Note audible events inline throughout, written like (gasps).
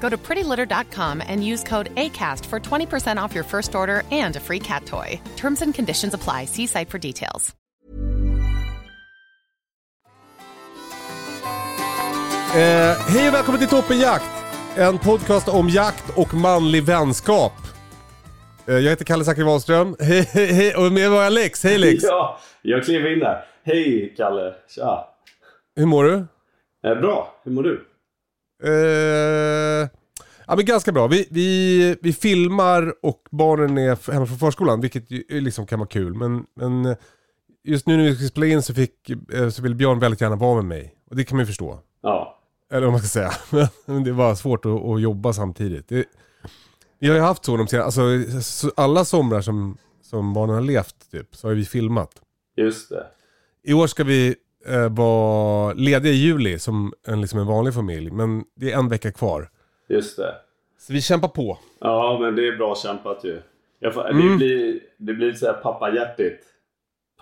Go to prettylitter.com and use code ACAST for 20% off your first order and a free cat toy. Terms and conditions apply. See site for details. Eh, hej och välkommen till Toppenjakt! En podcast om jakt och manlig vänskap. Eh, jag heter Kalle Zackari Wahlström. (laughs) Hej, hej, hej, och med var jag Lex. Hej Lex! (laughs) Ja, jag klev in där. Hej Kalle, tja. Hur mår du? Eh, bra, hur mår du? Eh, ja men ganska bra. Vi, vi, vi filmar och barnen är hemma från förskolan, vilket ju liksom kan vara kul. Men, men eh, just nu när vi ska spela in så, fick, eh, så vill Björn väldigt gärna vara med mig. Och det kan man ju förstå. Ja, Eller vad man ska säga. (laughs) Men det var svårt att, att jobba samtidigt. Det, vi har ju haft så de senaste, alltså så alla somrar som, som barnen har levt typ, så har vi filmat. just det. I år ska vi eh, vara lediga i juli som en, liksom en vanlig familj. Men det är en vecka kvar. Just det. Så vi kämpar på. Ja, men det är bra kämpat ju. Jag får, Mm. det, blir, det blir lite såhär pappahjärtigt.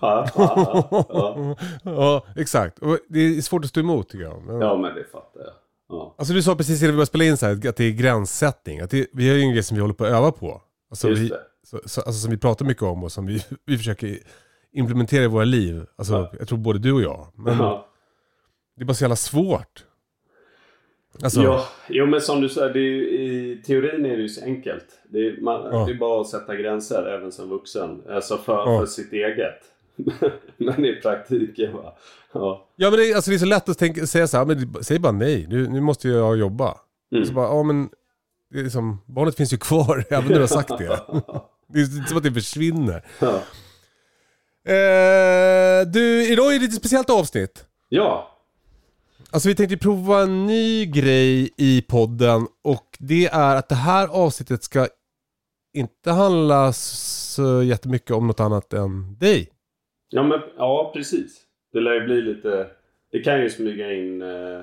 Pappa. (laughs) Ja. ja, exakt. Och det är svårt att stå emot tycker jag. Men, ja, men det fattar jag. Ja, Alltså du sa precis innan vi började spela in så här, att det är gränssättning. Att det, vi har ju en grej som vi håller på att öva på. Alltså, just vi, det. så, så, alltså som vi pratar mycket om och som vi, (laughs) vi försöker implementera i våra liv. Alltså, Ja. jag tror både du och jag. Men Ja. det är bara så jävla svårt. Alltså, Ja, jo, men som du säger, ju- i teorin är det ju så enkelt. Det är, man, Ja. det är bara att sätta gränser även som vuxen. Alltså för, Ja. för sitt eget. (laughs) men i praktiken va. Ja. ja men det, alltså, det är så lätt att tänka, säga så här, men säg bara nej. Nu, nu måste jag jobba. Mm. Så bara, ja men, liksom, barnet finns ju kvar (laughs) även när du har sagt det. (laughs) det är inte som att det försvinner. Eh, du, idag är det ett speciellt avsnitt. ja, Alltså vi tänkte prova en ny grej i podden och det är att det här avsnittet ska inte handla så jättemycket om något annat än dig. Ja, men, ja precis. Det lär ju bli lite... Det kan ju smyga in eh,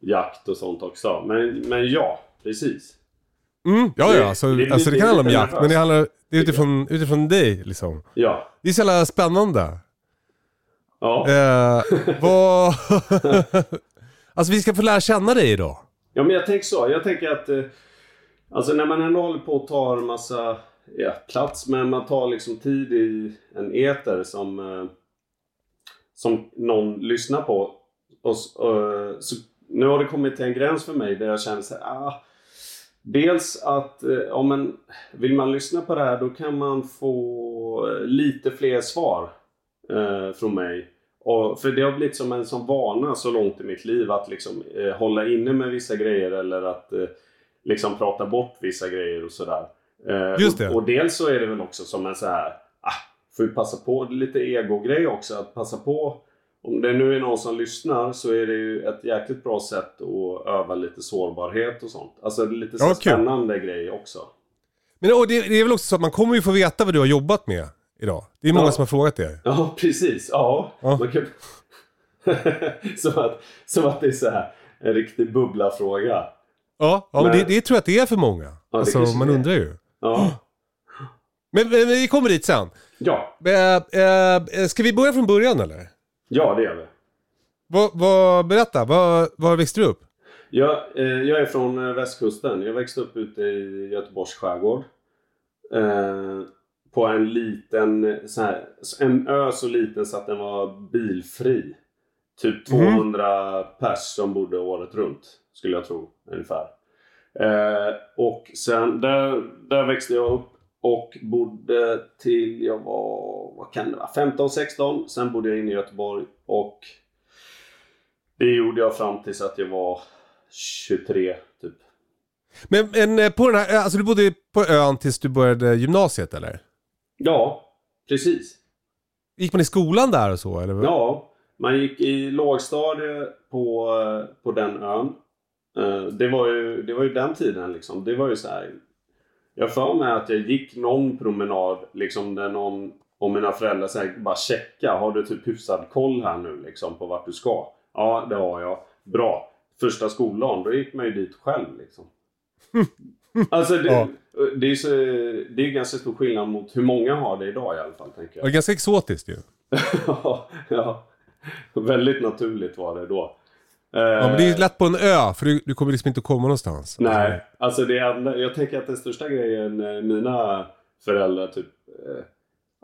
jakt och sånt också. Men, men ja, precis. Mm, ja, Det- ja, alltså, det alltså det lite kan handla om jakt men det handlar det är utifrån, utifrån dig liksom. Ja. Det är så jävla spännande. Ja. Eh, (laughs) vad... (laughs) alltså vi ska få lära känna dig idag. ja, men jag tänker så. Jag tänker att... Eh, alltså när man ändå håller på och tar en massa ja, plats, men man tar liksom tid i en eter som... Eh, som någon lyssnar på. Och, s- eh, så, nu har det kommit till en gräns för mig där jag känner så här, ah, Dels att eh, om man, vill man lyssna på det här då kan man få eh, lite fler svar eh, från mig. Och, för det har blivit som en sån vana så långt i mitt liv att liksom eh, hålla inne med vissa grejer eller att eh, liksom prata bort vissa grejer och sådär. Eh, Just det. Och, och dels så är det väl också som en så här, ah, får ju passa på, lite ego-grej också, att passa på om det nu är någon som lyssnar så är det ju ett jäkligt bra sätt att öva lite sårbarhet och sånt. Alltså lite så Ja, kul. spännande grej också. Men och det, det är väl också så att man kommer ju få veta vad du har jobbat med idag. Det är många Ja. som har frågat det. Ja, precis. Ja. Ja. Kan... (laughs) som, att, som att det är så här en riktig bubbla-fråga. Ja, ja men det, det tror jag att det är för många. det alltså man undrar ju. Ja. (gasps) Men, men vi kommer dit sen. Ja. Eh, eh, ska vi börja från början eller? Ja, det gör vi. Vad, vad, berätta, vad, var växte du upp? Jag, eh, jag är från eh, västkusten. Jag växte upp ute i Göteborgs skärgård. Eh, på en liten, så här, en ö så liten så att den var bilfri. Typ 200 pers som bodde året runt. Skulle jag tro, ungefär. Eh, och sen, där, där växte jag upp. Och bodde till jag var, vad kan det vara, 15-16. Sen bodde jag inne i Göteborg och det gjorde jag fram tills att jag var 23 typ. Men, men eh, på den här, alltså du bodde på ön tills du började gymnasiet eller? Ja, precis. Gick man i skolan där och så eller? Ja, man gick i lågstadie på, eh, på den ön. Eh, Det var, ju, det var ju den tiden liksom. Det var ju så här. Jag för mig att jag gick någon promenad liksom där någon och mina föräldrar säger bara checka. Har du typ hyfsad koll här nu liksom på vart du ska? Ja, det har jag. Bra. Första skoldagen, då gick man ju dit själv liksom. (laughs) Alltså det, Ja. det är så, det är ganska stor skillnad mot hur många har det idag i alla fall tänker Det jag. var ganska exotiskt ju. (laughs) ja, ja. Väldigt naturligt var det då. Ja men det är ju lätt på en ö för du, du kommer liksom inte komma någonstans. Nej, alltså det är, jag tänker att den största grejen eh, mina föräldrar typ eh,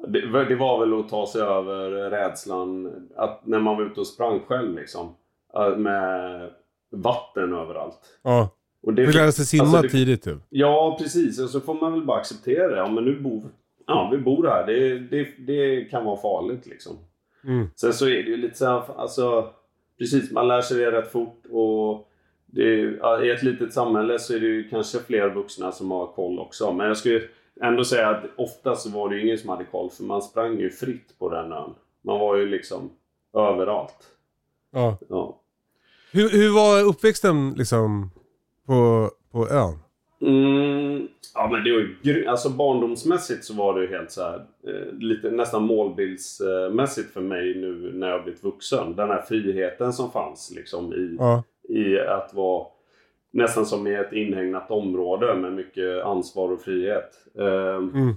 det, var- det var väl att ta sig över rädslan att när man var ute och sprang själv liksom. eh, Med vatten överallt. Ja. Och det, Du lärde sig simma alltså det- tidigt typ. Ja, precis. Och så får man väl bara acceptera det. Ja, men nu bor, ja, vi bor här. Det, det, det kan vara farligt liksom. Mm. Sen så är det ju lite så här, alltså, precis, man lär sig det rätt fort och är- ja, i ett litet samhälle så är det ju kanske fler vuxna som har koll också. Men jag skulle ändå säga att ofta så var det ju ingen som hade koll för man sprang ju fritt på den ön. Man var ju liksom överallt. Ja. Ja. Hur, hur var uppväxten liksom på, på ön? Mm, ja men det var ju alltså barndomsmässigt så var det ju helt så här eh, lite nästan målbildsmässigt för mig nu när jag blivit vuxen. Den här friheten som fanns liksom i, Ja. i att vara nästan som i ett inhägnat område med mycket ansvar och frihet. Ehm, Mm.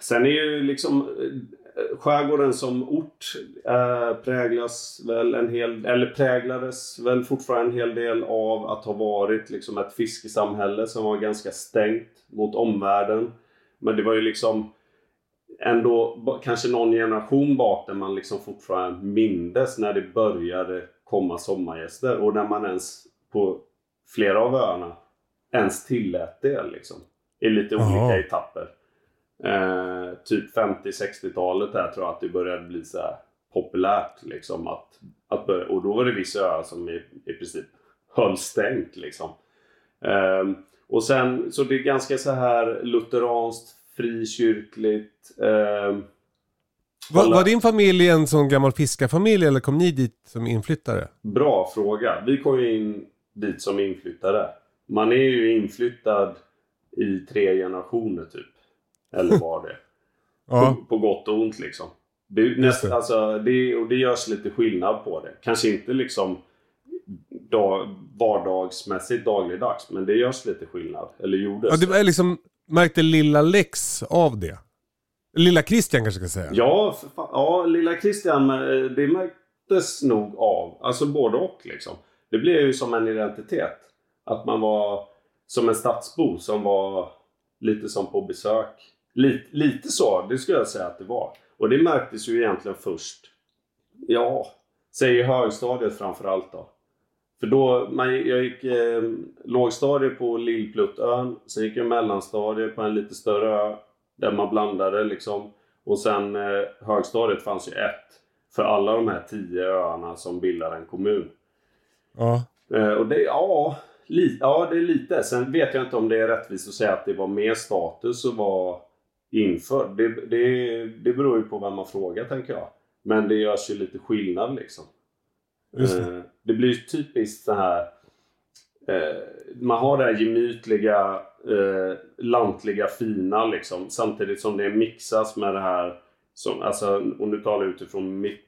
Sen är ju liksom eh, skärgården som ort eh, präglas väl en hel, eller präglades väl fortfarande en hel del av att ha varit liksom ett fiskesamhälle som var ganska stängt mot omvärlden. Men det var ju liksom ändå kanske någon generation bak där man liksom fortfarande mindes när det började komma sommargäster och när man ens på flera av öarna ens tillät det liksom. I lite olika etapper. Eh, typ 50-60-talet där tror jag att det började bli så populärt liksom att, att börja, och då var det vissa öar som i, i princip höll stängt liksom. Ehm, och sen så det är ganska så här lutheranskt, frikyrkligt. ehm, Var, var din familj en sån gammal fiskarfamilj eller kom ni dit som inflyttare? Bra fråga. Vi kom ju in dit som inflyttare. Man är ju inflyttad i tre generationer typ. Eller var det. (laughs) Ja. på, på gott och ont liksom. Det, är näst, alltså, det, och det görs lite skillnad på det. Kanske inte liksom dag, vardagsmässigt dagligdags. Men det görs lite skillnad. Eller gjordes. ja det var liksom, märkte lilla Lex av det? Lilla Christian kanske ska säga? Ja, fan. ja, lilla Christian, eh, det märktes nog av. Alltså både och liksom. Det blev ju som en identitet. Att man var som en stadsbo som var lite som på besök. Lite, lite så, det skulle jag säga att det var. Och det märktes ju egentligen först, ja, säg i högstadiet framförallt då. För då, man, jag gick eh, lågstadiet på Lillpluttön, sen gick jag mellanstadiet på en lite större ö. Där man blandade liksom. Och sen eh, högstadiet fanns ju ett. För alla de här tio öarna som bildar en kommun. Ja. Eh, och det, ja, li, ja, det är lite. Sen vet jag inte om det är rättvist att säga att det var mer status att vara införd. Det, det, det beror ju på vem man frågar tänker jag. Men det görs ju lite skillnad liksom. Det. Eh, det blir ju typiskt så här. Eh, man har det här gemytliga, eh, lantliga, fina liksom. Samtidigt som det mixas med det här. Som, alltså, och nu talar utifrån mitt,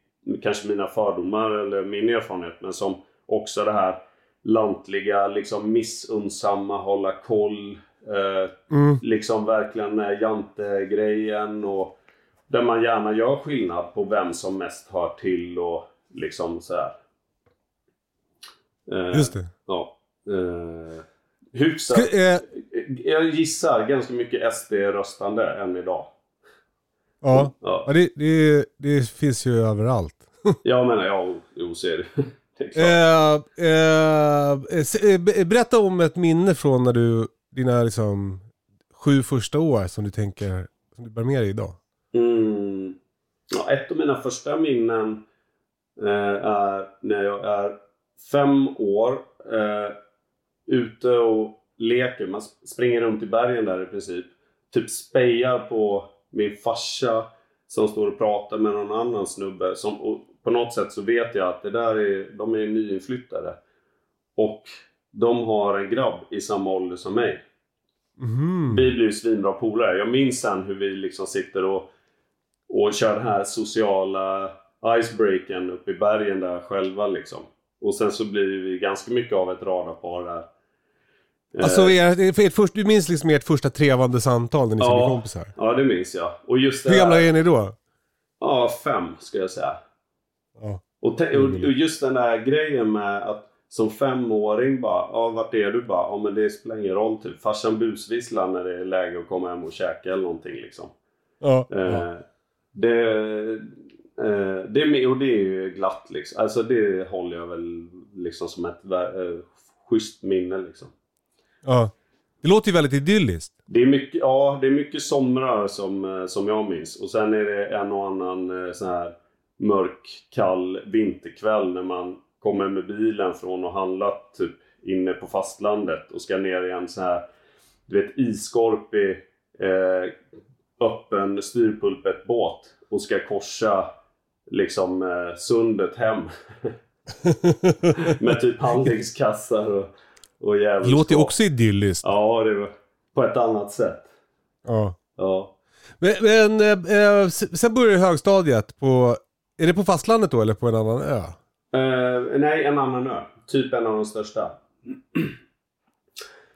kanske mina fördomar eller min erfarenhet. Men som också det här lantliga, liksom missunnsamma, hålla koll. Eh, Mm. liksom verkligen jante-grejen och där man gärna gör skillnad på vem som mest hör till och liksom så här. Eh, Just det. Ja. Eh, hyfsat. Eh, Jag gissar ganska mycket SD-röstande än idag. ja, Ja, ja det, det, det finns ju överallt. (laughs) jag menar, ja, jo, är det. (laughs) det är klart. Eh, eh, berätta om ett minne från när du, dina liksom sju första år som du tänker, som du bär med dig idag? Mm. Ja, ett av mina första minnen eh, är när jag är fem år eh, ute och leker. Man springer runt i bergen där i princip. Typ spejar på min farsa som står och pratar med någon annan snubbe. Som, och på något sätt så vet jag att det där är, de är nyinflyttade. Och de har en grabb i samma ålder som mig. Mhm. Vi blir ju svinbra polare. Jag minns sen hur vi liksom sitter och, och kör den här sociala icebreaken uppe i bergen där själva liksom. Och sen så blir vi ganska mycket av ett radarpar där. Alltså er, för ert först, du minns liksom ert första trevande samtal när ni Ja. ja. kompisar? Ja, det minns jag. Och just det Hur gamla är ni då? Ja, fem ska jag säga. Ja. Och, och just den där grejen med att som femåring bara, ja vart är du? Bara, ja men det spelar ingen roll typ. Farsan busvisslar när det är läge att komma hem och käka eller någonting liksom. Ja. Eh, det, eh, det, är- och det är ju glatt liksom. Alltså det håller jag väl liksom som ett eh, schysst minne liksom. ja. Det låter ju väldigt idylliskt. Det är mycket, ja, det är mycket somrar som, eh, som jag minns. Och sen är det en och annan eh, sån här mörk, kall vinterkväll när man kommer med bilen från och handlat typ inne på fastlandet och ska ner i en sån här, du vet, iskorpig eh, öppen styrpulpetbåt och ska korsa liksom eh, sundet hem. (laughs) med typ handlingskassar och, och Det jävelskap. låter ju också idylliskt. Ja, det var på ett annat sätt. Ja. Ja. Men, men eh, eh, sen börjar högstadiet på, är det på fastlandet då eller på en annan ö? Eh, nej, en annan ö. Typ en av de största.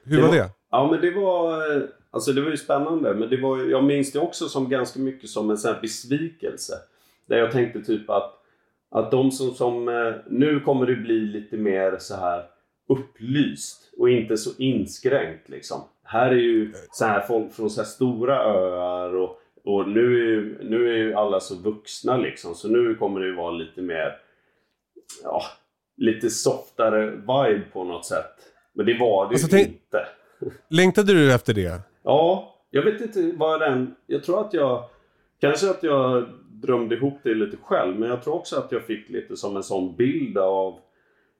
Hur Det var var- det? Ja, men det var... eh, Alltså det var ju spännande. Men det var, jag minns det också som ganska mycket som en sån här besvikelse. Där jag tänkte typ att, att de som, som... eh, Nu kommer det bli lite mer så här upplyst och inte så inskränkt liksom. Här är ju så här folk från så här stora öar och, och nu, är nu är ju alla så vuxna liksom. Så nu kommer det ju vara lite mer... Ja, lite softare vibe på något sätt. Men det var det Alltså, ju inte. Längtade du efter det? Ja, jag vet inte vad den... Jag tror att jag... Kanske att jag drömde ihop det lite själv, men jag tror också att jag fick lite som en sån bild av...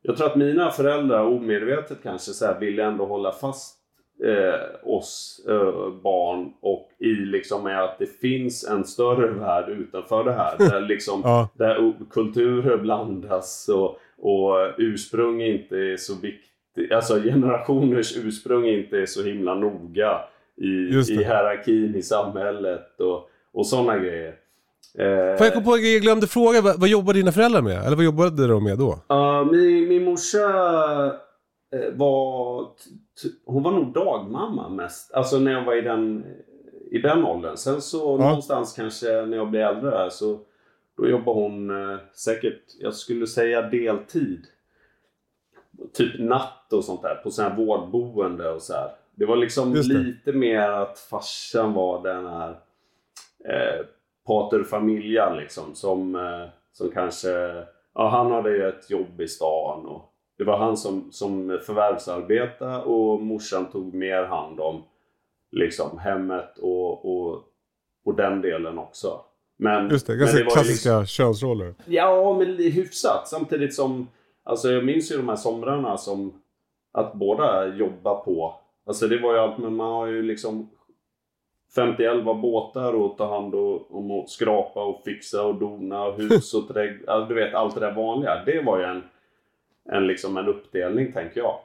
Jag tror att mina föräldrar omedvetet kanske så här, ville ändå hålla fast eh, oss eh, barn och i liksom med att det finns en större värld utanför det här. Där, (laughs) liksom, Ja. där kulturer blandas och, och ursprung inte är så viktigt. Alltså generationers ursprung inte är så himla noga i, i hierarkin i samhället och, och sådana grejer. Eh, Får jag kom på, jag glömde fråga, vad, vad jobbade dina föräldrar med? Eller vad jobbade de med då? Ja, min, min morsa var... t- t- Hon var nog dagmamma mest. Alltså när jag var i den, i den åldern. Sen så Ja. någonstans kanske när jag blev äldre där så då jobbade hon eh, säkert, jag skulle säga deltid. Typ natt och sånt där på sån här vårdboende och så här. Det var liksom det. lite mer att farsan var den här eh, pater familia liksom som, eh, som kanske Ja, han hade ju ett jobb i stan och det var han som, som förvärvsarbetade och morsan tog mer hand om liksom hemmet och, och, och den delen också. Men, Just det, ganska klassiska liksom- könsroller. Ja, men hyfsat. Samtidigt som... Alltså jag minns ju de här somrarna som att båda jobbar på. Alltså det var ju allt, men man har ju liksom 50-11 båtar och ta hand om och skrapa och fixa och dona och hus och trädgård. Du vet allt det där vanliga. Det var ju en, en, liksom en uppdelning tänker jag.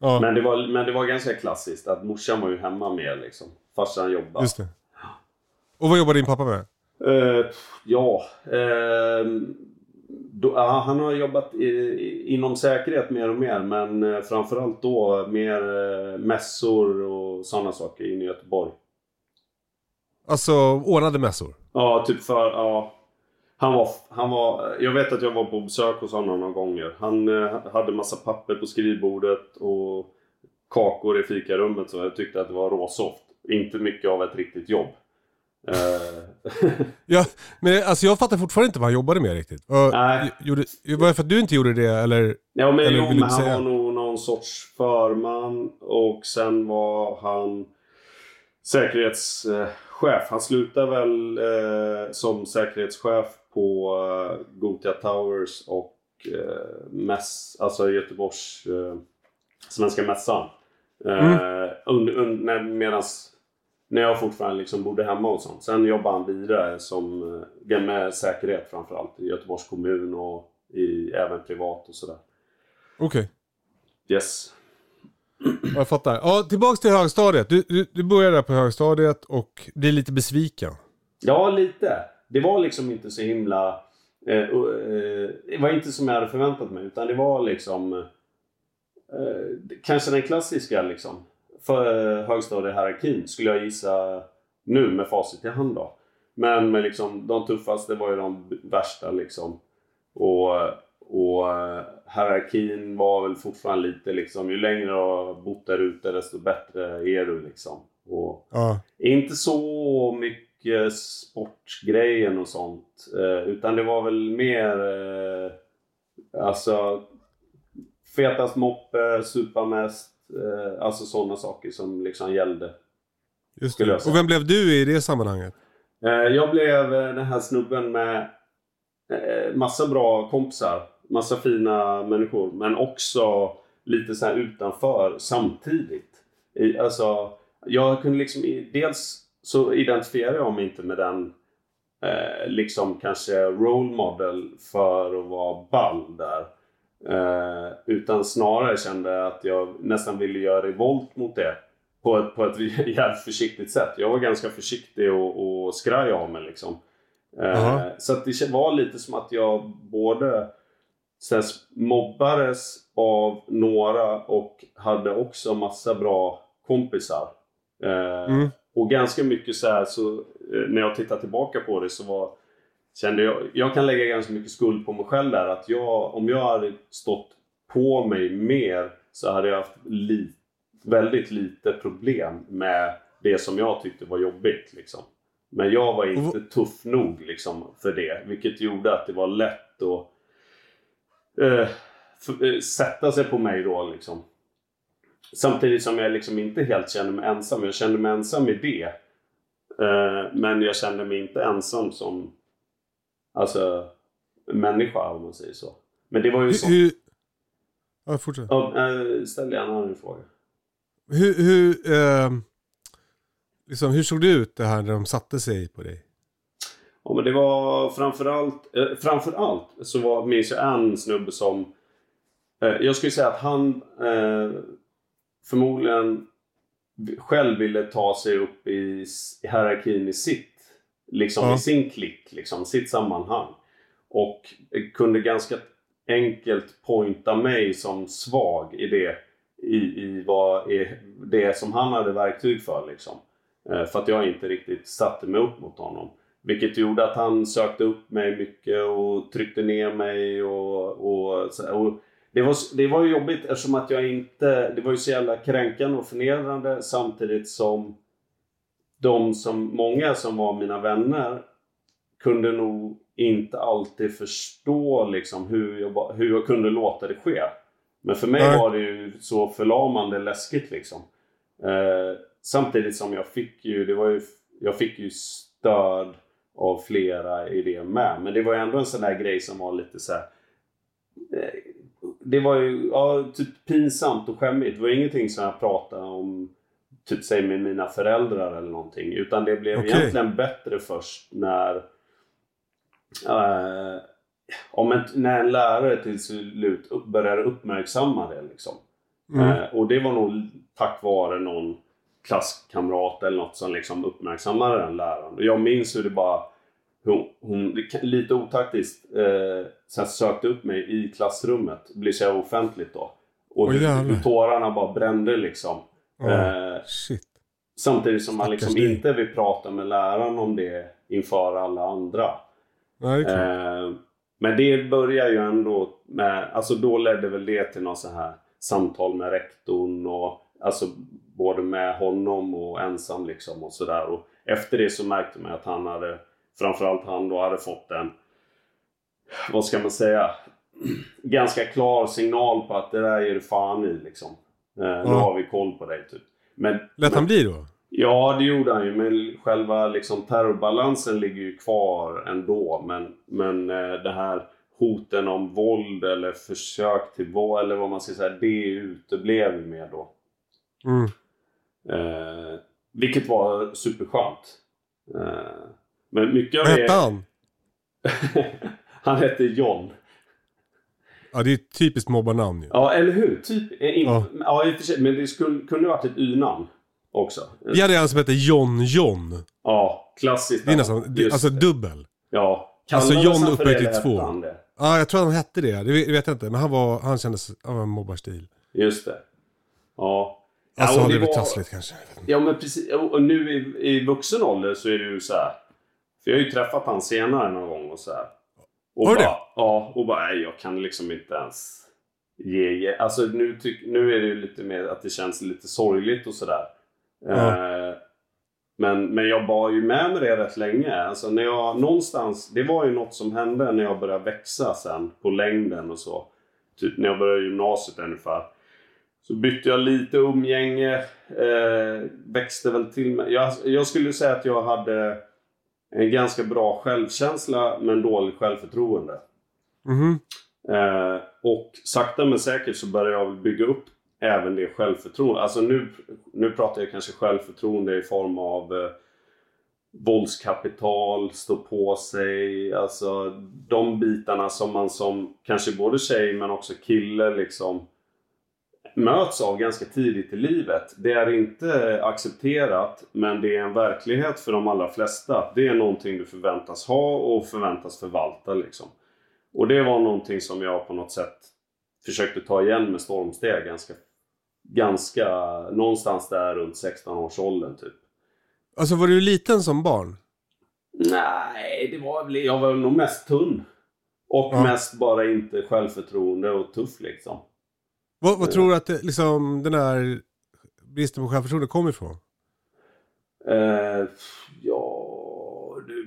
Ja, Men det, var, men det var ganska klassiskt att morsan var ju hemma med liksom. Farsan jobbade. just det. Och vad jobbade din pappa med? Eh, ja, ehm, då, ja, han har jobbat i, i, inom säkerhet mer och mer men eh, framförallt då mer eh, mässor och sådana saker inne i Göteborg. Alltså ordnade mässor? Ja, typ för, ja. Han var, han var, jag vet att jag var på besök hos honom några gånger. Han eh, hade massa papper på skrivbordet och kakor i fikarummet så jag tyckte att det var råsoft. Inte mycket av ett riktigt jobb. Eh, (laughs) Ja, men alltså jag fattar fortfarande inte vad han jobbade med riktigt. Och, Nej. Gjorde, var det för att du inte gjorde det eller? Ja men, Eller jo, men han säga? var nog någon sorts förman och sen var han säkerhetschef. Han slutar väl eh, som säkerhetschef på eh, Gothia Towers och eh, mäss, alltså Göteborgs eh, Svenska Mässan. Eh, under, medans, när jag fortfarande liksom bodde hemma och sånt. Sen jobbade han vidare som, eh, med säkerhet framförallt i Göteborgs kommun och i, även privat och sådär. Okej. Yes. Jag fattar. Ja, tillbaks till högstadiet. Du, du, du började där på högstadiet och blir lite besviken. Ja, lite. Det var liksom inte så himla... Eh, eh, det var inte som jag hade förväntat mig. Utan det var liksom... Eh, kanske den klassiska liksom. För högstadiehierarkin skulle jag gissa nu med facit i hand då. Men med liksom, de tuffaste var ju de värsta liksom. Och, och eh, hierarkin var väl fortfarande lite liksom, ju längre du har bott där ute desto bättre är du liksom. Och Ja. inte så mycket sportgrejen och sånt. Eh, utan det var väl mer eh, alltså fetast moppe, supa mest. Eh, alltså sådana saker som liksom gällde. Just det. Och vem blev du i det sammanhanget? Jag blev den här snubben med massa bra kompisar. Massa fina människor. Men också lite så här utanför samtidigt. I, alltså, jag kunde liksom... Dels så identifierar jag mig inte med den eh, liksom kanske role model för att vara ball där. Eh, utan snarare kände jag att jag nästan ville göra revolt mot det. På ett, på ett (laughs) jävligt försiktigt sätt. Jag var ganska försiktig och, och skraj av mig liksom. Eh, Jaha. så att det var lite som att jag både sen mobbades av några och hade också massa bra kompisar. Eh, Mm. Och ganska mycket så här så eh, när jag tittar tillbaka på det så var kände jag, jag kan lägga ganska mycket skuld på mig själv där att jag, om jag hade stått på mig mer så hade jag haft li, väldigt lite problem med det som jag tyckte var jobbigt liksom. Men jag var inte tuff nog liksom för det, vilket gjorde att det var lätt att eh, eh, sätta sig på mig då liksom. Samtidigt som jag liksom inte helt kände mig ensam. Jag kände mig ensam i det. Eh, men jag kände mig inte ensam som alltså, människa om man säger så. Men det var ju så. Hur, hur... Ja, fortsätt. Ja, eh, ställ gärna en fråga. Hur, hur, eh, liksom, hur såg det ut det här när de satte sig på dig? Ja, men det var framförallt, eh, framförallt så var, minns jag en snubbe som eh, jag skulle säga att han eh, förmodligen själv ville ta sig upp i, i hierarkin i sitt, liksom Ja. i sin klick, liksom sitt sammanhang. Och kunde ganska enkelt pointa mig som svag i det, i, i vad är det som han hade verktyg för liksom. Eh, För att jag inte riktigt satte mig upp mot honom. Vilket gjorde att han sökte upp mig mycket och tryckte ner mig och, och, och det, var, det var ju jobbigt eftersom att jag inte... Det var ju så jävla kränkande och förnedrande samtidigt som de som, många som var mina vänner kunde nog inte alltid förstå liksom hur jag, hur jag kunde låta det ske. Men för mig Nej. var det ju så förlamande läskigt liksom. Eh, samtidigt som jag fick ju, det var ju, jag fick ju stöd av flera i det med. Men det var ju ändå en sån där grej som var lite så här. Eh, det var ju ja, typ pinsamt och skämmigt. Det var ingenting som jag pratade om typ säg med mina föräldrar eller någonting. Utan det blev Okej. egentligen bättre först när eh, om en, när en lärare till slut upp, började uppmärksamma det. Liksom. Mm. Eh, och det var nog tack vare någon klasskamrat eller något som liksom uppmärksammade den läraren. Och jag minns hur det bara hon, hon lite otaktiskt eh, så sökte upp mig i klassrummet. Blir så offentligt då. Och hur, tårarna bara brände liksom. Ja, Eh, samtidigt som man liksom Stackars inte vill prata med läraren om det inför alla andra. Nej, det. Eh, men det börjar ju ändå med, alltså då ledde väl det till något så här samtal med rektorn och alltså både med honom och ensam liksom och sådär. Och efter det så märkte man att han hade, framförallt han då hade fått en, vad ska man säga, (clears throat) ganska klar signal på att det där är du fan i liksom. Eh, Nu Ja. har vi koll på dig typ. Men, Lät han bli då? Ja, det gjorde han ju. Men själva liksom, terrorbalansen ligger ju kvar ändå. Men, men eh, det här hoten om våld eller försök till våld, eller vad man ska säga, det uteblev ju med då. Mm. Eh, vilket var superskönt. Eh, men mycket av det... hette han? (laughs) han hette John. Ja, det är ett typiskt mobbarnamn ju. Ja, eller hur? Typ. eh, In, Ja. ja. i och för sig. Men det skulle, kunde varit ett Y-namn också. Vi hade en som hette John John. Ja, klassiskt. Det är nästan, det, alltså det. dubbel. Ja. Alltså, Kallades John han för upphöjt till två. Ja, jag tror han hette det. Det vet jag inte. Men han var, han kändes, han var en mobbarstil. Just det. Ja. Alltså ja, det det blivit var- tassligt kanske. Ja, men precis. Och nu i, i vuxen ålder så är det ju så här. För jag har ju träffat han senare någon gång och så här. Och Har bara, det? Ja, och bara nej, jag kan liksom inte ens ge... ge. Alltså nu, tyck, nu är det ju lite mer att det känns lite sorgligt och sådär. Eh, men, men jag bar ju med mig det rätt länge. Alltså när jag någonstans... Det var ju något som hände när jag började växa sen på längden och så. Typ när jag började gymnasiet ungefär. Så bytte jag lite umgänge. Eh, växte väl till mig. Jag, jag skulle säga att jag hade en ganska bra självkänsla men dåligt självförtroende. Mhm. Eh, och sakta men säkert så började jag bygga upp även det självförtroende. Alltså nu, nu pratar jag kanske självförtroende i form av eh, våldskapital, stå på sig. Alltså de bitarna som man som kanske både tjej men också kille liksom möts av ganska tidigt i livet. Det är inte accepterat men det är en verklighet för de allra flesta. Det är någonting du förväntas ha och förväntas förvalta liksom. Och det var någonting som jag på något sätt försökte ta igen med stormsteg ganska, ganska någonstans där runt 16-årsåldern typ. Alltså var du liten som barn? Nej, det var väl, jag var nog mest tunn. Och Ja. mest bara inte självförtroende och tuff liksom. Vad, vad tror du att det, liksom, den här bristen på självförtroende kommer ifrån? Eh, ja,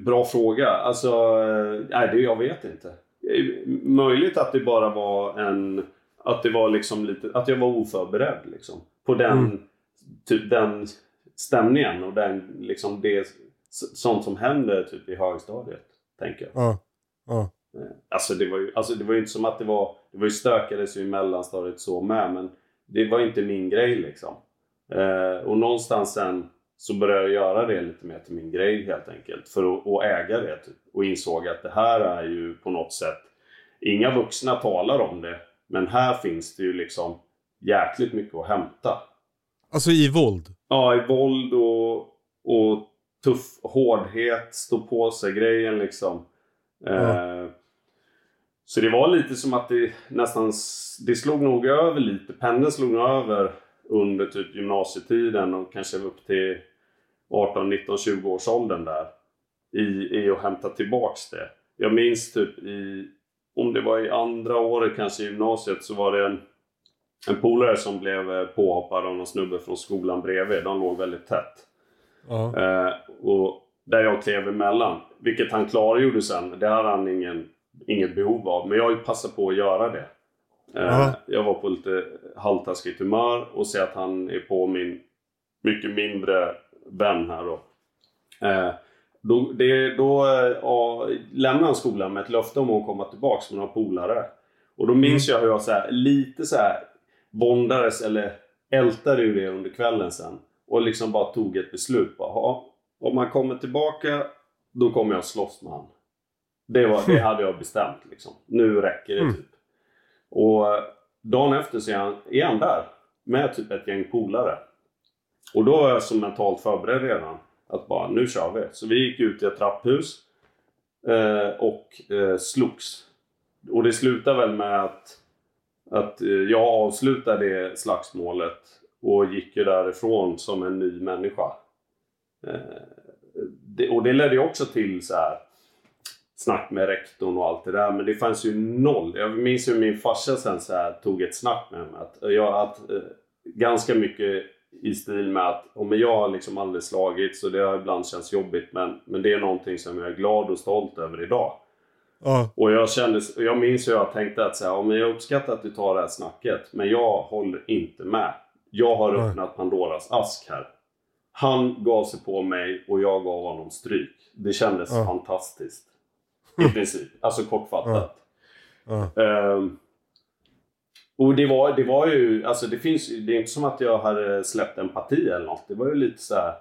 bra fråga. Alltså, eh, nej, det, jag vet inte. Eh, Möjligt att det bara var en... Att det var liksom lite... Att jag var oförberedd liksom. På den, Mm. typ, den stämningen och den, liksom det, sånt som händer typ i högstadiet. Tänker jag. Ja. ja. Alltså det var ju, alltså det var ju inte som att det var... Det var ju stökades ju i mellanstadiet så med men det var inte min grej liksom. Eh, och någonstans sen så började jag göra det lite mer till min grej helt enkelt. För att, att äga det typ. Och insåg att det här är ju på något sätt... Inga vuxna talar om det. Men här finns det ju liksom jäkligt mycket att hämta. Alltså i våld? Ja, i våld och, och tuff hårdhet, stå på sig grejen liksom. Eh, så det var lite som att det nästan, det slog nog över lite. Pendeln slog nog över under typ gymnasietiden och kanske upp till 18, 19, 20 års åldern där. I, I att hämta tillbaks det. Jag minns typ i, om det var i andra året kanske i gymnasiet så var det en, en polare som blev eh, påhoppad av någon snubbe från skolan bredvid. De låg väldigt tätt. Ja. Eh, och där jag klev emellan. Vilket han klargjorde sen. Det hade han ingen, inget behov av. Men jag passade på att göra det. Ja. Jag var på lite halvtaskigt humör och ser att han är på min mycket mindre vän här då. Eh, då, det, då ja, lämnade han skolan med ett löfte om att komma tillbaka med några polare. Och då minns jag hur jag så här, lite så här bondades eller ältade ur det under kvällen sen. Och liksom bara tog ett beslut. Bara, "Ja, om man kommer tillbaka, då kommer jag slåss med han. Det, var, det (laughs) hade jag bestämt liksom. Nu räcker det Mm. typ. Och eh, dagen efter så är han, är han där. Med typ ett gäng polare. Och då var jag så mentalt förberedd redan. Att bara, nu kör vi. Så vi gick ut i ett trapphus. Eh, och eh, slogs. Och det slutade väl med att, att eh, jag avslutade det slagsmålet. Och gick ju därifrån som en ny människa. Eh, det, och det ledde ju också till så här snack med rektorn och allt det där. Men det fanns ju noll. Jag minns hur min farsa sen så här tog ett snack med mig. Att jag, att, eh, ganska mycket i stil med att om jag har liksom aldrig slagit så det har ibland känts jobbigt. Men, men det är någonting som jag är glad och stolt över idag. Ja. Och jag kände, jag minns hur jag tänkte att så här, men jag uppskattar att du tar det här snacket. Men jag håller inte med. Jag har Nej. öppnat Pandoras ask här. Han gav sig på mig och jag gav honom stryk. Det kändes Ja. fantastiskt. I princip. Alltså kortfattat. Ehm, och det var, det var ju, alltså det finns det är inte som att jag hade släppt empati eller något. Det var ju lite så här.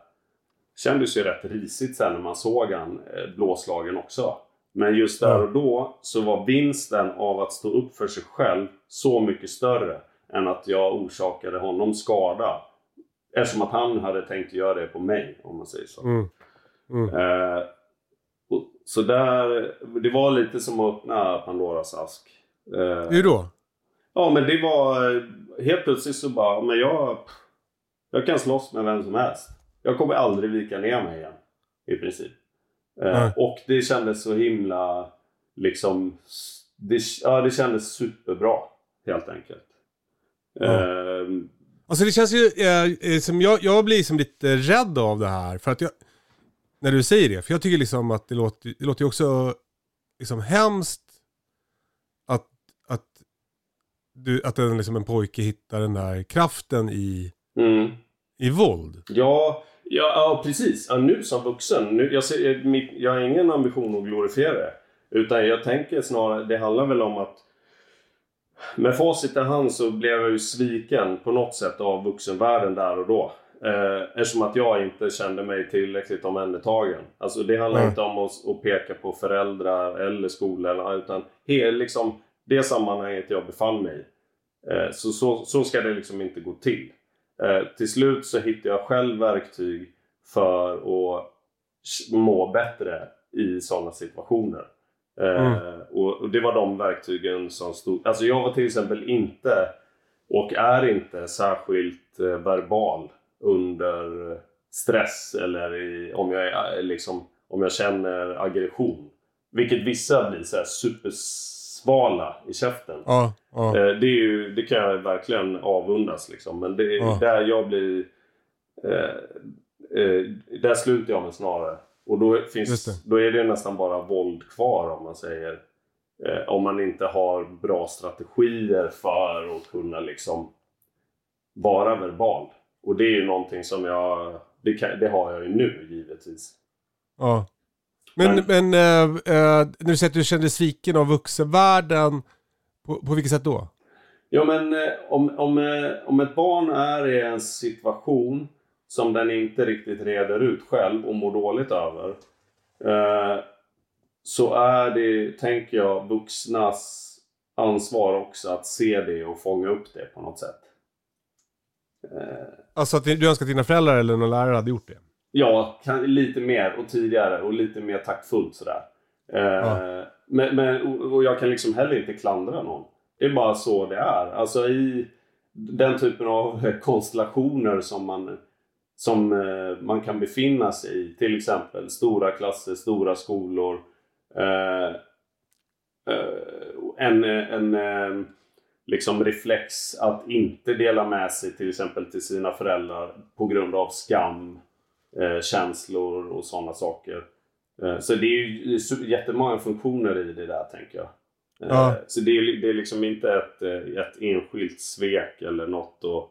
Kändes ju rätt risigt sen när man såg han eh, blåslagen också. Men just där och då så var vinsten av att stå upp för sig själv så mycket större än att jag orsakade honom skada. Eftersom att han hade tänkt göra det på mig, om man säger så. Mm. Eh, och, så där, det var lite som att öppna Pandoras ask. Eh, Hur då? Ja, men det var helt plötsligt så bara, men jag, jag kan slåss med vem som helst. Jag kommer aldrig vika ner mig igen. I princip. Eh, Nej. och det kändes så himla, liksom, det, ja, det kändes superbra. Helt enkelt. Ja. Eh, Alltså det känns ju, eh, eh, som jag, jag blir som lite rädd av det här. För att jag, när du säger det, för jag tycker liksom att det låter, det låter ju också liksom hemskt att, att, du, att en, liksom en pojke hittar den där kraften i, mm. i våld. Ja, ja, ja precis. Ja, nu som vuxen. Nu, jag, ser, mitt, jag har ingen ambition att glorifiera det. Utan jag tänker snarare, det handlar väl om att med facit i hand så blev jag ju sviken på något sätt av vuxenvärlden där och då. Eh, eftersom att jag inte kände mig tillräckligt omhändertagen. Alltså det handlar Nej. inte om att, att peka på föräldrar eller skolor utan he, liksom det sammanhanget jag befann mig i. Eh, så, så, så ska det liksom inte gå till. Eh, till slut så hittade jag själv verktyg för att må bättre i sådana situationer. Eh, och, och det var de verktygen som stod... Alltså jag var till exempel inte och är inte särskilt eh, verbal under stress eller i, om, jag är, eh, liksom, om jag känner aggression. Vilket vissa blir så här supersvala i käften. Ja, ja. Eh, Det, är ju, det kan jag verkligen avundas liksom. Men det är Ja. där jag blir... Eh, eh, där slutar jag mig snarare. Och då, finns, det. då är det nästan bara våld kvar om man säger. Eh, om man inte har bra strategier för att kunna liksom vara verbal. Och det är ju någonting som jag... Det, kan, det har jag ju nu givetvis. ja. Men, men eh, eh, när du säger att du kände sviken av vuxenvärlden, på, på vilket sätt då? Ja men eh, om, om, om ett barn är i en situation som den inte riktigt reder ut själv och mår dåligt över. Eh, så är det, tänker jag, vuxnas ansvar också att se det och fånga upp det på något sätt. Eh, Alltså att du önskar att dina föräldrar eller någon lärare hade gjort det? Ja, kan, lite mer och tidigare och lite mer taktfullt sådär. Eh, Ja. Men, men, och, och jag kan liksom heller inte klandra någon. Det är bara så det är. Alltså i den typen av (laughs) konstellationer som man, som eh, man kan befinna sig i. Till exempel stora klasser, stora skolor. Eh, eh, en, en eh, liksom reflex att inte dela med sig till exempel till sina föräldrar på grund av skam, eh, känslor och sådana saker. Eh, så det är ju jättemånga funktioner i det där tänker jag. Eh, Ja. Så det är, det är liksom inte ett, eh, ett enskilt svek eller något att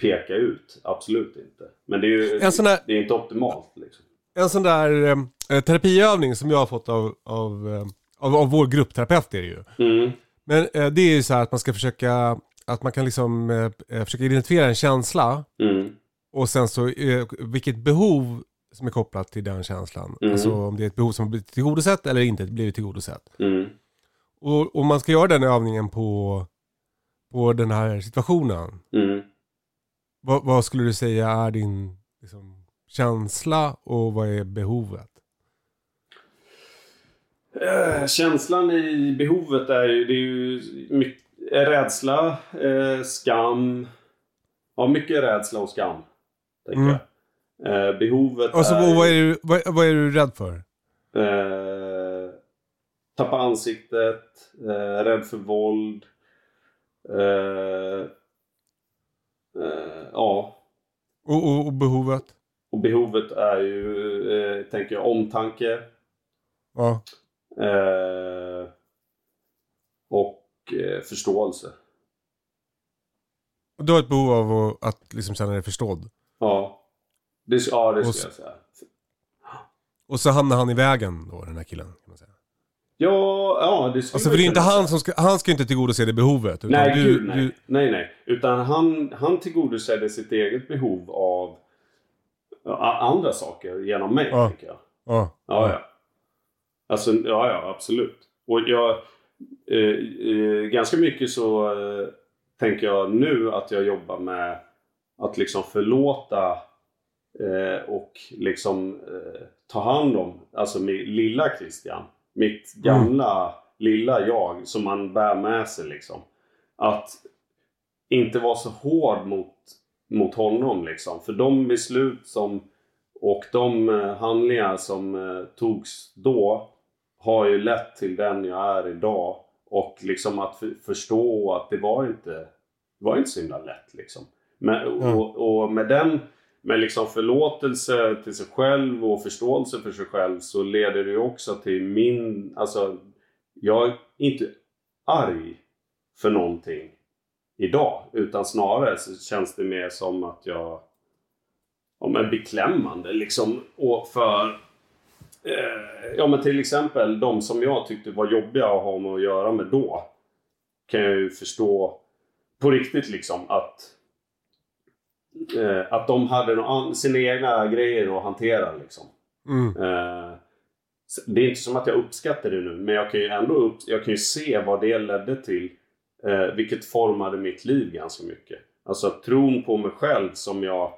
peka ut. Absolut inte. Men det är ju där- det är inte optimalt. Liksom. En sån där eh, terapiövning som jag har fått av, av, eh, av, av vår gruppterapeut är det ju. Mm. Men eh, det är ju så här att man ska försöka, att man kan liksom eh, eh, försöka identifiera en känsla Mm. och sen så eh, vilket behov som är kopplat till den känslan. Mm. Alltså om det är ett behov som har blivit tillgodosett eller inte blivit tillgodosett. Mm. Och, och man ska göra den övningen på, på den här situationen. Mm. Vad, vad skulle du säga är din liksom, känsla och vad är behovet? Eh, Känslan i behovet är ju, det är ju mycket, rädsla, eh, skam. Ja, mycket rädsla och skam. Tänker Mm. jag. Eh, behovet Alltså, är, vad, är du, vad, vad är du rädd för? eh, tappa ansiktet, eh, rädd för våld. Eh, eh, ja, Och, och, och behovet? och behovet är ju, eh, tänker jag, omtanke. Ja. Eh, och eh, förståelse. Och du har ett behov av att, att liksom känna dig förstådd? Ja. Det, ja, det skulle jag säga. Och så hamnar han i vägen då, den här killen. Kan man säga. Ja, ja det skulle Alltså för det är inte han som ska, han ska ju inte tillgodose det behovet. Nej, du, gud nej. Du, nej, nej. Utan han, han tillgodosedde sitt eget behov av andra saker genom mig, Ja. tänker jag. ja. Ja, ja. Alltså, ja, ja, absolut. Och jag... Eh, eh, ganska mycket så eh, tänker jag nu att jag jobbar med att liksom förlåta eh, och liksom eh, ta hand om, alltså min lilla Christian. Mitt gamla lilla jag som man bär med sig liksom. Att inte vara så hård mot, mot honom liksom. För de beslut som och de eh, handlingar som togs då har ju lett till den jag är idag. Och liksom att för, förstå att det var inte, det var inte så himla lätt liksom. Men, och, och med den, med liksom förlåtelse till sig själv och förståelse för sig själv så leder det ju också till min, alltså jag är inte arg för någonting idag. Utan snarare så känns det mer som att jag ja, men beklämmande liksom. Och för ja men till exempel de som jag tyckte var jobbiga att ha med att göra med då. Kan jag ju förstå på riktigt liksom att eh, att de hade an- sina egna grejer att hantera liksom. Mm. Eh, det är inte som att jag uppskattar det nu, men jag kan ju ändå upp, jag kan ju se vad det ledde till. Eh, vilket formade mitt liv ganska mycket. Alltså tron på mig själv som jag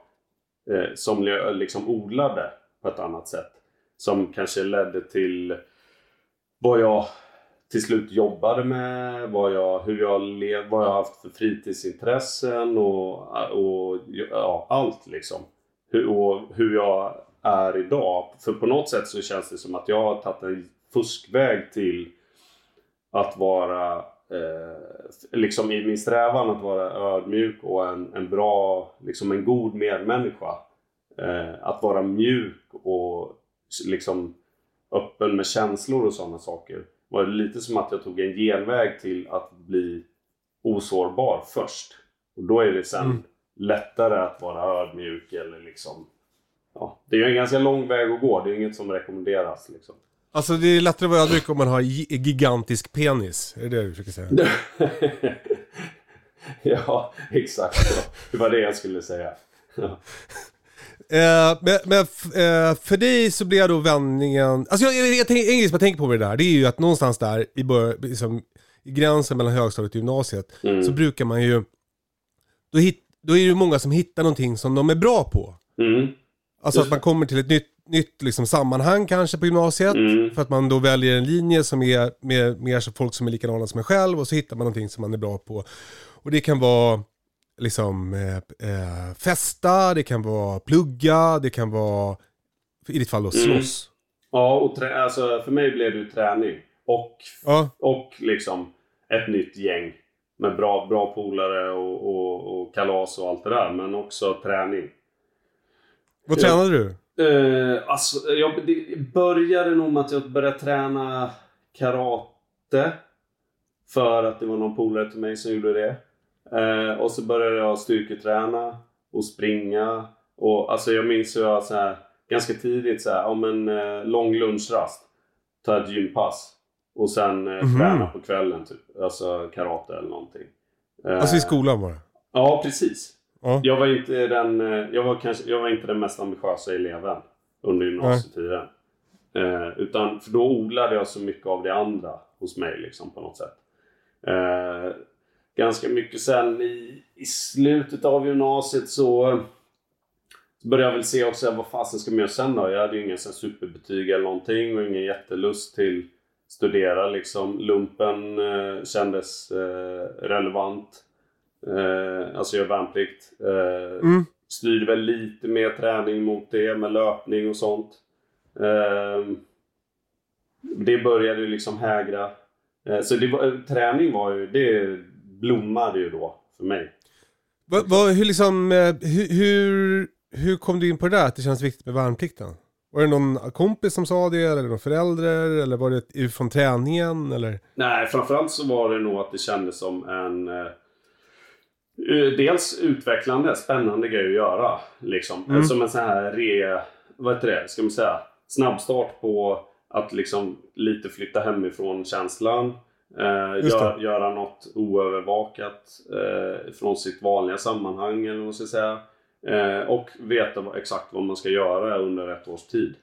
eh, som jag liksom odlade på ett annat sätt. Som kanske ledde till vad jag till slut jobbade med, vad jag, hur jag lev, vad jag haft för fritidsintressen och, och ja, allt liksom. Hur, och hur jag är idag. För på något sätt så känns det som att jag har tagit en fuskväg till att vara eh, liksom i min strävan att vara ödmjuk och en, en bra, liksom en god medmänniska. Eh, att vara mjuk och liksom öppen med känslor och sådana saker. Var det lite som att jag tog en genväg till att bli osårbar först. Och då är det sen Mm. lättare att vara ödmjuk eller liksom Ja, det är ju en ganska lång väg att gå. Det är inget som rekommenderas liksom. Alltså det är lättare att vara ödmjuk om man har gi- gigantisk penis. Är det det du försöker säga? (laughs) ja, exakt så. Det var det jag skulle säga. Ja. Eh, men eh, för dig så blir då vändningen... Alltså jag, jag, jag, tänker- en grej som jag tänker på med det där, det är ju att någonstans där i, bör, liksom, i gränsen mellan högstadiet och gymnasiet så brukar man ju... Då, hit, då är det ju många som hittar någonting som de är bra på. Mm. Alltså att man kommer till ett nytt, nytt liksom, sammanhang kanske på gymnasiet. Mm. För att man då väljer en linje som är med, så folk som är likadana som en själv och så hittar man någonting som man är bra på. Och det kan vara liksom eh, eh, festa, det kan vara plugga, det kan vara i ditt fall då slåss. Ja, och trä- alltså, för mig blev det träning. Och, Ja, och liksom ett nytt gäng. Med bra, bra polare och, och, och kalas och allt det där. Men också träning. vad tränade du? Eh, alltså, jag det började nog med att jag började träna karate. För att det var någon polare till mig som gjorde det. Eh, och så började jag styrketräna och springa. Och alltså jag minns hur jag så här, ganska tidigt så här, om en eh, lång lunchrast. Ta ett gympass. Och sen eh, Mhm. träna på kvällen typ. Alltså karate eller någonting. Eh, Alltså i skolan bara? Ja, precis. Ja. Jag var inte den, eh, jag var kanske, jag var inte den mest ambitiösa eleven under gymnasietiden. Eh, utan, för då odlade jag så mycket av det andra hos mig liksom på något sätt. Eh, ganska mycket sen i, i slutet av gymnasiet så så började jag väl se också vad fasen ska man göra sen då? Jag hade ju inga så superbetyg eller någonting och ingen jättelust till studera liksom. Lumpen eh, kändes eh, relevant. Eh, alltså göra värnplikt. Eh, Mm. Styrde väl lite mer träning mot det med löpning och sånt. Eh, det började ju liksom hägra. Eh, så det var, träning var ju, det blommade ju då för mig. Va, va, hur, liksom, eh, hur, hur, kom du in på det där, att det känns viktigt med värnplikten? Var det någon kompis som sa det, eller någon förälder, eller var det från träningen, eller? Nej, framförallt så var det nog att det kändes som en... eh, Dels utvecklande, spännande grej att göra. Liksom. Mm. Som en sån här re... Vad heter det? Ska man säga? Snabbstart på att liksom lite flytta hemifrån känslan. Eh, gör, göra något oövervakat eh, från sitt vanliga sammanhang eller vad man ska säga. Eh, och veta vad, exakt vad man ska göra under ett års tid.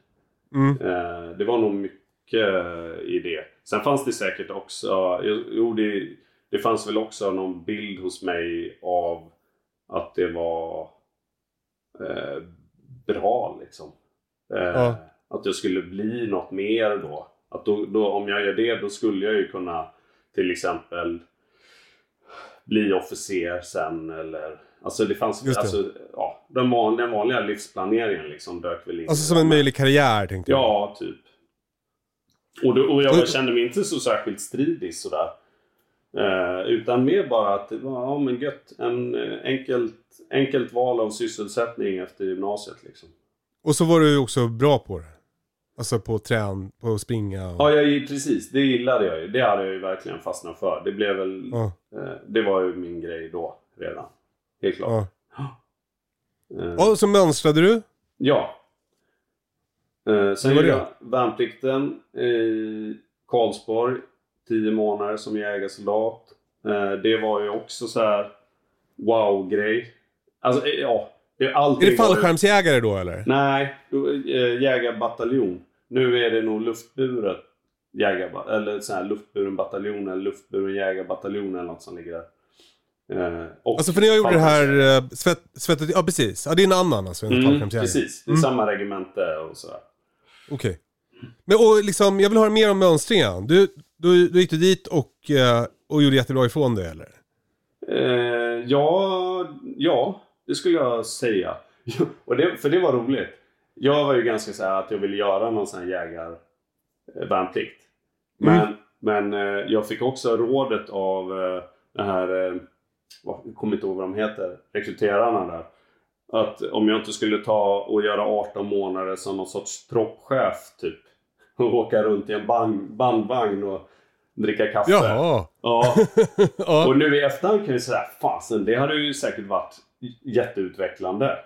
Mm. Eh, det var nog mycket i det. Sen fanns det säkert också, jo, jo det, det fanns väl också någon bild hos mig av att det var eh, bra liksom. Eh, Ja. Att jag skulle bli något mer då. Att då, då. Om jag gör det då skulle jag ju kunna till exempel bli officer sen eller Alltså det fanns, Just det. alltså, ja, den, van, den vanliga livsplaneringen liksom dök väl in. Alltså som en möjlig karriär tänkte jag. Ja, typ. Och, då, och jag Och- kände mig inte så särskilt stridig sådär. Eh, utan mer bara att det var, ja men gött. En eh, enkelt, enkelt val av sysselsättning efter gymnasiet liksom. Och så var du också bra på det. Alltså på trän, på att springa och... Ja, jag, precis. Det gillade jag ju. Det hade jag ju verkligen fastnat för. Det blev väl... Ja. Eh, det var ju min grej då, redan. Helt klart. Ja. Eh, Och så mönstrade du? Ja. Eh, sen gjorde jag värnplikten i Karlsborg. Tio månader som jägarsoldat. Eh, det var ju också så här wow-grej. Alltså, eh, ja. Allting Är det fallskärmsjägare då eller? Nej, eh, jägarbataljon. Nu är det nog luftburet jägarba eller så här luftburen bataljon eller luftburen jägarbataljon eller något som ligger där. Eh, och Alltså för när jag gjorde det här eh, svett, svettet, ja precis. Ja det är en annan alltså än Mm, precis, det är Mm. samma regemente och sådär. Okej. Men och liksom, jag vill höra mer om mönstringen. Du, du, du gick du dit och, eh, och gjorde jättebra ifrån det eller? Eh, ja, ja, det skulle jag säga. (laughs) Och det, för det var roligt. Jag var ju ganska så här att jag ville göra någon sån här jägarvärnplikt. Men, men eh, jag fick också rådet av eh, den här, eh, vad- jag kommer inte ihåg vad de heter, rekryterarna där. Att om jag inte skulle ta och göra 18 månader som någon sorts troppchef typ. (laughs) Och åka runt i en band, bandvagn och dricka kaffe. Jaha. Ja, (laughs) ja. och nu i efterhand kan vi säga fasen det hade ju säkert varit jätteutvecklande.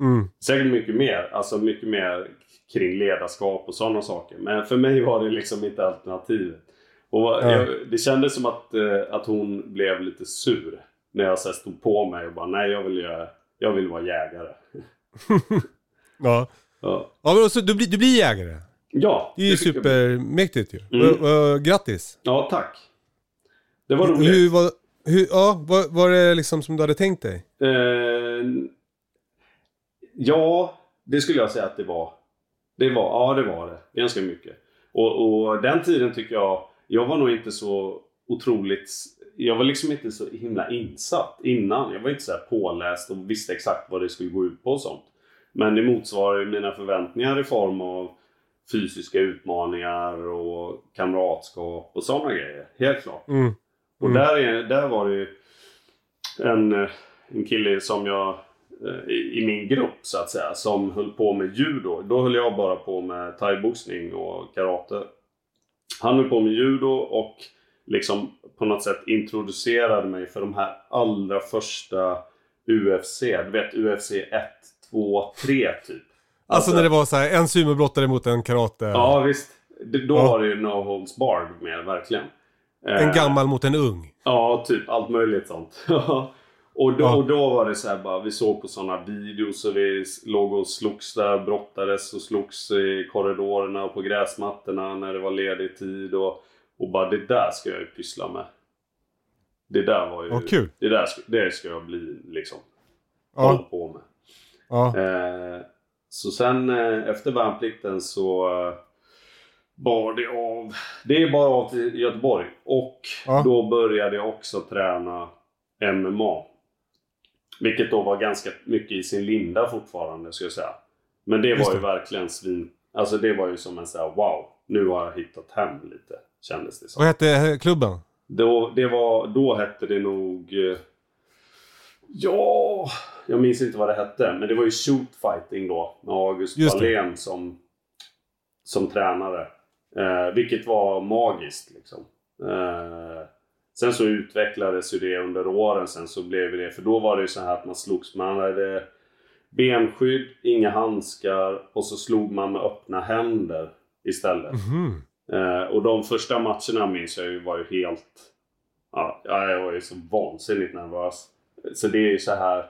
Mm. Säkert mycket mer. Alltså mycket mer kring ledarskap och sådana saker. Men för mig var det liksom inte alternativet. Och Ja. jag, det kändes som att, eh, att hon blev lite sur. När jag så här stod på mig och bara nej jag vill, göra, jag vill vara jägare. (laughs) Ja. Ja, Ja men så, du, blir, du blir jägare. ja Det är ju supermäktigt ju. Mm. Och- och Grattis. Ja tack. Det var roligt. Hur var, hur, ja, var, var det liksom som du hade tänkt dig? Eh, ja, det skulle jag säga att det var. Det var, ja det var det. Ganska mycket. Och, och den tiden tycker jag, jag var nog inte så otroligt, jag var liksom inte så himla insatt innan. Jag var inte så här påläst och visste exakt vad det skulle gå ut på och sånt. Men det motsvarar mina förväntningar i form av fysiska utmaningar och kamratskap och sådana grejer. Helt klart. Mm. Och Mm. där, är, där var det ju en, eh, en kille som jag i, i min grupp så att säga som höll på med judo. Då höll jag bara på med thaiboxning och karate. Han höll på med judo och liksom på något sätt introducerade mig för de här allra första UFC. Du vet UFC 1, 2, 3 typ. Alltså, när det var så här, en sumobrottare mot en karate. Ja visst. Då Ja. var det ju no holds barred med verkligen. En Eh, gammal mot en ung. Ja, typ allt möjligt sånt. (laughs) och, då, Ja. och då var det så här bara, vi såg på sådana videos och vi låg och slogs där, brottades och slogs i korridorerna och på gräsmattorna när det var ledig tid och, och bara det där ska jag ju pyssla med. Det där var ju... Ja, kul. Det där det ska jag bli liksom. Hålla Ja. på med. ja. Eh, så sen eh, efter värnplikten så eh, bar det av. Det är bara av till Göteborg. Och Ja. då började jag också träna MMA. Vilket då var ganska mycket i sin linda fortfarande ska jag säga. Men det Just var ju det. verkligen svin... Alltså det var ju som en sån här wow. Nu har jag hittat hem lite. Kändes det som. Vad hette klubben? Då, det var, då hette det nog... eh, Ja, jag minns inte vad det hette. Men det var ju shoot fighting då. Med August Just. Wallén som, som tränare. Eh, vilket var magiskt liksom. Eh, Sen så utvecklades ju det under åren sen så blev det, för då var det ju så här att man slogs, man hade benskydd, inga handskar och så slog man med öppna händer istället. Mhm. Eh, och de första matcherna minns jag ju var ju helt... Ja, jag var ju så vansinnigt nervös. Så det är ju så här...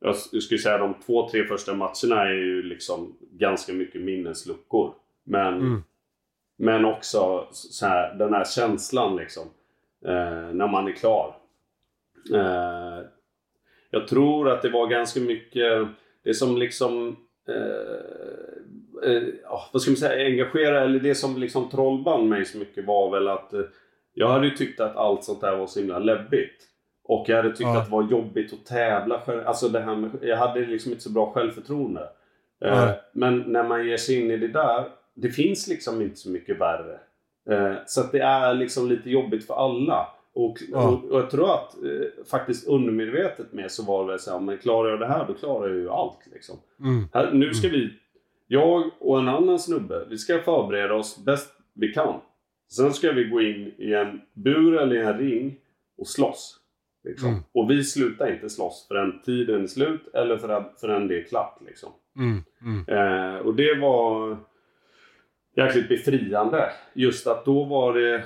Jag skulle säga de två, tre första matcherna är ju liksom ganska mycket minnesluckor. Men, Mm. men också så här, den här känslan liksom. Eh, när man är klar. Eh, jag tror att det var ganska mycket... Det som liksom... Eh, ja, vad ska man säga? Engagera, eller det som liksom trollband mig så mycket var väl att... Jag hade ju tyckt att allt sånt där var så himla läbbigt. Och jag hade tyckt Ja. att det var jobbigt att tävla. Alltså det här med, jag hade liksom inte så bra självförtroende. Nej. men när man ger sig in i det där, det finns liksom inte så mycket värre. Eh, så att det är liksom lite jobbigt för alla. Och, Ja. och, och jag tror att eh, faktiskt undermedvetet med så var det så här, men klarar jag det här då klarar jag ju allt. Liksom. Mm. Här, nu ska vi, jag och en annan snubbe, vi ska förbereda oss bäst vi kan. Sen ska vi gå in i en bur eller i en ring och slåss. Liksom. Mm. Och vi slutar inte slåss förrän tiden är slut eller förrän, förrän det är klart. Liksom. Mm. Mm. Eh, och det var jäkligt befriande. Just att då var det...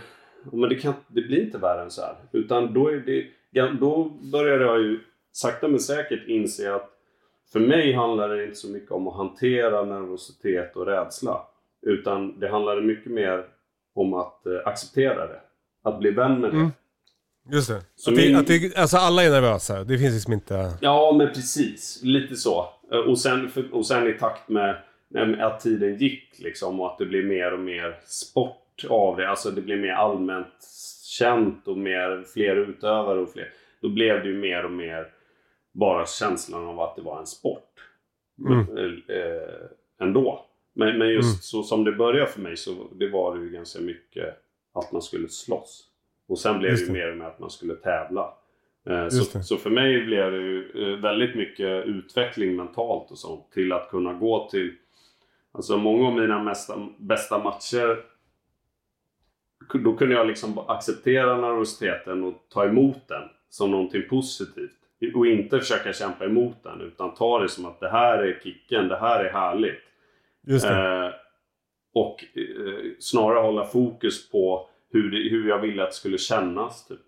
Men det, kan, det blir inte värre än så här. Utan då, är det, då började jag ju sakta men säkert inse att för mig handlar det inte så mycket om att hantera nervositet och rädsla. Utan det handlade mycket mer om att eh, acceptera det. Att bli vän med det. Mm. Just det. Så att det, min- att det. Alltså alla är nervösa. Det finns liksom inte... Ja, men precis. Lite så. Eh, Och sen, och sen i takt med att tiden gick liksom och att det blir mer och mer sport av det. Alltså det blir mer allmänt känt och mer, fler utövare och fler. Då blev det ju mer och mer bara känslan av att det var en sport. Mm. Eh, ändå. Men, men just Mm. så som det började för mig så det var det ju ganska mycket att man skulle slåss. Och sen blev Just det ju mer med att man skulle tävla. Eh, Så, så för mig blev det ju väldigt mycket utveckling mentalt och sånt. Till att kunna gå till... Alltså många av mina mesta, bästa matcher då kunde jag liksom acceptera nervositeten och ta emot den som någonting positivt. Och inte försöka kämpa emot den utan ta det som att det här är kicken, det här är härligt. Eh, och eh, snarare hålla fokus på hur, det, hur jag ville att det skulle kännas. Typ.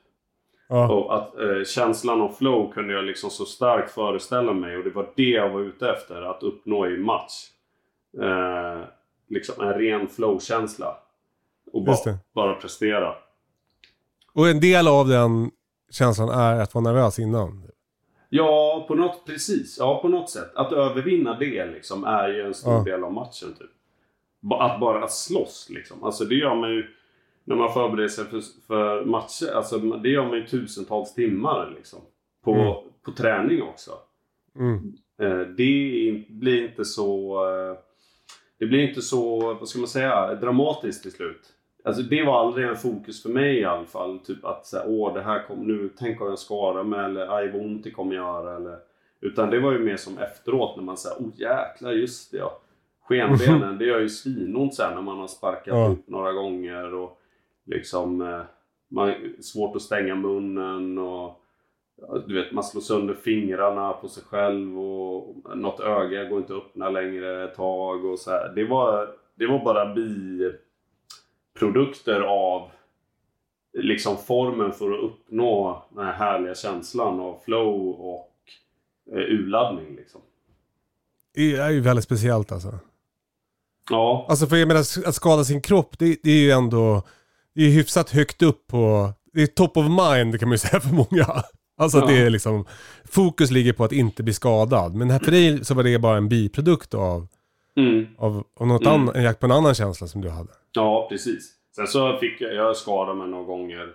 ja. Och att eh, känslan av flow kunde jag liksom så starkt föreställa mig och det var det jag var ute efter att uppnå i match. Eh, liksom en ren flow-känsla. Och bara, bara prestera. Och en del av den känslan är att vara nervös innan. Ja, på något, precis. Ja, på något sätt. Att övervinna det liksom är ju en stor Ja. del av matchen. Typ. Att bara slåss liksom. Alltså det gör man ju när man förbereder sig för, för matcher. Alltså det gör man ju tusentals timmar liksom. På, Mm. på träning också. Mm. Eh, det blir inte så... Det blir inte så, vad ska man säga, dramatiskt till slut. Alltså det var aldrig en fokus för mig i alla fall. Typ att säga, åh det här kommer nu, tänk om jag skadar mig eller aj vad ont det kommer göra eller... Utan det var ju mer som efteråt när man säger, åh jäklar just det ja. Skenbenen, det gör ju svinont sen när man har sparkat Ja. upp några gånger och liksom... Eh, man, svårt att stänga munnen och... Du vet, man slår sönder fingrarna på sig själv och något öga går inte att öppna längre ett tag och så här. Det var, det var bara biprodukter av liksom formen för att uppnå den här härliga känslan av flow och eh, urladdning liksom. Det är ju väldigt speciellt alltså. Ja, Alltså för jag menar att skada sin kropp, det, det är ju ändå, det är hyfsat högt upp på, det är top of mind kan man ju säga för många. Alltså att det är liksom, fokus ligger på att inte bli skadad. Men här för dig så var det bara en biprodukt av, mm. av, av något Mm. annat, en jakt på en annan känsla som du hade. Ja, precis. Sen så fick jag, jag skadade mig några gånger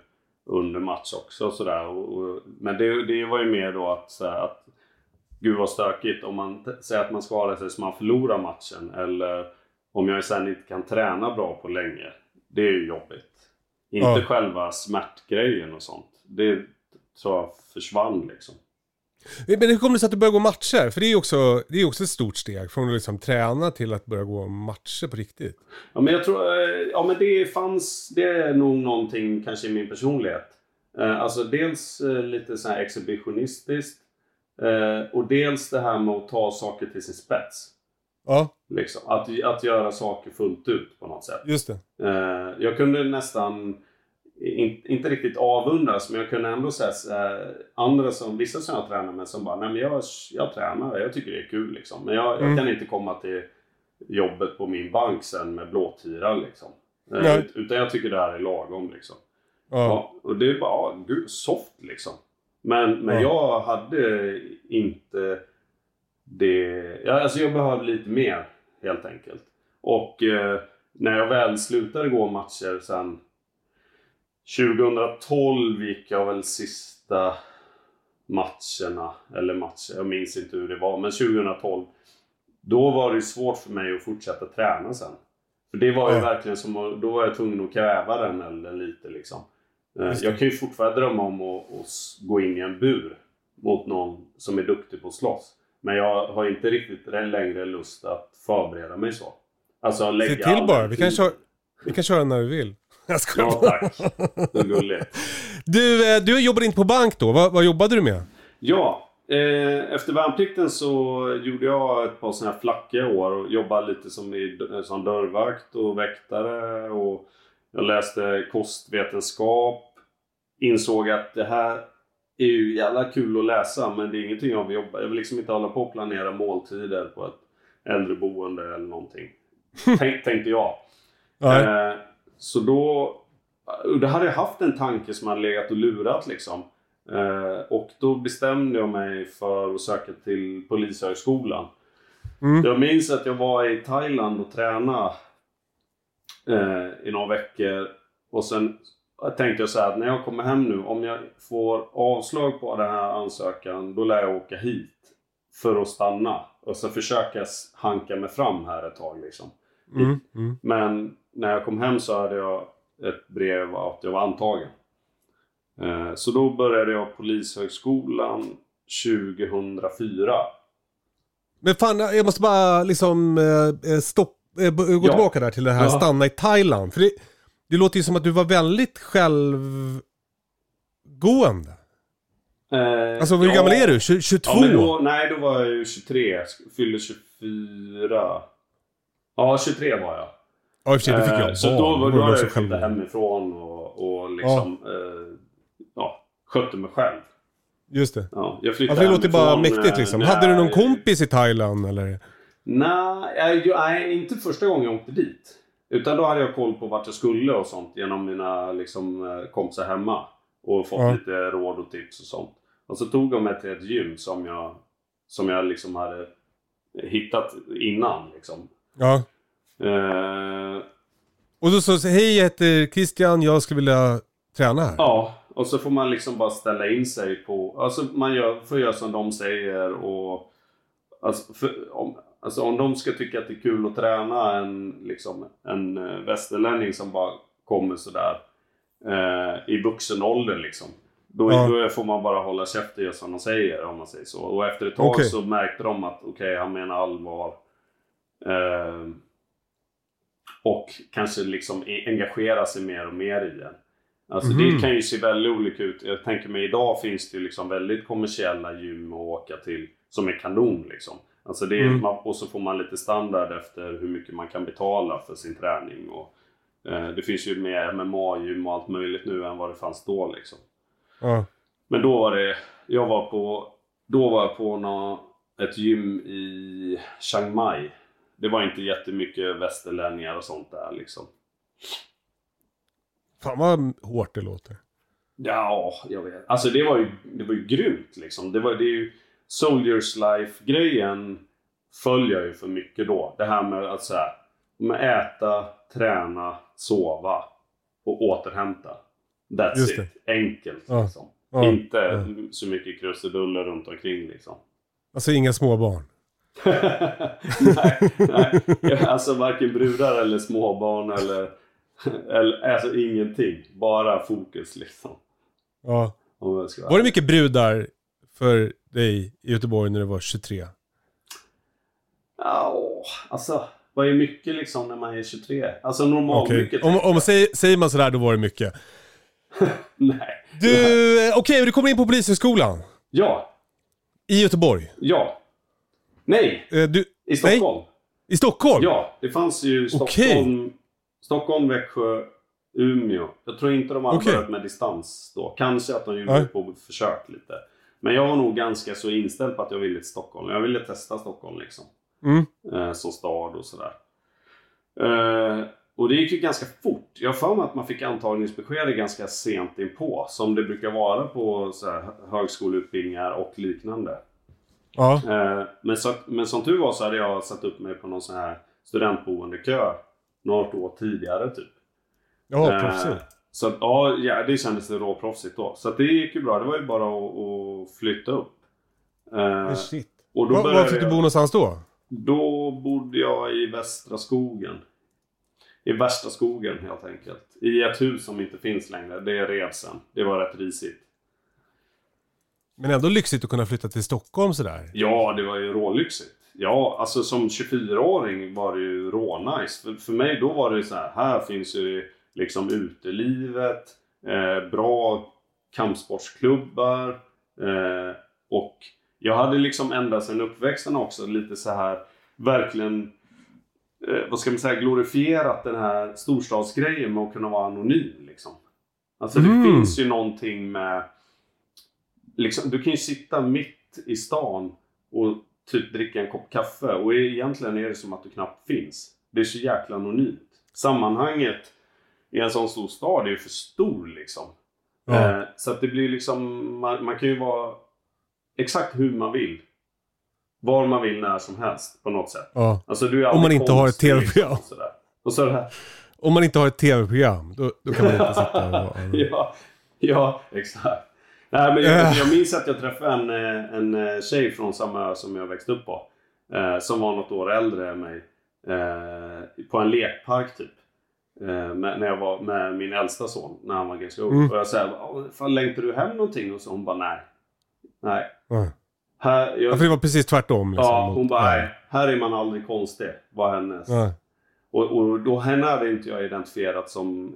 under match också. och Sådär. Och, och, men det, det var ju mer då att, att gud vad stökigt om man säger att man skadar sig så man förlorar matchen. Eller om jag sen inte kan träna bra på länge. Det är ju jobbigt. Inte Ja. själva smärtgrejen och sånt. Det tror jag försvann liksom. Men hur kommer det sig att du började gå matcher? För det är ju också, det är också ett stort steg från att liksom träna till att börja gå matcher på riktigt. Ja men jag tror, eh, ja men det fanns, det är nog någonting kanske i min personlighet. Eh, alltså dels eh, lite så här exhibitionistiskt. Och dels det här med att ta saker till sin spets. Ja, Liksom. Att, att göra saker fullt ut på något sätt. just det. Jag kunde nästan, in, inte riktigt avundas, men jag kunde ändå säga andra som, vissa som jag tränar med som bara, nej men jag, jag tränar, jag tycker det är kul liksom. Men jag, Mm. jag kan inte komma till jobbet på min bank sen med blåtira liksom. Eh, Nej. ut- utan jag tycker det här är lagom liksom. Ja. Ja, och det är bara, ja, gud, soft liksom. Men, men Ja. jag hade inte det... Ja, alltså jag behövde lite mer helt enkelt. Och eh, när jag väl slutade gå matcher sen 2012 gick jag väl sista matcherna, eller matcher, jag minns inte hur det var, men 2012 då var det svårt för mig att fortsätta träna sen. För det var ju Ja. verkligen som att, då var jag tvungen att kväva den elden lite liksom. Eh. Jag kan ju fortfarande drömma om att, att gå in i en bur mot någon som är duktig på att slåss. Men jag har inte riktigt längre lust att förbereda mig så. Alltså lägga Se till bara, vi kan, köra, vi kan köra när vi vill. (laughs) Jag skojar Ja, tack. Det är gulligt. Du, eh, du jobbade inte på bank då. Vad, vad jobbade du med? Ja, eh, efter värnplikten så gjorde jag ett par sådana här flackiga år och jobbade lite som, i, som dörrvakt och väktare och jag läste kostvetenskap. Insåg att det här är ju jävla kul att läsa men det är ingenting jag vill jobba. Jag vill liksom inte hålla på och planera måltider på ett äldreboende eller någonting. (laughs) Tänk, tänkte jag. Nej. Eh, så då... Då hade jag haft en tanke som hade legat och lurat liksom. Eh, och då bestämde jag mig för att söka till Polishögskolan. Mm. Jag minns att jag var i Thailand och tränade eh, i några veckor. Och sen tänkte jag så här att när jag kommer hem nu, om jag får avslag på den här ansökan, då lär jag åka hit för att stanna. Och så försöka hanka mig fram här ett tag liksom. Mm. Mm. Men när jag kom hem så hade jag ett brev att jag var antagen. Eh, Så då började jag Polishögskolan 2004. Men fan, jag måste bara liksom eh, stopp, eh, b- gå Ja. tillbaka där till det här Ja. stanna i Thailand. För det, det låter ju som att du var väldigt självgående. Eh, Alltså hur ja. gammal är du? 20, 22? Ja, då, nej, då var jag ju 23. Fyllde 24. Ja, 23 var jag. Ja i och för sig, fick ju Eh, så då, var då hade jag flyttat hemifrån och, och liksom eh, ja, skötte mig själv. Just det. Ja, jag flyttade Alltså det låter bara mäktigt eh, liksom. när- Hade du någon kompis i Thailand eller? Nej, jag- jag- nej, inte första gången jag åkte dit. Utan då hade jag koll på vart jag skulle och sånt genom mina liksom, eh, kompisar hemma. Och fått Ja. lite råd och tips och sånt. Och så tog de mig till ett gym som jag, som jag liksom hade hittat innan. Liksom. Ja. Eh, Och då sa hej jag heter Christian, jag skulle vilja träna här. ja, och så får man liksom bara ställa in sig på... Alltså man gör, får göra som de säger och... Alltså, för, om, alltså om de ska tycka att det är kul att träna en, liksom, en eh, västerlänning som bara kommer sådär eh, i vuxen ålder liksom. Då, Ja. då får man bara hålla käften och göra som de säger om man säger så. Och efter ett tag Okej. så märkte de att okej, han menar allvar. Eh, och kanske liksom e- engagera sig mer och mer i den. Alltså Mhm. det kan ju se väldigt olika ut. Jag tänker mig idag finns det ju liksom väldigt kommersiella gym att åka till som är kanon liksom. Alltså det är, Mm. man, och så får man lite standard efter hur mycket man kan betala för sin träning. Och, eh, det finns ju mer MMA-gym och allt möjligt nu än vad det fanns då liksom. Ja. Men då var det, jag var på, då var jag på nå, ett gym i Chiang Mai. Det var inte jättemycket västerlänningar och sånt där liksom. Fan vad hårt det låter. Ja, jag vet. Alltså det var ju, det var ju grymt liksom. Det, var, det är ju Soldiers Life-grejen följer jag ju för mycket då. Det här med att så här, med äta, träna, sova och återhämta. That's Just it. Enkelt Ja. liksom. Ja. Inte Ja. så mycket krusiduller runt omkring liksom. Alltså inga småbarn. (laughs) nej, nej. Alltså varken brudar eller småbarn eller, eller alltså ingenting. Bara fokus liksom. Ja. Var det mycket brudar för dig i Göteborg när du var 23? Ja, alltså vad är mycket liksom när man är 23? Alltså normalt Okej. mycket. Om, om säger, säger man sådär då var det mycket. (laughs) Nej. Du, eh, okej, du kommer in på Polishögskolan. Ja. I Göteborg. Ja. Nej. Eh, Du, I Stockholm. I Stockholm? Ja, det fanns ju Stockholm, Okej. Stockholm, Växjö, Umeå. Jag tror inte de hade Okej. börjat med distans då. Kanske att de gjorde Nej. det på försök lite. Men jag var nog ganska så inställd på att jag ville till Stockholm. Jag ville testa Stockholm liksom. Mm. Eh, som stad och sådär. Eh, och det gick ju ganska fort. Jag har för mig att man fick antagningsbesked ganska sent inpå. Som det brukar vara på så här, högskoleutbildningar och liknande. Ja. Eh, men, så, men som tur var så hade jag satt upp mig på någon sån här studentboendekö något år tidigare typ. Ja, Eh, proffsigt. Så att, ja, det kändes råproffsigt då. Så det gick ju bra. Det var ju bara att, att flytta upp. Eh, Shit. och då Var, var fick du bo någonstans då? Då bodde jag i Västra skogen. I värsta skogen helt enkelt. I ett hus som inte finns längre. Det revs sen. Det var rätt risigt. Men ändå lyxigt att kunna flytta till Stockholm sådär. Ja, det var ju rålyxigt. Ja, alltså som 24-åring var det ju rånice. För, för mig då var det ju så här, här finns ju liksom utelivet, eh, bra kampsportsklubbar eh, och jag hade liksom ända sedan uppväxten också lite så här verkligen eh, vad ska man säga, glorifierat den här storstadsgrejen med att kunna vara anonym liksom. Alltså det Mm. finns ju någonting med liksom, du kan ju sitta mitt i stan och typ dricka en kopp kaffe och egentligen är det som att du knappt finns. Det är så jäkla anonymt. Sammanhanget i en sån stor stad är ju för stor liksom. Ja. Eh, så att det blir liksom, man, man kan ju vara exakt hur man vill. Var man vill när som helst på något sätt. Ja. Alltså du är Om man inte har ett TV-program. sådär. Och så här. Om man inte har ett tv-program, då, då kan man inte sitta och (laughs) ja, ja, exakt. Nej, men Äh. jag, jag minns att jag träffade en, eh, en eh, tjej från samma ö som jag växte upp på. Eh, som var något år äldre än mig. Eh, på en lekpark typ. Eh, med, när jag var med min äldsta son, när han var ganska ung. Mm. Och jag sa, "Åh, fan längtar du hem någonting? Och så hon bara, nej. Nej. Ja. Här, Ja, jag, för det var precis tvärtom. Liksom, ja, mot- hon bara, nej. Här är man aldrig konstig. Var hennes. Ja. Och, och då henne hade inte jag identifierat som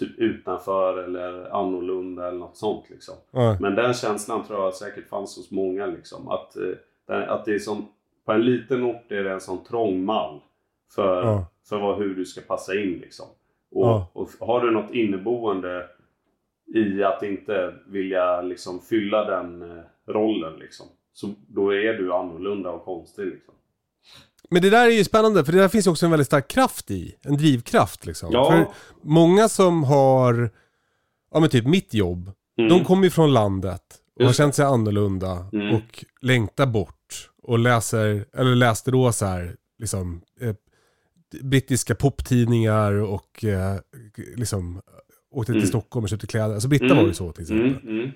typ utanför eller annorlunda eller något sånt liksom. Ja. Men den känslan tror jag säkert fanns hos många liksom. Att, eh, att det är som, på en liten ort är det en sån trång mall för, Ja. för vad, hur du ska passa in liksom. Och, Ja. och har du något inneboende i att inte vilja liksom fylla den eh, rollen liksom. Så då är du annorlunda och konstig liksom. Men det där är ju spännande, för det där finns ju också en väldigt stark kraft i. En drivkraft liksom. Ja. För många som har, ja men typ mitt jobb, Mm. de kommer ju från landet och har känt sig annorlunda Mm. och längtar bort. Och läser, eller läste då så här, liksom, eh, brittiska poptidningar och eh, liksom åkte till Mm. Stockholm och köpte kläder. Alltså Britta Mm. var ju så till exempel. Mm,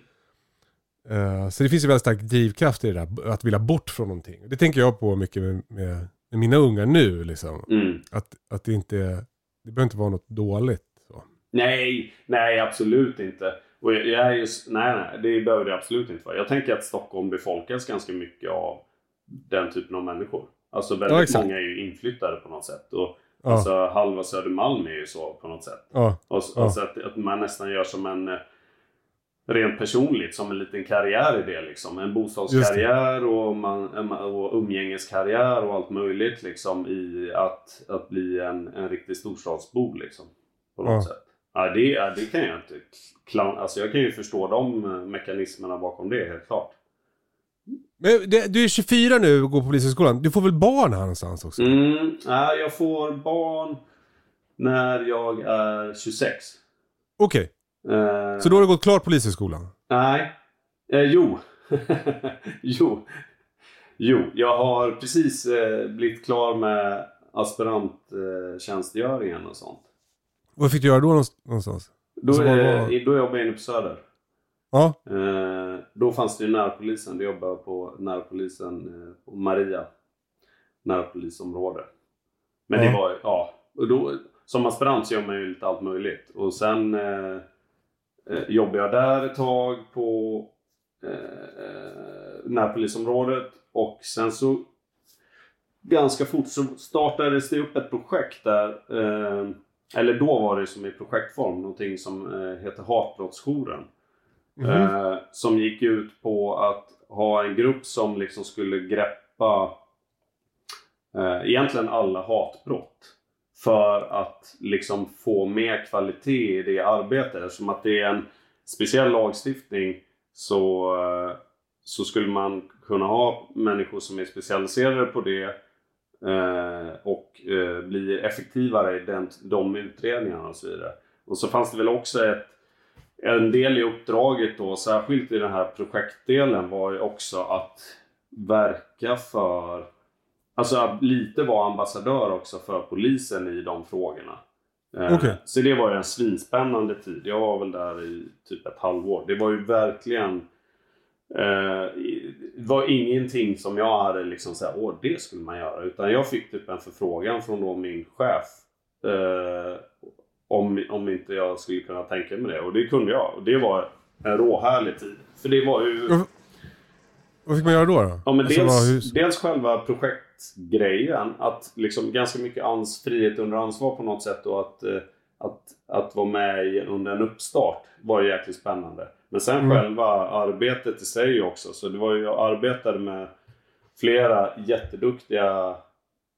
mm. Eh, Så det finns ju väldigt stark drivkraft i det där, att vilja bort från någonting. Det tänker jag på mycket med, med, med mina ungar nu. Liksom. Mm. Att, att det inte det behöver inte vara något dåligt. Så. Nej, nej absolut inte. Och jag, jag är just, nej, nej, det behöver det absolut inte vara. Jag tänker att Stockholm befolkas ganska mycket av den typen av människor. Alltså Ja, väldigt exakt. många är ju inflyttade på något sätt. Och Ja. alltså, halva Södermalm är ju så på något sätt. Ja, Och, Ja. Alltså att, att man nästan gör som en rent personligt som en liten karriär i det liksom. En bostadskarriär och, man, och umgängeskarriär och allt möjligt liksom i att, att bli en, en riktig storstadsbo liksom. På något Ja. sätt. Ja, det, det kan jag inte klan, Alltså jag kan ju förstå de eh, mekanismerna bakom det helt klart. Men det, du är 24 nu och går på polishögskolan. Du får väl barn här någonstans också? Mm, ja, jag får barn när jag är 26. Okej, Eh, så då har du gått klart polishögskolan? Nej. Eh, jo. (laughs) jo. Jo, jag har precis eh, blivit klar med aspiranttjänstgöringen eh, och sånt. Vad fick du göra då någonst- någonstans? Då, Så vad eh, var- då jobbade jag inne på Söder. Ja, Eh, då fanns det ju närpolisen. Då jobbade jag på närpolisen eh, på Maria. Närpolisområde. Men Ja. det var, ja. Och då, som aspirant så gör man ju lite allt möjligt. Och sen eh, jobbade jag där ett tag på eh, närpolisområdet. Och sen så ganska fort så startades det upp ett projekt där. Eh, eller då var det som i projektform, någonting som eh, heter Hatbrottsjouren. Eh, som gick ut på att ha en grupp som liksom skulle greppa eh, egentligen alla hatbrott. För att liksom få mer kvalitet i det arbetet. Eftersom att det är en speciell lagstiftning så, eh, så skulle man kunna ha människor som är specialiserade på det eh, och eh, bli effektivare i den, de utredningarna och så vidare. Och så fanns det väl också ett en del i uppdraget då, särskilt i den här projektdelen, var ju också att verka för Alltså lite vara ambassadör också för polisen i de frågorna. Eh, Okej. Så det var ju en svinspännande tid. Jag var väl där i typ ett halvår. Det var ju verkligen eh, Det var ingenting som jag hade liksom såhär, åh det skulle man göra. Utan jag fick typ en förfrågan från då min chef. Eh, om, om inte jag skulle kunna tänka mig det. Och det kunde jag. Och det var en råhärlig tid. För det var ju... Vad- fick man göra då? då? Ja, men Alltså, dels, hur- dels själva projektgrejen. Att liksom ganska mycket ans frihet under ansvar på något sätt. Och att, eh, att, att vara med i, under en uppstart var jäkligt spännande. Men sen Mm. själva arbetet i sig också. Så det var ju, jag arbetade med flera jätteduktiga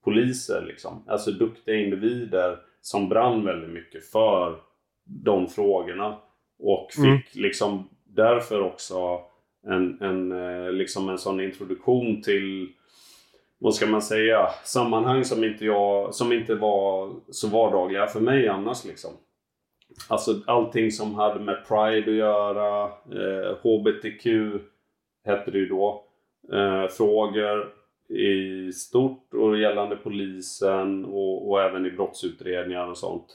poliser. Liksom. Alltså duktiga individer som brann väldigt mycket för de frågorna. Och fick Mm. liksom därför också en, en, eh, liksom en sån introduktion till vad ska man säga, sammanhang som inte, jag, som inte var så vardagliga för mig annars. Liksom. Alltså allting som hade med Pride att göra, eh, HBTQ hette det ju då, eh, frågor i stort och gällande polisen och, och även i brottsutredningar och sånt.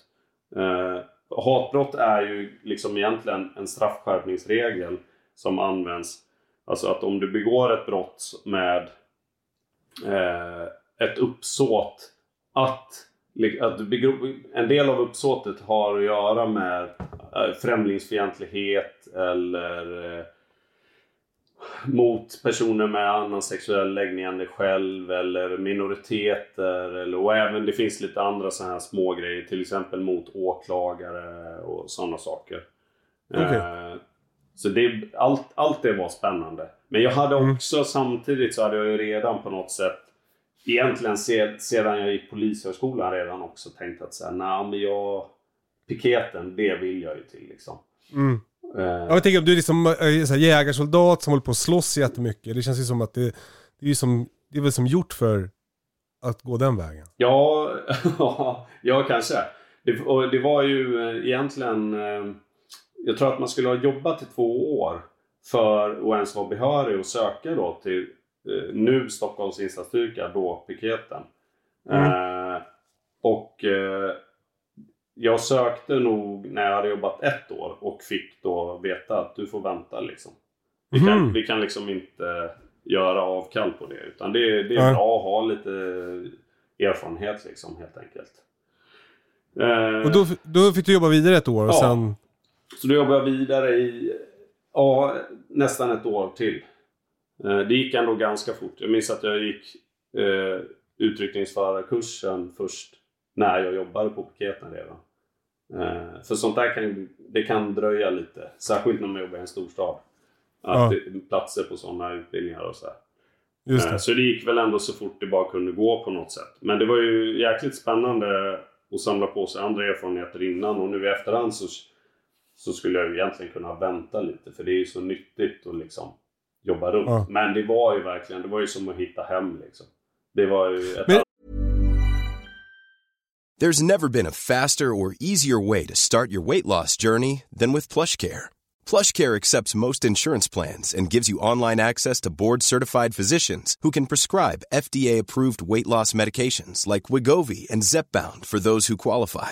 Eh, hatbrott är ju liksom egentligen en straffskärpningsregel som används. Alltså att om du begår ett brott med eh, ett uppsåt att, att en del av uppsåtet har att göra med eh, främlingsfientlighet eller eh, mot personer med annan sexuell läggning än dig själv eller minoriteter. Eller, och även det finns lite andra sådana här små grejer Till exempel mot åklagare och sådana saker. Okej. Eh, så det, allt, allt det var spännande. Men jag hade också samtidigt så hade jag ju redan på något sätt Egentligen se, sedan jag gick polishögskolan redan också tänkt att säga, nej men jag Piketen, det vill jag ju till liksom. Mm. Eh, Ja, jag tänker om du är liksom så här, jägarsoldat som håller på att slåss jättemycket. Det känns ju som att det, det är som, det är väl som gjort för att gå den vägen. Ja, (laughs) ja kanske. Det, och det var ju eh, egentligen... eh, Jag tror att man skulle ha jobbat i två år för att ens vara behörig och söka då till eh, nu Stockholms insatsstyrka, då piketen. Eh, och eh, jag sökte nog när jag hade jobbat ett år och fick då veta att du får vänta liksom. Vi kan, Mhm. vi kan liksom inte göra avkall på det utan det, det är Nej. bra att ha lite erfarenhet liksom helt enkelt. Eh, Och då, då fick du jobba vidare ett år och Ja. sen... så då jobbade jag vidare i ja, nästan ett år till. Eh, det gick ändå ganska fort. Jag minns att jag gick eh, utryckningsförarkursen först när jag jobbade på piketen redan. Eh, för sånt där kan, det kan dröja lite. Särskilt när man jobbar i en storstad. Att Ja. platser på sådana utbildningar och så här. Just Eh, det. Så det gick väl ändå så fort det bara kunde gå på något sätt. Men det var ju jäkligt spännande att samla på sig andra erfarenheter innan och nu i efterhand så, så skulle jag ju egentligen kunna vänta lite för det är ju så nyttigt att liksom jobba runt. Ja. Men det var ju verkligen, det var ju som att hitta hem liksom. Det var ju ett Men- There's never been a faster or easier way to start your weight loss journey than with PlushCare. PlushCare accepts most insurance plans and gives you online access to board-certified physicians who can prescribe FDA-approved weight loss medications like Wigovi and Zepbound for those who qualify.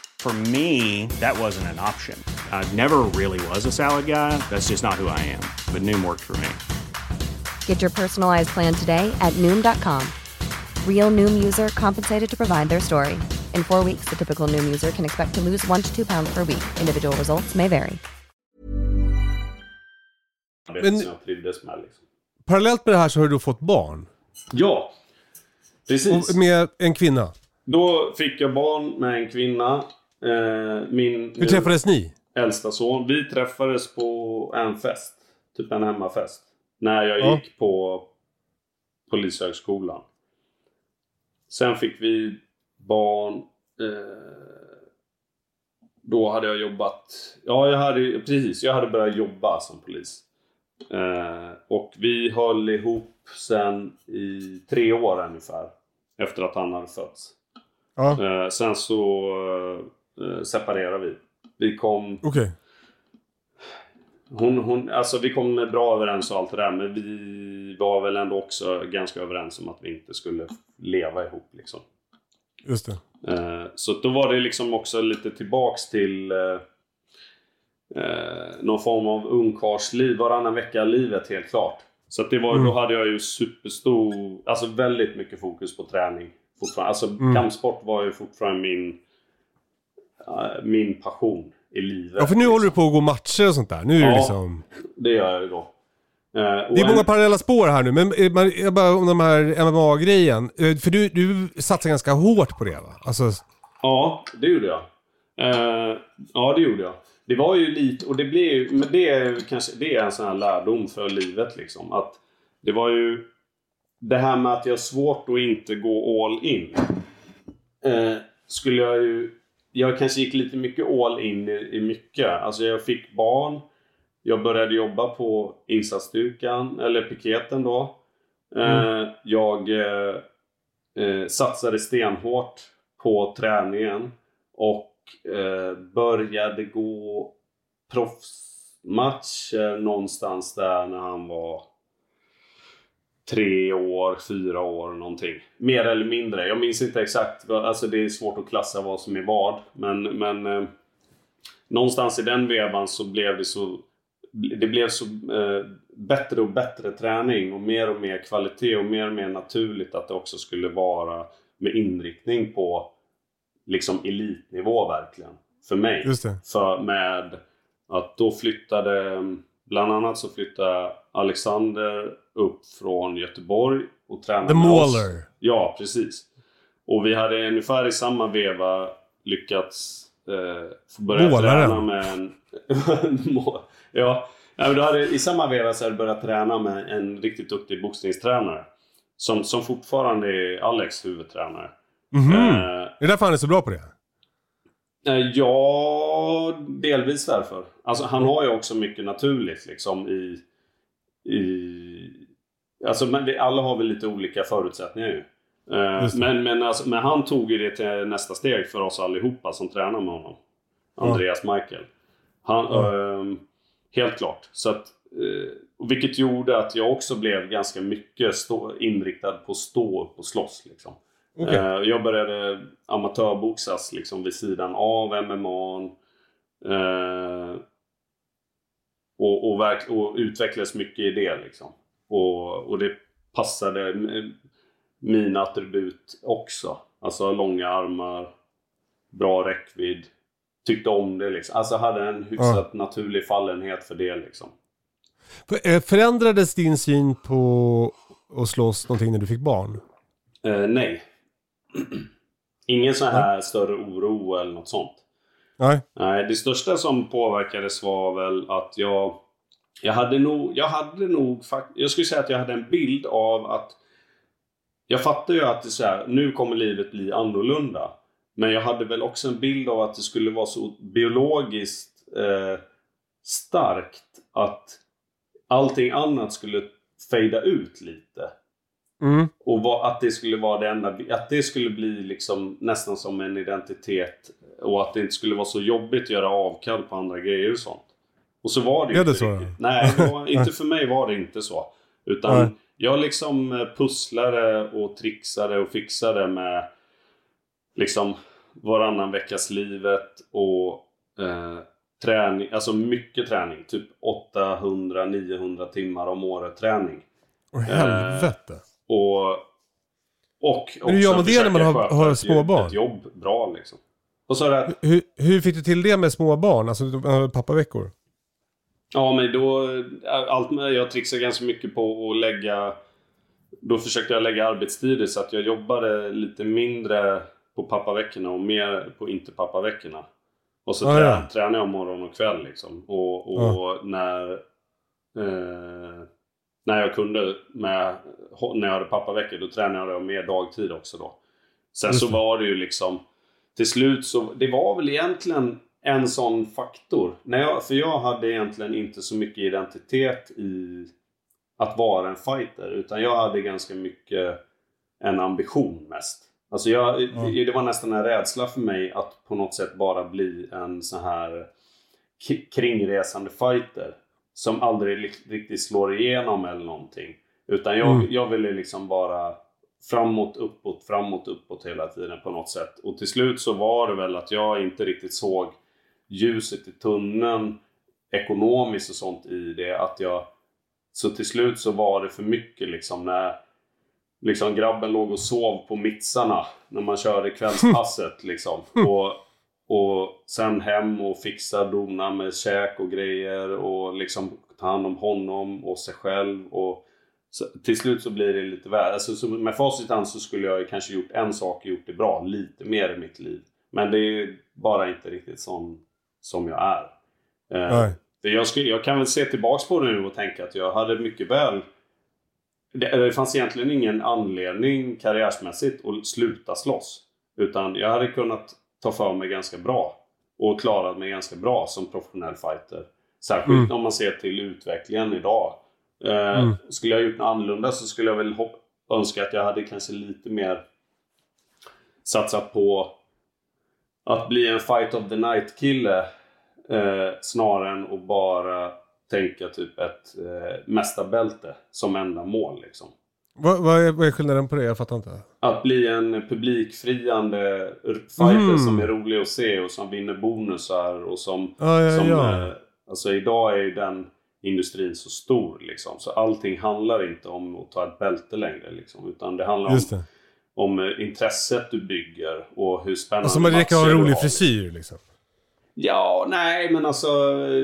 For me, that wasn't an option. I never really was a salad guy. That's just not who I am. But Noom worked for me. Get your personalized plan today at Noom.com. Real Noom user compensated to provide their story. In four weeks, the typical Noom user can expect to lose one to two pounds per week. Individual results may vary. Det Men- som jag trivdes med. Parallellt med det här så har du fått barn. Ja, precis. Och med en kvinna. Då fick jag barn med en kvinna. Eh, min Hur träffades ni? äldsta son. Vi träffades på en fest. Typ en hemmafest. När jag Ja. gick på Polishögskolan. Sen fick vi barn. Eh, då hade jag jobbat. Ja, jag hade precis. Jag hade börjat jobba som polis. Eh, och vi höll ihop sen i tre år ungefär. Efter att han hade fötts. Ja, Eh, sen så eh, separerade vi. Vi kom, okej. hon, hon, alltså vi kom bra överens och allt det där. Men vi var väl ändå också ganska överens om att vi inte skulle leva ihop liksom. Just det. Eh, så då var det liksom också lite tillbaks till eh, eh, någon form av ungkarlsliv. Varannan vecka-livet helt klart. Så det var, då hade jag ju superstor, alltså väldigt mycket fokus på träning. Fortfarande. Alltså kampsport var ju fortfarande min, min passion i livet. Ja, för nu håller du på att gå matcher och sånt där. Nu är det Ja. liksom... Det gör jag ju då. Och Det är många en- parallella spår här nu, men eh, man- jag bara om de här MMA-grejen. Eh, För du, du satsar ganska hårt på det va? Alltså, Ja, det gjorde jag. Eh, ja, det gjorde jag. Det var ju lite, och det blev ju, men det är kanske, det är en sån här lärdom för livet liksom. Att det var ju det här med att jag har svårt att inte gå all in. Eh, skulle jag ju, jag kanske gick lite mycket all in i, i mycket. Alltså jag fick barn. Jag började jobba på insatsstyrkan, eller piketen då. Eh, Jag eh, eh, satsade stenhårt på träningen och eh, började gå proffsmatcher någonstans där när han var tre år, fyra år någonting. Mer eller mindre. Jag minns inte exakt. Alltså det är svårt att klassa vad som är vad. Men, men eh, någonstans i den vevan så blev det så det blev så eh, bättre och bättre träning och mer och mer kvalitet och mer och mer naturligt att det också skulle vara med inriktning på liksom elitnivå verkligen. För mig. Just det. För med att då flyttade, bland annat så flyttade Alexander upp från Göteborg och tränade The oss. Mauler. Ja, precis. Och vi hade ungefär i samma veva lyckats eh, få börja Målaren. träna med en... (laughs) Ja, men då hade, i samma veva så hade börjat träna med en riktigt duktig boxningstränare. Som, som fortfarande är Alex huvudtränare. Mhm. Eh, Är det därför han är så bra på det? Eh, Ja, delvis därför. Alltså han har ju också mycket naturligt liksom i... i alltså men vi, alla har väl lite olika förutsättningar ju. Eh, men, men, alltså, men han tog ju det till nästa steg för oss allihopa som tränar med honom. Andreas Michael. Han, ehm, helt klart. Så att, och vilket gjorde att jag också blev ganska mycket stå, inriktad på att stå upp och slåss. Liksom. Okej. Eh, jag började amatörboxas liksom vid sidan av MMA. Eh, och, och, verk, och utvecklades mycket i det liksom. Och, och det passade mina attribut också. Alltså långa armar, bra räckvidd. Tyckte om det liksom. Alltså hade en hyfsat naturlig fallenhet för det liksom. Eh, Förändrades din syn på att slåss någonting när du fick barn? Eh, nej. (clears throat) Ingen sån här större oro eller något sånt. Nej. Nej, det största som påverkades var väl att jag... Jag hade nog... Jag hade nog Jag skulle säga att jag hade en bild av att... Jag fattar ju att det så här, nu kommer livet bli annorlunda. Men jag hade väl också en bild av att det skulle vara så biologiskt eh, starkt att allting annat skulle fejda ut lite. Mm. Och vad, att det skulle vara det enda, att det skulle bli liksom nästan som en identitet. Och att det inte skulle vara så jobbigt att göra avkall på andra grejer och sånt. Och så var det ju det inte så? riktigt. Nej, var, (laughs) inte för mig var det inte så. Utan Nej. jag liksom eh, pusslade och trixade och fixade med liksom varannan veckas livet och eh, träning, alltså mycket träning. Typ 800-900 timmar om året träning. Åh helvete. Och, och Men hur gör man också det när man har- har ett små jobb- barn? Ett jobb bra liksom. Och så det, Hur, hur fick du till det med små barn? Alltså pappaveckor? ja men då, allt med, jag trixar ganska mycket på att lägga, då försökte jag lägga arbetstider så att jag jobbade lite mindre på pappaveckorna och mer på inte pappaveckorna. Och så Ah, trä, ja. tränar jag morgon och kväll liksom. Och, och när, eh, när jag kunde, med, när jag hade pappaveckor, då tränade jag mer dagtid också då. Sen så var det ju liksom, till slut så, det var väl egentligen en sån faktor. När jag, för jag hade egentligen inte så mycket identitet i att vara en fighter. Utan jag hade ganska mycket en ambition mest. Alltså jag, det var nästan en rädsla för mig att på något sätt bara bli en sån här kringresande fighter. Som aldrig riktigt slår igenom eller någonting. Utan jag, Mm. jag ville liksom bara framåt, uppåt, framåt, uppåt hela tiden på något sätt. Och till slut så var det väl att jag inte riktigt såg ljuset i tunneln ekonomiskt och sånt i det. Att jag... Så till slut så var det för mycket liksom när liksom grabben låg och sov på mitsarna när man körde kvällspasset (laughs) liksom. Och, och sen hem och fixa, dona med käk och grejer och liksom ta hand om honom och sig själv. Och så, till slut så blir det lite värre. Alltså, så med facit hand så skulle jag kanske gjort en sak och gjort det bra. Lite mer i mitt liv. Men det är bara inte riktigt som, som jag är. Eh, Nej. jag, skulle, jag kan väl se tillbaks på det nu och tänka att jag hade mycket väl... Det, det fanns egentligen ingen anledning karriärsmässigt att sluta slåss. Utan jag hade kunnat ta för mig ganska bra. Och klarat mig ganska bra som professionell fighter. Särskilt Mm. om man ser till utvecklingen idag. Eh, Mm. Skulle jag gjort något annorlunda så skulle jag väl önska att jag hade kanske lite mer satsat på att bli en fight of the night kille eh, snarare än att bara tänka typ ett eh, mästarbälte som enda mål liksom. Vad, vad, är, vad är skillnaden på det? Jag fattar inte. Att bli en publikfriande fighter Mm. som är rolig att se och som vinner bonusar och som... Ja, ja, som ja. eh, alltså idag är ju den industrin så stor liksom. Så allting handlar inte om att ta ett bälte längre liksom. Utan det handlar om, Just det. om eh, intresset du bygger och hur spännande Alltså man räcker ha matcher en du rolig har. frisyr liksom. Ja, nej men alltså...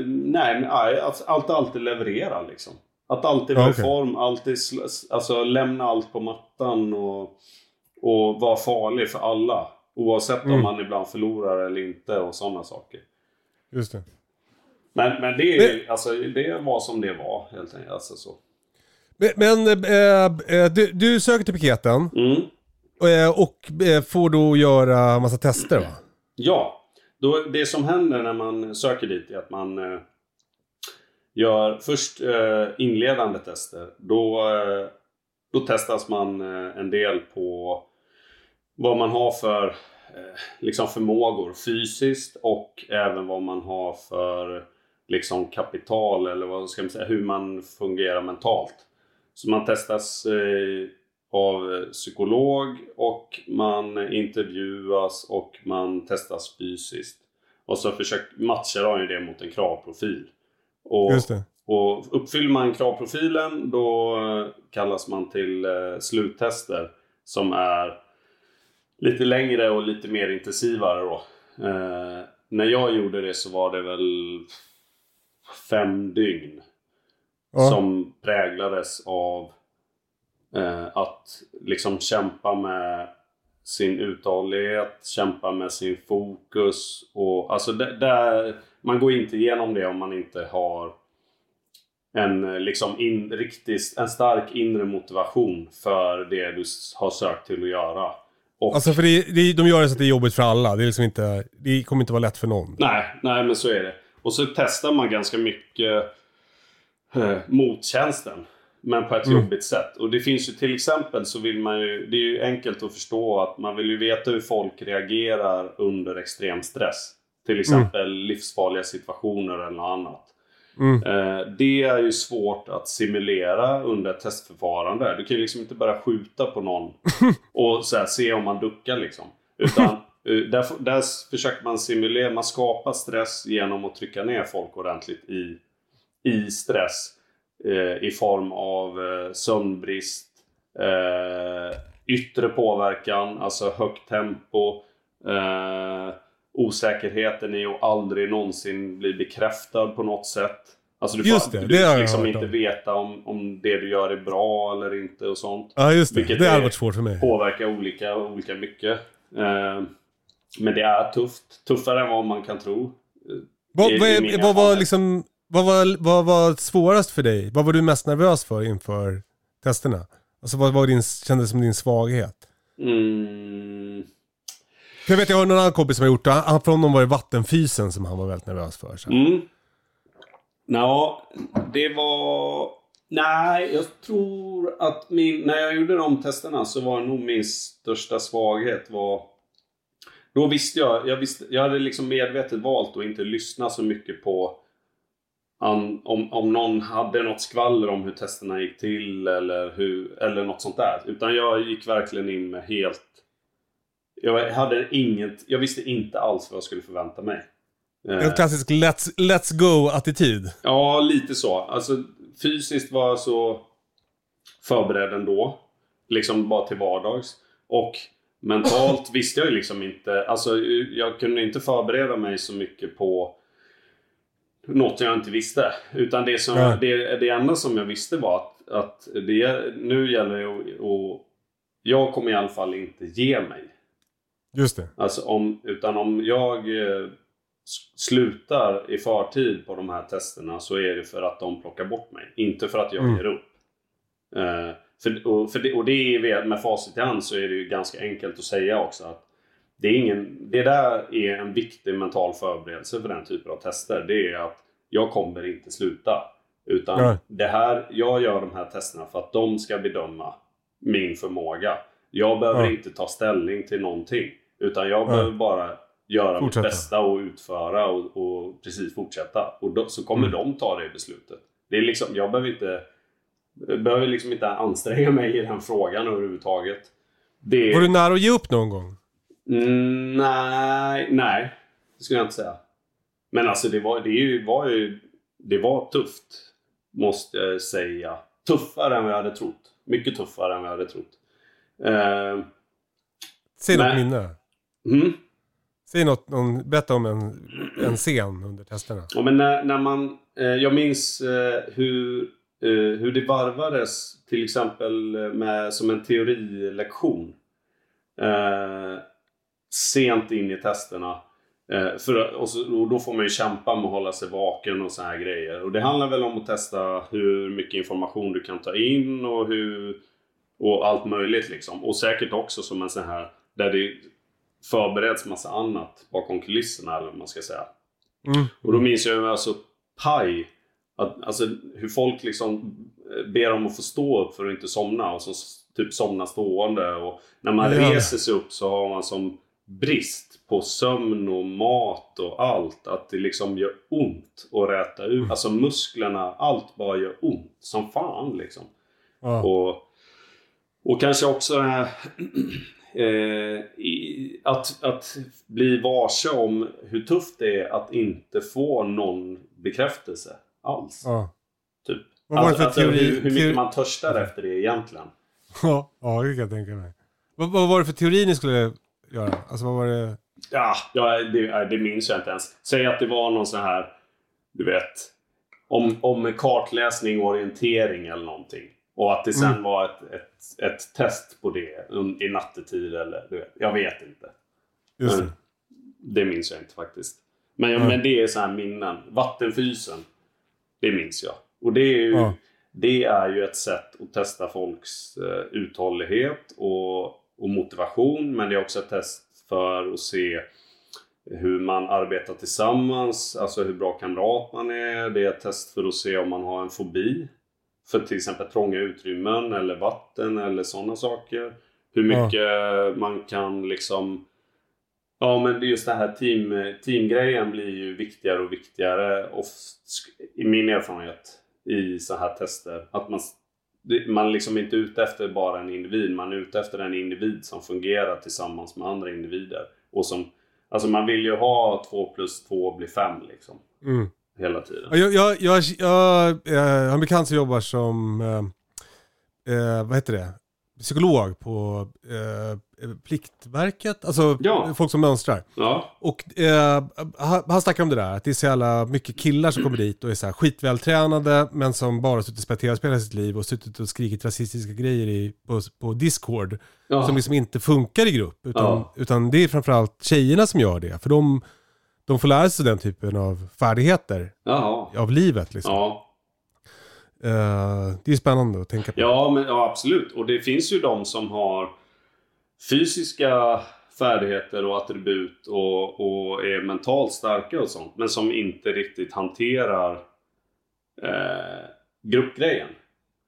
Nej, men, alltså, allt alltid leverera liksom. Att alltid vara Ja, i form, alltid alltså, lämna allt på mattan och, och vara farlig för alla. Oavsett Mm. om man ibland förlorar eller inte och sådana saker. Just det. Men, men det, är, alltså, det var som det var helt enkelt. Alltså, så. Men, men eh, du, du söker till piketen Mm. eh, och eh, får då göra massa tester va? Ja, då, det som händer när man söker dit är att man gör först eh, inledande tester. Då, eh, då testas man eh, en del på vad man har för eh, liksom förmågor fysiskt och även vad man har för liksom kapital eller vad ska man säga, hur man fungerar mentalt. Så man testas eh, av psykolog och man intervjuas och man testas fysiskt. Och så försöker, matchar de ju det mot en kravprofil. Och, och uppfyller man kravprofilen då eh, kallas man till eh, sluttester som är lite längre och lite mer intensivare då. Eh, när jag gjorde det så var det väl fem dygn Ja. som präglades av eh, att liksom kämpa med sin uthållighet, kämpa med sin fokus och alltså där, man går inte igenom det om man inte har en eh, liksom in, riktigt, en stark inre motivation för det du har sökt till att göra. Och, Alltså för det, det, de gör det så att det är jobbigt för alla. Det, är liksom inte, det kommer inte vara lätt för någon. Nej, nej men så är det. Och så testar man ganska mycket eh, mot tjänsten. Men på ett Mm. jobbigt sätt. Och det finns ju till exempel så vill man ju... Det är ju enkelt att förstå att man vill ju veta hur folk reagerar under extrem stress. Till exempel livsfarliga situationer eller något annat. Mm. Eh, det är ju svårt att simulera under ett testförfarande. Du kan ju liksom inte bara skjuta på någon (laughs) och så se om man duckar liksom. Utan, (laughs) Eh, Där, där försöker man simulera, man skapar stress genom att trycka ner folk ordentligt i, i stress. Eh, I form av eh, sömnbrist, eh, yttre påverkan, alltså högt tempo, eh, osäkerheten i att aldrig någonsin bli bekräftad på något sätt. Alltså du Just får, det, du det har liksom inte om. veta om, om det du gör är bra eller inte och sånt. Ja, just det. Vilket det hade är- varit svårt för mig. Påverkar olika, olika mycket. Eh, men det är tufft. Tuffare än vad man kan tro. Vad, i- vad, i vad var liksom... Vad var, vad var svårast för dig? Vad var du mest nervös för inför testerna? Alltså vad var din, kändes som din svaghet? Mm, jag vet, jag har någon annan kompis som har gjort det. Han, från honom var det vattenfysen som han var väldigt nervös för. Så. mm. Ja, det var... Nej, jag tror att min... När jag gjorde de testerna så var nog min största svaghet var... Då visste jag... Jag, visste, jag hade liksom medvetet valt att inte lyssna så mycket på an, om, om någon hade något skvaller om hur testerna gick till eller, hur, eller något sånt där. Utan jag gick verkligen in med helt... Jag hade inget... Jag visste inte alls vad jag skulle förvänta mig. Eh, En klassisk let's, let's go-attityd. Ja, lite så. Alltså fysiskt var jag så förberedd ändå. Liksom bara till vardags. Och mentalt (laughs) visste jag ju liksom inte. Alltså jag kunde inte förbereda mig så mycket på något jag inte visste. Utan det, som, Ja. det, det enda som jag visste var att, att det, nu gäller det att... att jag kommer i alla fall inte ge mig. Just det. Alltså om, utan om jag eh, slutar i förtid på de här testerna så är det för att de plockar bort mig. Inte för att jag Mm. ger upp. Eh, för, och, för det, och det är med facit i hand så är det ju ganska enkelt att säga också att det, är ingen, det där är en viktig mental förberedelse för den typen av tester. Det är att jag kommer inte sluta. Utan Nej. det här, jag gör de här testerna för att de ska bedöma min förmåga. Jag behöver Ja. inte ta ställning till någonting. Utan jag Ja. behöver bara göra Fortsätta. mitt bästa och utföra och, och precis fortsätta. Och då, så kommer Mm. de ta det beslutet. Det är liksom, jag behöver inte, behöver liksom inte anstränga mig i den frågan överhuvudtaget. Det, Var du nära att ge upp någon gång? Mm, nej, nej. Det skulle jag inte säga. Men alltså det var, det var ju... Det var tufft. Måste jag säga. Tuffare än vad jag hade trott. Mycket tuffare än vad jag hade trott. Eh, Säg något minne. mm. Säg något, någon, berätta om en, en scen under testerna. Ja, men när, när man... Eh, jag minns eh, hur, eh, hur det varvades till exempel eh, med, som en teorilektion. Eh, sent in i testerna. Eh, för, och, så, och då får man ju kämpa med att hålla sig vaken och så här grejer. Och det handlar väl om att testa hur mycket information du kan ta in och hur... Och allt möjligt liksom. Och säkert också som en sån här... Där det förbereds massa annat bakom kulisserna eller vad man ska säga. Mm. Och då minns jag ju alltså paj. Att, alltså hur folk liksom eh, ber om att få stå upp för att inte somna och så typ somna stående. Och när man Ja. reser sig upp så har man som brist på sömn och mat och allt. Att det liksom gör ont att räta ut. Alltså musklerna, allt bara gör ont som fan liksom. Ja. Och, och kanske också här, (clears throat) eh, i, att, att bli varse om hur tufft det är att inte få någon bekräftelse alls. Ja. Typ. Vad var det för alltså, teori- hur, hur mycket teori- man törstar efter det egentligen. Ja, ja, det kan jag tänka mig. Vad, vad var det för teori ni skulle göra? Alltså vad var det? Ja, ja det, det minns jag inte ens. Säg att det var någon sån här, du vet, om, om kartläsning och orientering eller någonting. Och att det sen Mm. var ett, ett, ett test på det i nattetid eller du vet, jag vet inte. Just det. Mm. Det minns jag inte faktiskt. Men, Mm. men det är så här minnen. Vattenfysen. Det minns jag. Och det är ju, Ja. det är ju ett sätt att testa folks eh, uthållighet och, och motivation. Men det är också ett test för att se hur man arbetar tillsammans. Alltså hur bra kamrat man är. Det är ett test för att se om man har en fobi. För till exempel trånga utrymmen eller vatten eller sådana saker. Hur Ja. mycket man kan liksom Ja men just det här team, teamgrejen blir ju viktigare och viktigare och i min erfarenhet i så här tester. Att man, man liksom inte är ute efter bara en individ. Man är ute efter en individ som fungerar tillsammans med andra individer. Och som, alltså man vill ju ha 2 plus 2 blir 5 liksom. Mm. Hela tiden. Ja, Jag, jag, jag, jag, eh, har en bekant som jobbar som, eh, eh, vad heter det, psykolog på eh, Pliktverket, alltså Ja. folk som mönstrar. Ja, Och eh, han, han snackar om det där, att det är så jävla mycket killar som kommer dit och är så här skitvältränade men som bara suttit och spelat tv-spel hela sitt liv och suttit och skrikit rasistiska grejer i, på, på Discord. ja. Som liksom inte funkar i grupp. Utan, utan det är framförallt tjejerna som gör det. För de, de får lära sig den typen av färdigheter Jaha. av livet. Liksom. Ja. Eh, det är spännande att tänka på. Ja, men, ja, absolut. Och det finns ju de som har fysiska färdigheter och attribut och, och är mentalt starka och sånt. Men som inte riktigt hanterar eh, gruppgrejen.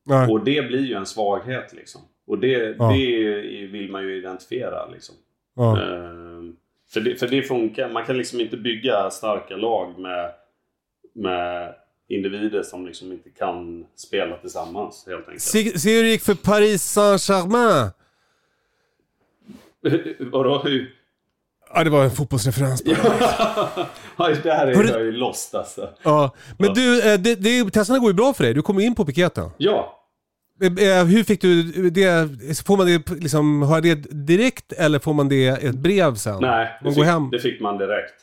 Nej. Och det blir ju en svaghet liksom. Och det, Ja. det vill man ju identifiera liksom. Ja. Eh, för, det, för det funkar. Man kan liksom inte bygga starka lag med, med individer som liksom inte kan spela tillsammans helt enkelt. Se, se hur det gick för Paris Saint-Germain. (laughs) Vadå? Hur? Ja, det var en fotbollsreferens. bara. Ja, (laughs) där är jag ju lost alltså. Ja. Men du, eh, det, det, testerna går ju bra för dig. Du kommer in på piketen. Ja. Eh, eh, Hur fick du det? Får man det liksom, har det direkt eller får man det i ett brev sen? Nej, det Man fick, hem? det fick man direkt.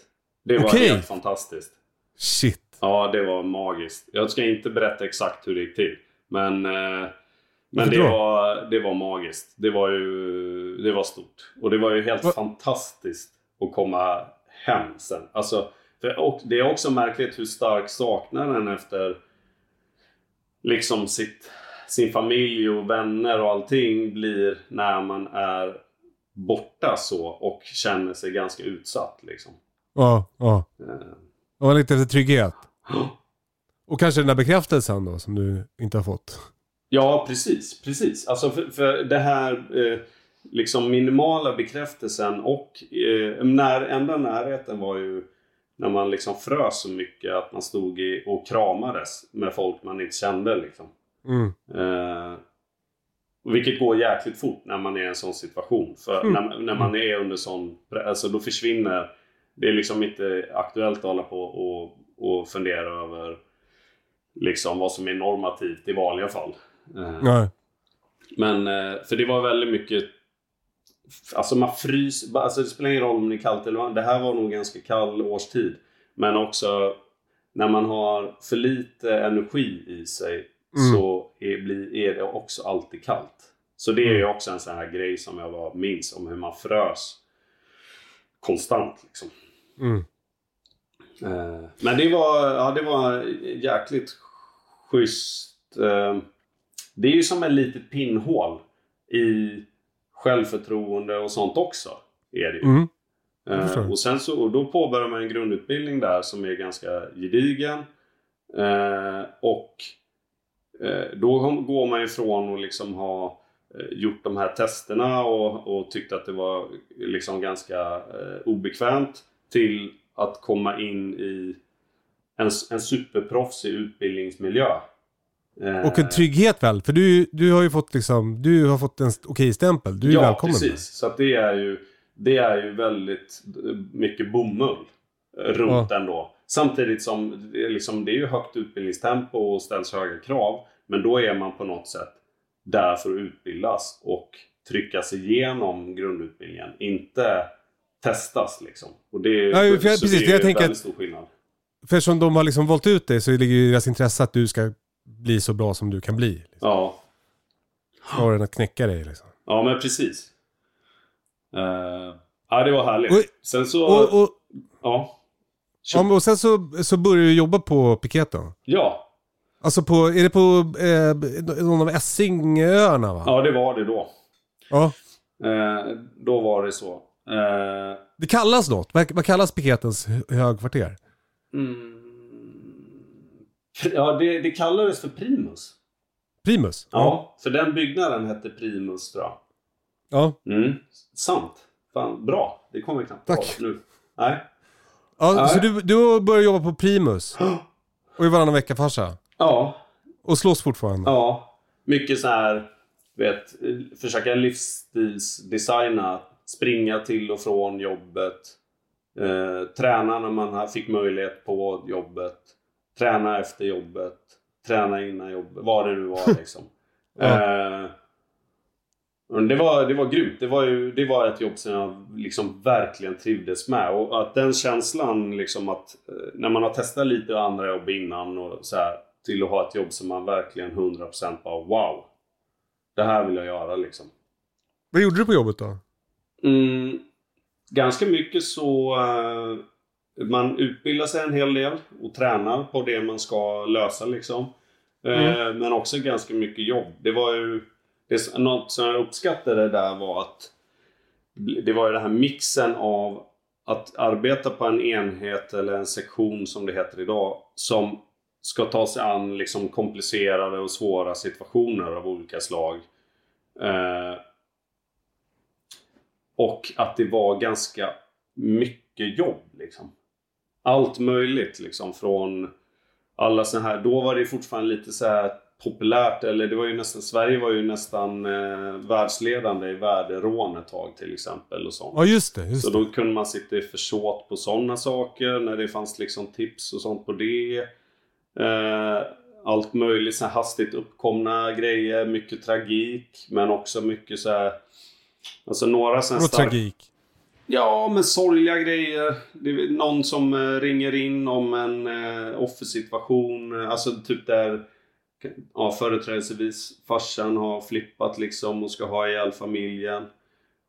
Det var Okej. helt fantastiskt. Shit. Ja, det var magiskt. Jag ska inte berätta exakt hur det gick till. Men, eh, men det, var, det var magiskt. Det var ju det var stort. Och det var ju helt Va- fantastiskt att komma hem sen. Alltså, för, och det är också märkligt hur stark saknaden efter liksom sitt, sin familj och vänner och allting blir när man är borta så och känner sig ganska utsatt. Liksom. Ja, ja. Eh, Och lite efter trygghet. Och kanske den där bekräftelsen då som du inte har fått. Ja, precis. precis. Alltså för, för det här eh, liksom minimala bekräftelsen och eh, när, enda närheten var ju när man liksom frös så mycket att man stod i, och kramades med folk man inte kände. Liksom. Mm. Eh, vilket går jäkligt fort när man är i en sån situation. För när, när man är under sån... Alltså då försvinner... Det är liksom inte aktuellt att hålla på och, och fundera över liksom vad som är normativt i vanliga fall. Eh, men, eh, för det var väldigt mycket... Alltså man frys... Alltså det spelar ingen roll om det är kallt eller varmt. Det här var nog ganska kall årstid. Men också när man har för lite energi i sig så är, blir, är det också alltid kallt. Så det är ju också en sån här grej som jag var, minns om hur man frös konstant. Liksom. Mm. Eh, Men det var, ja, det var jäkligt schysst. Eh, Det är ju som ett litet pinnhål i självförtroende och sånt också. Är det ju. Mm. Eh, och, sen så, och då påbörjar man en grundutbildning där som är ganska gedigen. Och då går man ifrån att liksom ha eh, gjort de här testerna och, och tyckte att det var liksom ganska eh, obekvämt till att komma in i en, en superproffsig utbildningsmiljö. Eh, Och en trygghet väl? För du, du har ju fått liksom, du har fått en okej stämpel. Du är ja, välkommen. precis. Så det är ju, det är ju väldigt eh, mycket bomull eh, runt ändå. Samtidigt som det är, liksom, det är ju högt utbildningstempo och ställs höga krav. Men då är man på något sätt där för att utbildas och trycka sig igenom grundutbildningen. Inte testas liksom. Och det, Ja, för så precis, det är jag tänker väldigt stor skillnad. För eftersom de har liksom valt ut dig så ligger ju deras intresse att du ska bli så bra som du kan bli. Liksom. Ja, Snarare än att knäcka dig liksom. ja men precis. Eh, ja, det var härligt. Och- Sen så... Och, och, ja. Ja, och sen så, så börjar du jobba på piketen. ja. Alltså på, är det på eh, någon av Essingöarna va? Ja, det var det då. Ja. Eh, då var det så. Eh, Det kallas något. Vad, vad kallas piketens hö- högkvarter? ja, det, det kallades för Primus. Primus? Ja, för den byggnaden hette Primus tror jag. Ja. Mm. Sant. Fan, bra. Det kommer knappt Tack. nu. Nej. Ja så du, du börjar jobba på Primus? Och är varannan vecka farsa? Ja, Och slåss fortfarande? ja. Mycket så här, vet, försöka livsstilsdesigna springa till och från jobbet. Eh, träna när man fick möjlighet på jobbet. Träna efter jobbet. Träna innan jobbet. Vad det nu var (laughs) liksom. Ja. eh, det var, det var grymt. Det var, ju, det var ett jobb som jag liksom verkligen trivdes med. Och att den känslan liksom att eh, när man har testat lite andra jobb innan och så här, till att ha ett jobb som man verkligen 100% bara wow. Det här vill jag göra liksom. Vad gjorde du på jobbet då? Mm, ganska mycket så eh, man utbildar sig en hel del och tränar på det man ska lösa liksom. Eh, Men också ganska mycket jobb. Det var ju det, något som jag uppskattade där var att det var ju den här mixen av att arbeta på en enhet eller en sektion som det heter idag som ska ta sig an liksom komplicerade och svåra situationer av olika slag. Eh, och att det var ganska mycket jobb liksom. Allt möjligt liksom från alla så här, då var det fortfarande lite så här populärt, eller det var ju nästan, Sverige var ju nästan eh, världsledande i värderån ett tag till exempel och sånt. Ja just det, just Så det. då kunde man sitta i försåt på sådana saker när det fanns liksom tips och sånt på det. Eh, allt möjligt så här hastigt uppkomna grejer, mycket tragik men också mycket så här Alltså några sådana Vadå tragik? Ja, men sorgliga grejer. Det är någon som eh, ringer in om en eh, offersituation. Alltså typ där ja, företrädesvis farsan har flippat liksom och ska ha ihjäl familjen.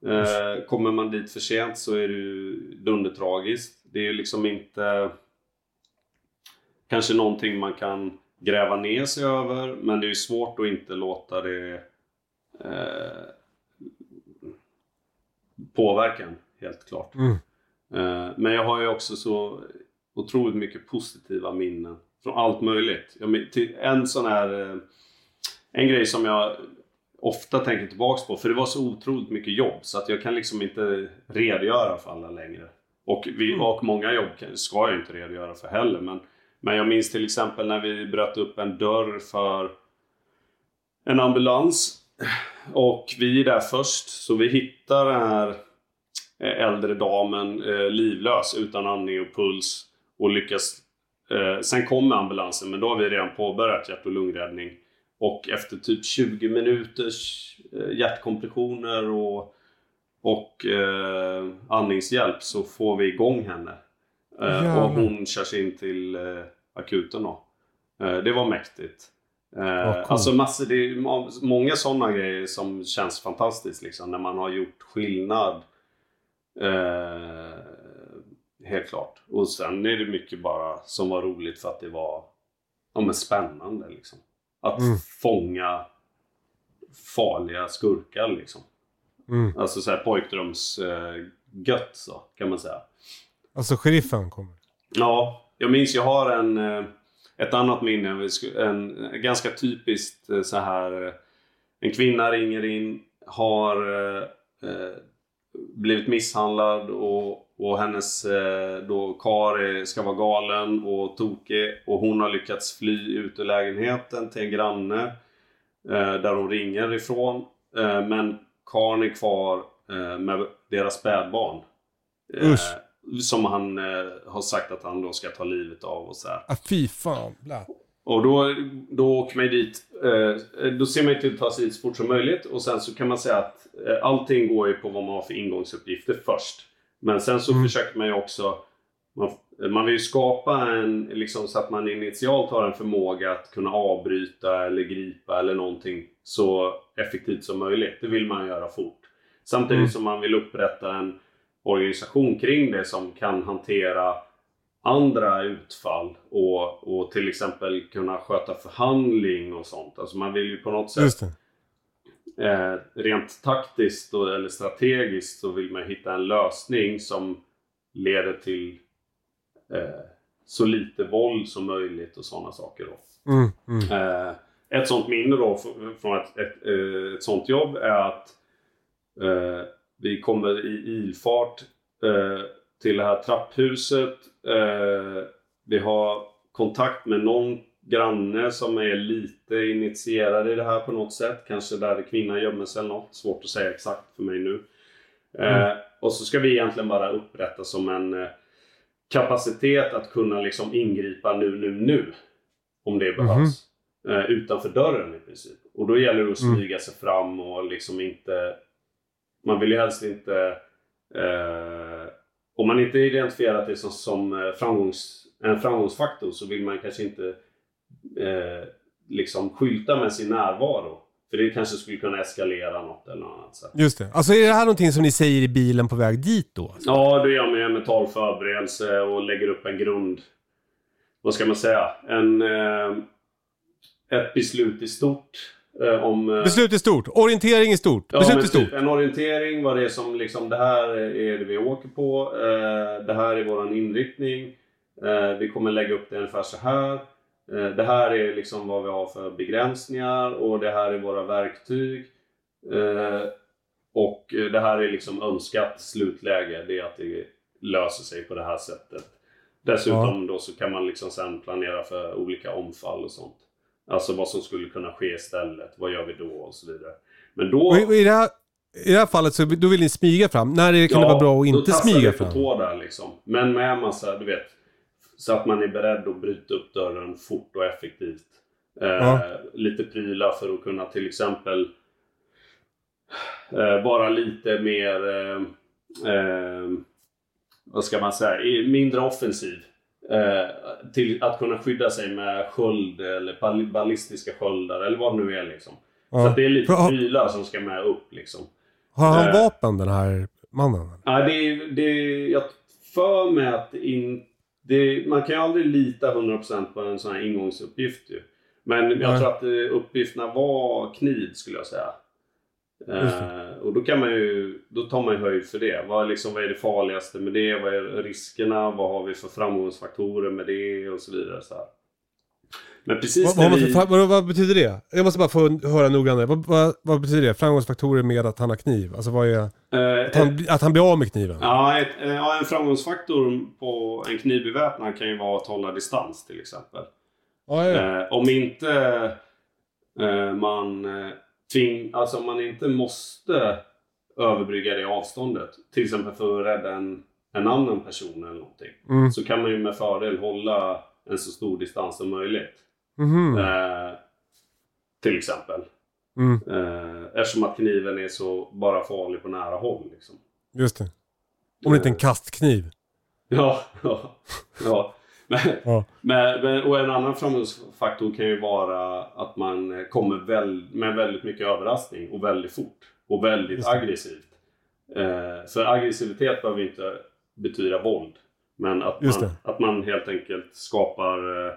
Eh, kommer man dit för sent så är det ju dundertragiskt. Det är ju liksom inte kanske någonting man kan gräva ner sig över. Men det är ju svårt att inte låta det eh, påverka en, helt klart. Mm. Eh, Men jag har ju också så otroligt mycket positiva minnen från allt möjligt. Till en sån här... eh, En grej som jag ofta tänker tillbaks på, för det var så otroligt mycket jobb så att jag kan liksom inte redogöra för alla längre. Och, vi, och många jobb ska jag inte redogöra för heller. Men, men jag minns till exempel när vi bröt upp en dörr för en ambulans. Och vi är där först, så vi hittar den här eh, äldre damen eh, livlös utan andning och puls och lyckas. Eh, sen kommer ambulansen men då har vi redan påbörjat hjärt och lungräddning. Och efter typ 20 minuters eh, hjärtkompressioner och, och eh, andningshjälp så får vi igång henne. Eh, och hon körs in till eh, akuten då. Eh, det var mäktigt. Coolt. alltså massor, det är må- många sådana grejer som känns fantastiskt liksom när man har gjort skillnad. Eh, helt klart. Och sen är det mycket bara som var roligt för att det var ja, men spännande liksom. Att Mm. fånga farliga skurkar liksom. Mm. Alltså såhär pojkdröms eh, så kan man säga. Alltså sheriffen kommer. Ja, jag minns jag har en, eh, ett annat minne. En, en ganska typiskt eh, så här. eh, En kvinna ringer in, har eh, eh, blivit misshandlad och, och hennes eh, då kar ska vara galen och tokig. Och hon har lyckats fly ut ur lägenheten till en granne. Eh, där hon ringer ifrån. Eh, men karln är kvar eh, med deras spädbarn. Som han har sagt att han då ska ta livet av och så här. Ah, fy fan. Bla. Och då, då åker man dit. Eh, då ser man till att ta sig dit så fort som möjligt. Och sen så kan man säga att eh, allting går ju på vad man har för ingångsuppgifter först. Men sen så försöker man ju också... Man, man vill ju skapa en, liksom så att man initialt har en förmåga att kunna avbryta eller gripa eller någonting så effektivt som möjligt. Det vill man göra fort. Samtidigt som man vill upprätta en organisation kring det som kan hantera andra utfall och, och till exempel kunna sköta förhandling och sånt. Alltså man vill ju på något sätt eh, rent taktiskt och, eller strategiskt så vill man hitta en lösning som leder till eh, så lite våld som möjligt och sådana saker. Då. Mm, mm. Eh, ett sånt minne då från ett, ett, eh, ett sånt jobb är att eh, vi kommer i ilfart eh, till det här trapphuset. Eh, vi har kontakt med någon granne som är lite initierad i det här på något sätt. Kanske där kvinnan gömmer sig eller något. Svårt att säga exakt för mig nu. Eh, och så ska vi egentligen bara upprätta som en eh, kapacitet att kunna liksom ingripa nu, nu, nu. Om det behövs. Eh, utanför dörren i princip. Och då gäller det att smyga sig fram och liksom inte... Man vill ju helst inte... Eh, om man inte identifierat det som, som eh, framgångs, en framgångsfaktor så vill man kanske inte eh, liksom skylta med sin närvaro. För det kanske skulle kunna eskalera något eller något annat. Så. Just det. Alltså är det här någonting som ni säger i bilen på väg dit då? Ja, då gör man ju en mental förberedelse och lägger upp en grund... Vad ska man säga? En, eh, ett beslut i stort. Eh, om, eh, Beslut är stort. Orientering är stort. Ja, Beslut är stort. typ en orientering, vad det är som liksom, det här är det vi åker på. Eh, det här är våran inriktning. Eh, vi kommer lägga upp det ungefär så här. Det här är liksom vad vi har för begränsningar och det här är våra verktyg. Och det här är liksom önskat slutläge. Det är att det löser sig på det här sättet. Dessutom då så kan man liksom sen planera för olika omfall och sånt. Alltså vad som skulle kunna ske istället. Vad gör vi då och så vidare. Men då... Och i, det här, I det här fallet så då vill ni smyga fram. När är det, kan det vara bra att då inte tassar smyga vi på fram? tå där liksom. Men med massa, du vet. Så att man är beredd att bryta upp dörren fort och effektivt. Eh, Ja. Lite prylar för att kunna till exempel eh, vara lite mer, eh, eh, vad ska man säga, mindre offensiv. Eh, till att kunna skydda sig med sköld eller ball- ballistiska sköldar eller vad det nu är liksom. Ja. Så det är lite prylar som ska med upp liksom. Har han Eh. vapen den här mannen? Ja, det, är- det, är- jag för mig att in, det, man kan ju aldrig lita 100% på en sån här ingångsuppgift ju. Men jag Nej. tror att uppgifterna var kniv skulle jag säga. Eh, och då kan man ju, då tar man ju höjd för det. Vad, liksom, vad är det farligaste med det? Vad är riskerna? Vad har vi för framgångsfaktorer med det? Och så vidare. Så här. Men precis Vad, vad, vi... vad, vad betyder det? Jag måste bara få höra noggrannare. Vad, vad, betyder det? Framgångsfaktorer med att han har kniv? Alltså vad är... eh, Att han, att han blir av med kniven? Ja, ett, eh, ja, en framgångsfaktor på en knivbeväpnad kan ju vara att hålla distans till exempel. Ja, ja. Eh, om inte eh, man eh, tving, alltså om man inte måste överbrygga det avståndet. Till exempel för att rädda en, en annan person eller någonting. Mm. Så kan man ju med fördel hålla en så stor distans som möjligt. Mhm. Eh, till exempel. Mm. Eh, eftersom att kniven är så bara farlig på nära håll. Liksom. Just det. Om det inte är en kastkniv. Ja, (laughs) ja, ja. Men, men, och en annan framgångsfaktor kan ju vara att man kommer väl, med väldigt mycket överraskning och väldigt fort. Och väldigt aggressivt. Eh, för aggressivitet behöver inte betyda våld. Men att man, att man helt enkelt skapar eh,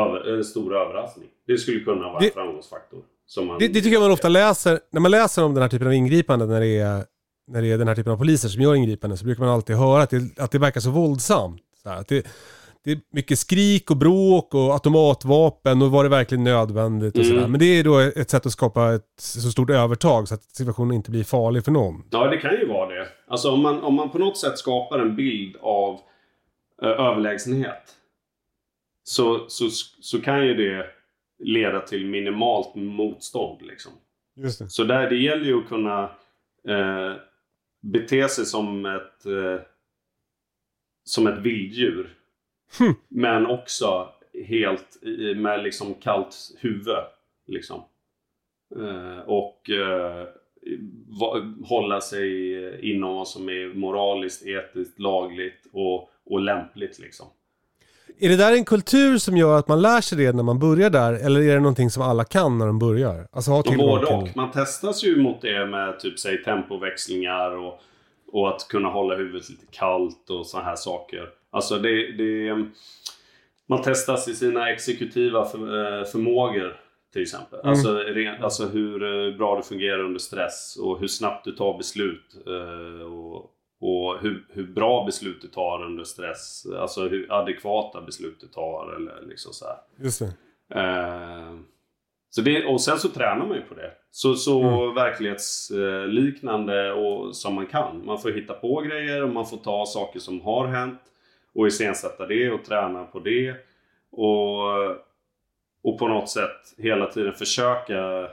över, en stor överraskning. Det skulle kunna vara Det- en framgångsfaktor. Som man, Det, det tycker jag man ofta läser, när man läser om den här typen av ingripanden, när det är, när det är den här typen av poliser som gör ingripanden, så brukar man alltid höra att det, att det verkar så våldsamt. Så här, att det, det är mycket skrik och bråk och automatvapen och var det verkligen nödvändigt och Mm. sådär. Men det är då ett sätt att skapa ett så stort övertag så att situationen inte blir farlig för någon. Ja, det kan ju vara det. Alltså om man, om man på något sätt skapar en bild av eh, överlägsenhet. Så, så, så kan ju det leda till minimalt motstånd. Liksom. Just det. Så där, det gäller ju att kunna eh, bete sig som ett, eh, som ett vilddjur. Hm. Men också helt med liksom kallt huvud. Liksom. Eh, och eh, va, hålla sig inom vad som är moraliskt, etiskt, lagligt och, och lämpligt. Liksom. Är det där en kultur som gör att man lär sig det när man börjar där? Eller är det någonting som alla kan när de börjar? Alltså ha Och tillgång både till... och. Man testas ju mot det med typ säg tempoväxlingar och, och att kunna hålla huvudet lite kallt och såna här saker. Alltså det, det Man testas i sina exekutiva för, eh, förmågor till exempel. Mm. Alltså, ren, alltså hur eh, bra du fungerar under stress och hur snabbt du tar beslut. eh, Och, och hur, hur bra beslut du tar under stress. Alltså hur adekvata beslut du tar eller liksom så här. Just det. Eh, så det, och sen så tränar man ju på det. Så, så verklighetsliknande och som man kan. Man får hitta på grejer och man får ta saker som har hänt och iscensätta det och träna på det. Och, och på något sätt hela tiden försöka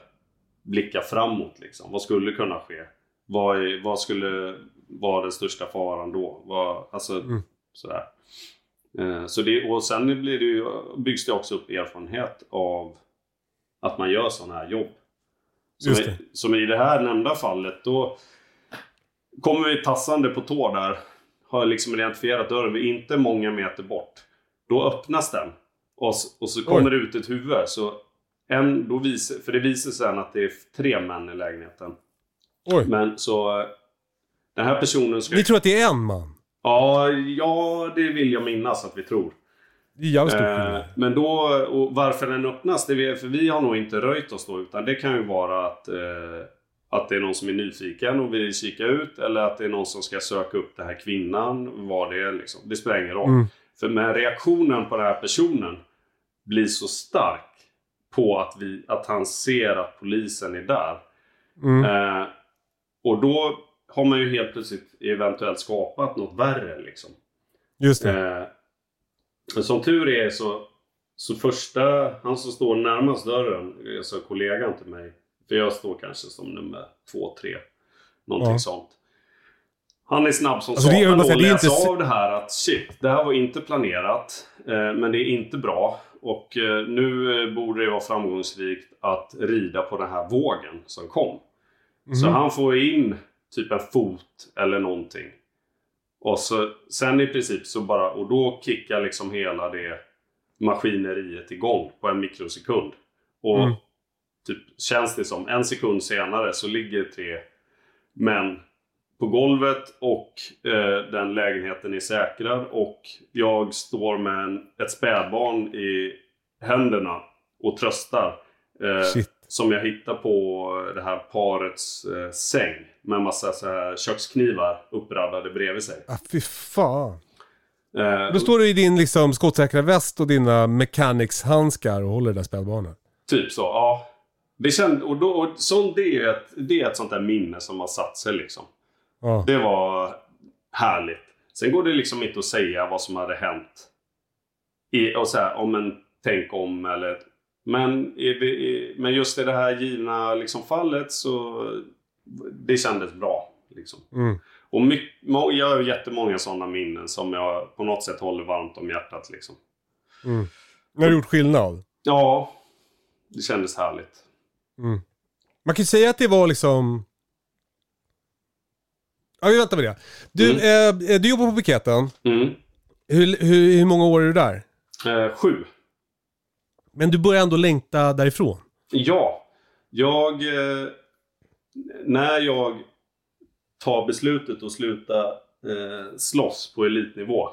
blicka framåt. Liksom. Vad skulle kunna ske? Vad, är, vad skulle var den största faran då. Var, alltså, Mm. sådär. Eh, så det, och sen blir det ju, byggs det också upp erfarenhet av att man gör sådana här jobb. Som, Just i, det. som i det här nämnda fallet, då kommer vi tassande på tå där. Har liksom identifierat dörren, vi är inte många meter bort. Då öppnas den. Och, och så kommer det ut ett huvud. Så en, då visar, för det visar sig sen att det är tre män i lägenheten. Oj. Men så... eh, Den här personen ska... Ni tror att det är en man? Ja, ja, det vill jag minnas att vi tror. Eh, men då, och varför den öppnas, det vet, för vi har nog inte röjt oss då. Utan det kan ju vara att, eh, att det är någon som är nyfiken och vill kika ut. Eller att det är någon som ska söka upp den här kvinnan. Vad det är liksom. Det spelar ingen roll. Mm. För med reaktionen på den här personen blir så stark på att, vi, att han ser att polisen är där. Mm. Eh, och då har man ju helt plötsligt eventuellt skapat något värre liksom. Just det. Eh, men som tur är så, så första, han som står närmast dörren, alltså kollegan till mig. För jag står kanske som nummer två, tre. Någonting Ja. sånt. Han är snabb som Alltså, satan och läser inte- av det här att shit, det här var inte planerat. Eh, men det är inte bra. Och eh, nu eh, borde det vara framgångsrikt att rida på den här vågen som kom. Så Mhm. han får in typ en fot eller någonting. Och så, sen i princip så bara, och då kickar liksom hela det maskineriet igång på en mikrosekund. Och Mm. Typ känns det som, en sekund senare så ligger tre män på golvet och eh, den lägenheten är säkrad och jag står med en, ett spädbarn i händerna och tröstar. Eh, som jag hittar på det här parets eh, säng. Med massa så här köksknivar uppradade bredvid sig. Ah, fy fan. Eh, Då står du i din liksom, skottsäkra väst och dina mechanics-handskar och håller det där spädbarnet. Typ så, ja. Det känd, och då, och sånt, det, är ett, det är ett sånt där minne som har satt sig liksom. Ja. Det var härligt. Sen går det liksom inte att säga vad som hade hänt. I, och så här, om en tänk om eller... Men, i, men just i det här givna liksom, fallet så... Det kändes bra. Liksom. Mm. Och mycket, jag har jättemånga sådana minnen som jag på något sätt håller varmt om hjärtat. Liksom. Mm. Det har gjort skillnad. Ja, det kändes härligt. Mm. Man kan ju säga att det var liksom... Ja, vi väntar med det. Du, eh, du jobbar på piketen. Mm. Hur, hur, hur många år är du där? Eh, sju. Men du börjar ändå längta därifrån. Ja, jag... Eh, när jag tar beslutet att sluta eh, slåss på elitnivå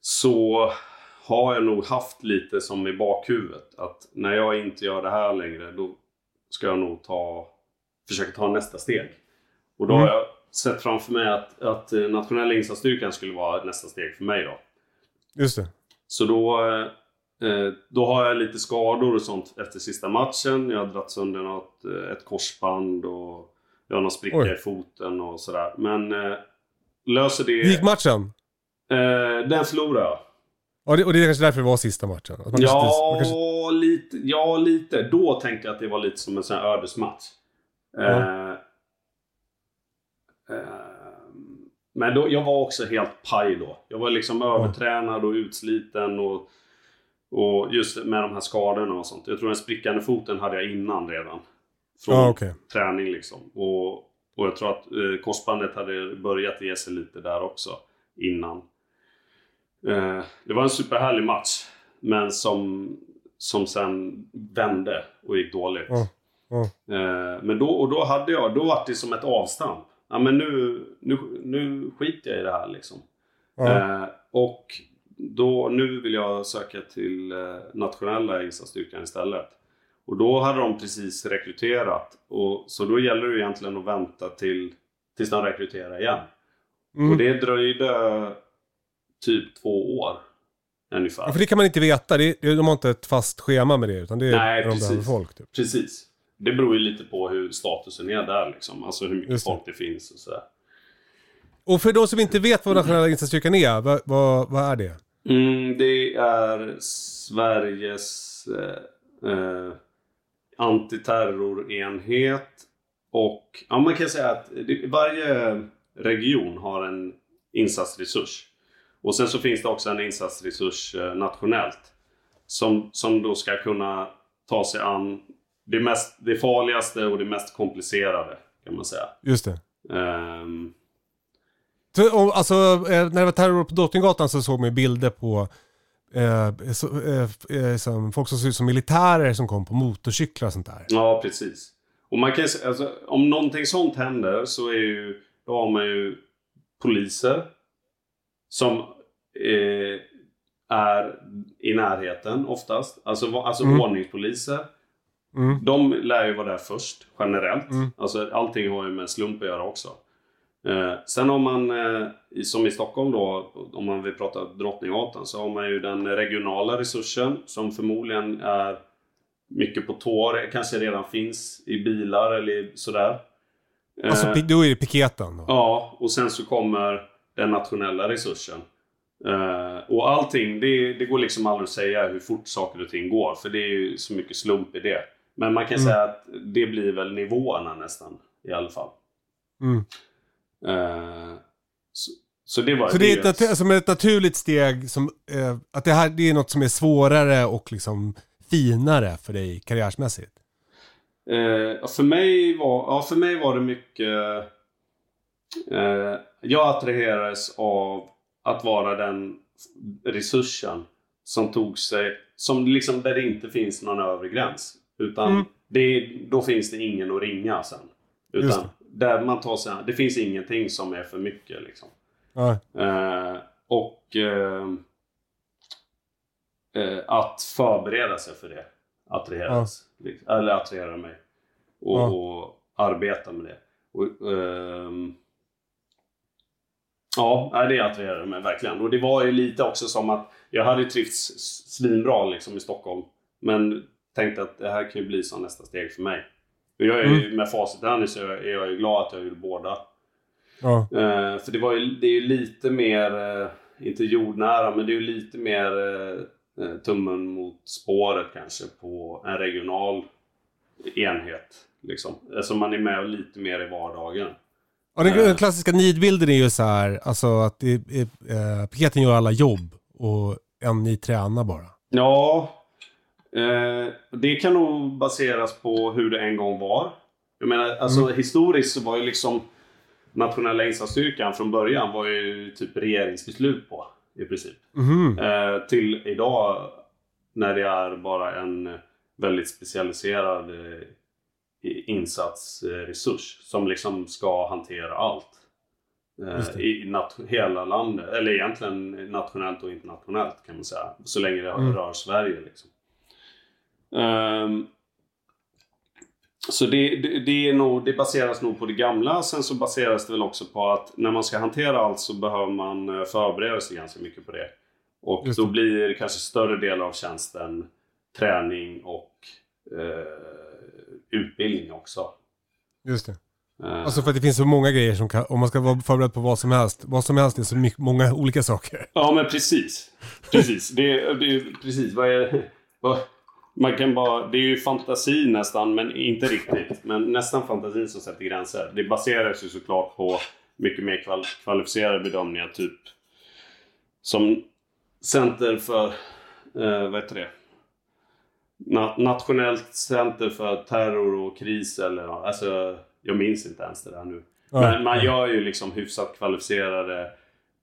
så har jag nog haft lite som i bakhuvudet att när jag inte gör det här längre då ska jag nog ta, försöka ta nästa steg. Och då Mm. har jag sett framför mig att, att eh, nationella insatsstyrkan skulle vara nästa steg för mig då. Just det. Så då, eh, då har jag lite skador och sånt efter sista matchen. Jag har dragit sönder något, eh, ett korsband och jag har någon spricka Oj. i foten och sådär. Men eh, löser det... Gick matchen? eh, den förlorade jag. Ja, det, och det är kanske därför det var sista matchen. Att man kanske Ja, man kanske, lite, ja, lite. Då tänkte jag att det var lite som en sån här ödesmatch. Eh, eh, men då, jag var också helt paj då. Jag var liksom övertränad och utsliten och, och just med de här skadorna och sånt. Jag tror den sprickande foten hade jag innan redan. Från Ja, okej. träning liksom. Och, och jag tror att eh, korsbandet hade börjat ge sig lite där också innan. Eh, det var en superhärlig match. Men som, som sen vände och gick dåligt. Ja. Eh, men då, och då hade jag, då var det som ett avstamp. Ja men nu, nu, nu skiter jag i det här liksom. Eh, och då, nu vill jag söka till eh, nationella insatsstyrkan istället. Och då hade de precis rekryterat. Och, så då gäller det egentligen att vänta till, tills de rekryterar igen. Mm. Och det dröjde typ två år. Ungefär. Ja, för det kan man inte veta. Det, de har inte ett fast schema med det. Utan det är Nej, när de precis. folk. Typ. Precis. Det beror ju lite på hur statusen är där liksom. Alltså hur mycket det. folk det finns och sådär. Och för de som inte vet vad nationella insatsstyrkan är, vad, vad, vad är det? Mm, det är Sveriges eh, eh, antiterrorenhet. Och ja, man kan säga att det, varje region har en insatsresurs. Och sen så finns det också en insatsresurs eh, nationellt. Som, som då ska kunna ta sig an det, mest, det farligaste och det mest komplicerade kan man säga. Just det. Och, alltså, eh, när det var terror på Drottninggatan så såg man bilder på eh, så, eh, eh, som folk som ser ut som militärer som kom på motorcyklar och sånt där. Ja, precis. Och man kan alltså, om någonting sånt händer så är ju, då har man ju poliser som eh, är i närheten oftast. Alltså, alltså Mm. ordningspoliser. Mm. De lär ju vara där först, generellt. Mm. Alltså allting har ju med slump att göra också. Eh, sen har man, eh, som i Stockholm då, om man vill prata Drottninggatan, så har man ju den regionala resursen som förmodligen är mycket på tår, kanske redan finns i bilar eller sådär. Eh, Alltså pi- då är det piketen då. Ja, och sen så kommer den nationella resursen. Eh, och allting, det, det går liksom aldrig att säga hur fort saker och ting går. För det är ju så mycket slump i det. Men man kan Mm. säga att det blir väl nivåerna nästan. I alla fall. Mm. Eh, så, så det var Så det är ett, natu- som ett naturligt steg som, eh, att det här det är något som är svårare och liksom finare för dig karriärsmässigt. Eh, för, mig var, ja, för mig var det mycket... Eh, jag attraherades av att vara den resursen som tog sig... Som liksom där det inte finns någon övre gräns. Utan Mm. det, då finns det ingen att ringa sen. Utan där man tar sig Det finns ingenting som är för mycket liksom. Ja. Eh, och eh, eh, att förbereda sig för det. Attraheras. Liksom. Eller attrahera mig. Och, Ja. och arbeta med det. Och, ehm, ja, det attraherade mig verkligen. Och det var ju lite också som att jag hade trivts svinbra liksom i Stockholm. Men tänkte att det här kan ju bli som nästa steg för mig. Och jag är ju, med facit i hand så är jag ju glad att jag gjorde båda. Ja. Eh, för det, var ju, det är ju lite mer, eh, inte jordnära, men det är ju lite mer eh, tummen mot spåret kanske på en regional enhet. Liksom. Alltså man är med lite mer i vardagen. Ja, den, den klassiska nidbilden är ju så här, alltså att det, är- eh, piketen gör alla jobb och en ni tränar bara. Ja, eh, det kan nog baseras på hur det en gång var. Jag menar, alltså historiskt så var ju liksom nationella insatsstyrkan från början var ju typ regeringsbeslut på i princip. Mhm. Eh, till idag när det är bara en väldigt specialiserad eh, insatsresurs som liksom ska hantera allt. Eh. I nat- hela landet, eller egentligen nationellt och internationellt kan man säga. Så länge det Mm. rör Sverige liksom. Ehm, så det, det, det, är nog, det baseras nog på det gamla. Sen så baseras det väl också på att när man ska hantera allt så behöver man eh, förbereda sig ganska mycket på det. Och Just då det. blir kanske större del av tjänsten träning och eh, utbildning också. Just det. Eh, Alltså för att det finns så många grejer som kan, om man ska vara förberedd på vad som helst, vad som helst är så mycket, många olika saker. Ja, men precis. Precis. Det, är- det precis. Vad är, vad, man kan bara, det är ju fantasi nästan, men inte riktigt. Men nästan fantasin som sätter gränser. Det baseras ju såklart på mycket mer kval, kvalificerade bedömningar. Typ som Center för, eh, vad heter det? Na, nationellt center för terror och kris eller. Alltså, jag minns inte ens det där nu. Ja. Men man gör ju liksom hyfsat kvalificerade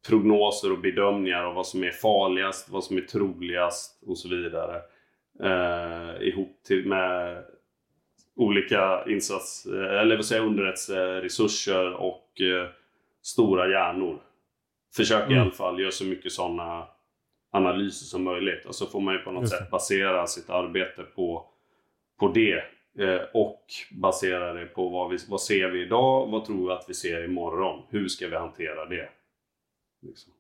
prognoser och bedömningar av vad som är farligast, vad som är troligast och så vidare. Eh, ihop till med olika insats, eh, eller vad säger underrättelseresurser och eh, stora hjärnor. Försöker i Mm. alla fall göra så mycket sådana analyser som möjligt. Och så får man ju på något Just sätt basera sitt arbete på, på det. Eh, och basera det på vad, vi, vad ser vi idag, vad tror vi att vi ser imorgon? Hur ska vi hantera det? Liksom.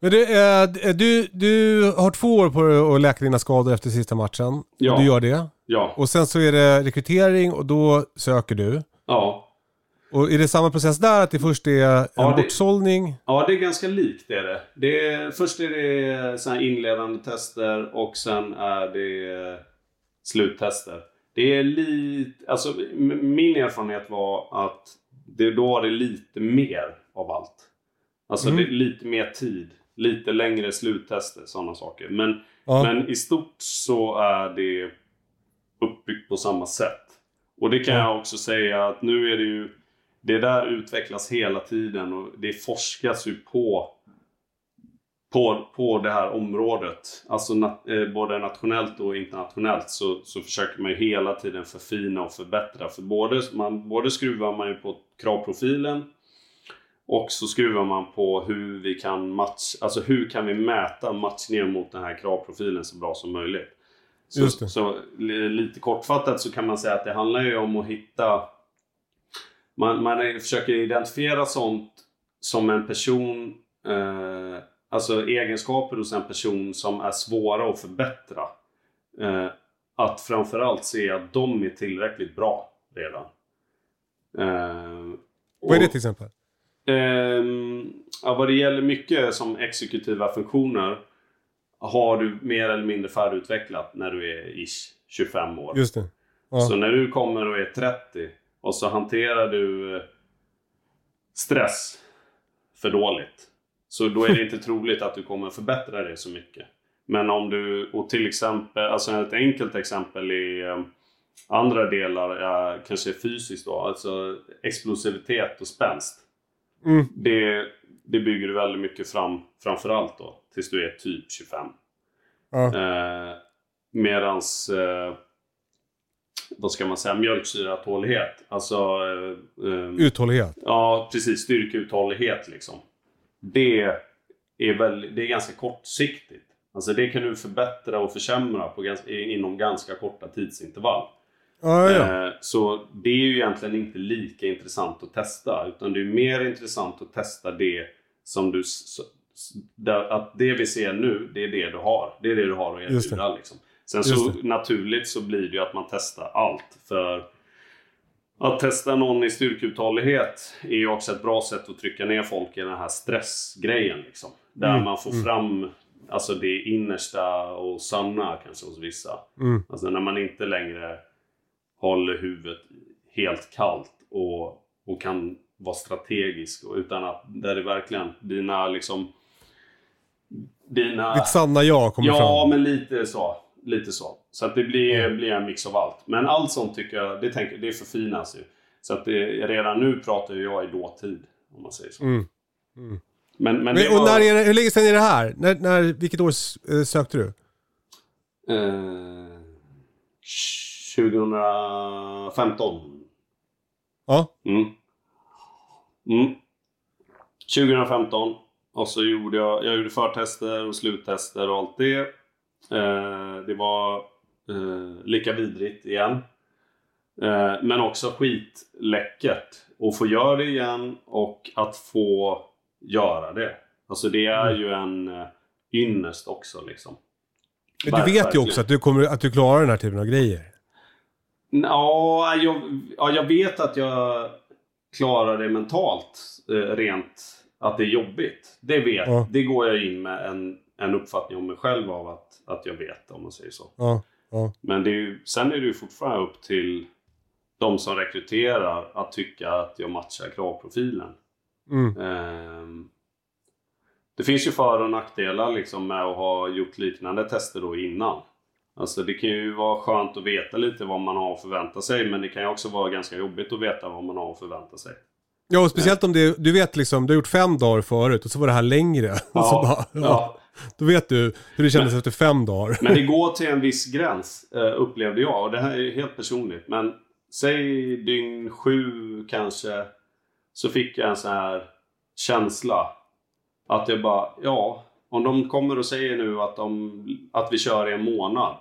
Men du, eh, du, du har två år på dig att läka dina skador efter sista matchen. Ja. Du gör det. Ja, Och sen så är det rekrytering och då söker du. ja. Och är det samma process där? Att det först är en Ja, det- bortsållning? Ja, det är ganska likt det är det. det är, först är det så här inledande tester och sen är det eh, sluttester. Det är lite, alltså min erfarenhet var att det, då var det lite mer av allt. Alltså Mm. det, lite mer tid. Lite längre sluttester, sådana saker. Men, Ja. men i stort så är det uppbyggt på samma sätt. Och det kan Ja. jag också säga att nu är det ju... Det där utvecklas hela tiden och det forskas ju på på, på det här området, alltså nat, eh, både nationellt och internationellt, så, så försöker man ju hela tiden förfina och förbättra. För både, man, både skruvar man ju på kravprofilen och så skruvar man på hur vi kan match, alltså hur kan vi mäta matchningen mot den här kravprofilen så bra som möjligt. Så, så li- lite kortfattat så kan man säga att det handlar ju om att hitta man, man försöker identifiera sånt som en person eh, Alltså egenskaper hos en person som är svåra att förbättra. Eh, att framförallt se att de är tillräckligt bra redan. Eh, Vad är det till exempel? Ehm, ja, vad det gäller mycket som exekutiva funktioner har du mer eller mindre färdigutvecklat när du är ish 25 år. Just det. Ja. Så när du kommer och är 30 och så hanterar du eh, stress för dåligt. Så då är det inte troligt att du kommer förbättra det så mycket. Men om du, och till exempel, alltså ett enkelt exempel i eh, andra delar, är kanske fysiskt då, alltså explosivitet och spänst. Mm. Det, det bygger du väldigt mycket fram, framförallt då, tills du är typ 25. Ja. Eh, medans, eh, vad ska man säga, mjölksyratålighet. Alltså, eh, eh, Uthållighet. ja precis, styrkeuthållighet liksom. Det är, väl, det är ganska kortsiktigt. Alltså det kan du förbättra och försämra på ganska, inom ganska korta tidsintervall. Ja, ja. Eh, Så det är ju egentligen inte lika intressant att testa. Utan det är mer intressant att testa det som du... Att det vi ser nu, det är det du har. Det är det du har att erbjuda. Liksom. Sen så naturligt så blir det ju att man testar allt. För att testa någon i styrkeuthållighet är ju också ett bra sätt att trycka ner folk i den här stressgrejen. Liksom. Där Mm, man får fram alltså det innersta och sanna kanske hos vissa. Mm. Alltså när man inte längre håller huvudet helt kallt och, och kan vara strategisk. Utan att där det verkligen, dina liksom... Dina... Ditt sanna jag kommer Ja, fram. men lite så. Lite så. Så att det blir, blir en mix av allt. Men allt sånt tycker jag, det, tänker, det förfinas ju. Så att det, redan nu pratar ju jag i dåtid. Om man säger så. Mm. Men, men Men, det och var, när är hur länge sedan är det här? När, när, vilket år eh, sökte du? Eh, 2015. Ja. Mm. Mm. 2015. Och så gjorde jag, jag gjorde förtester och sluttester och allt det. Eh, det var eh, lika vidrigt igen. Eh, men också skitläckert. Att få göra det igen och att få göra det. Alltså det är ju en eh, ynnest också liksom. Men du vet ju också att du, kommer, att du klarar den här typen av grejer. Ja, jag, ja, jag vet att jag klarar det mentalt rent att det är jobbigt. Det vet Ja. Det går jag in med en, en uppfattning om mig själv av att, att jag vet om man säger så. Ja. Ja. Men det är ju, sen är det ju fortfarande upp till de som rekryterar att tycka att jag matchar kravprofilen. Mm. Ehm, det finns ju för och nackdelar liksom med att ha gjort liknande tester då innan. Alltså det kan ju vara skönt att veta lite vad man har att förvänta sig men det kan ju också vara ganska jobbigt att veta vad man har att förvänta sig. Ja, och speciellt om det, du vet liksom, du har gjort fem dagar förut och så var det här längre. (laughs) så bara, ja. ja. Då vet du hur det kändes efter fem dagar. Men det går till en viss gräns eh, upplevde jag och det här är helt personligt. Men säg dygn sju kanske så fick jag en sån här känsla att jag bara, ja, om de kommer och säger nu att, de, att vi kör i en månad.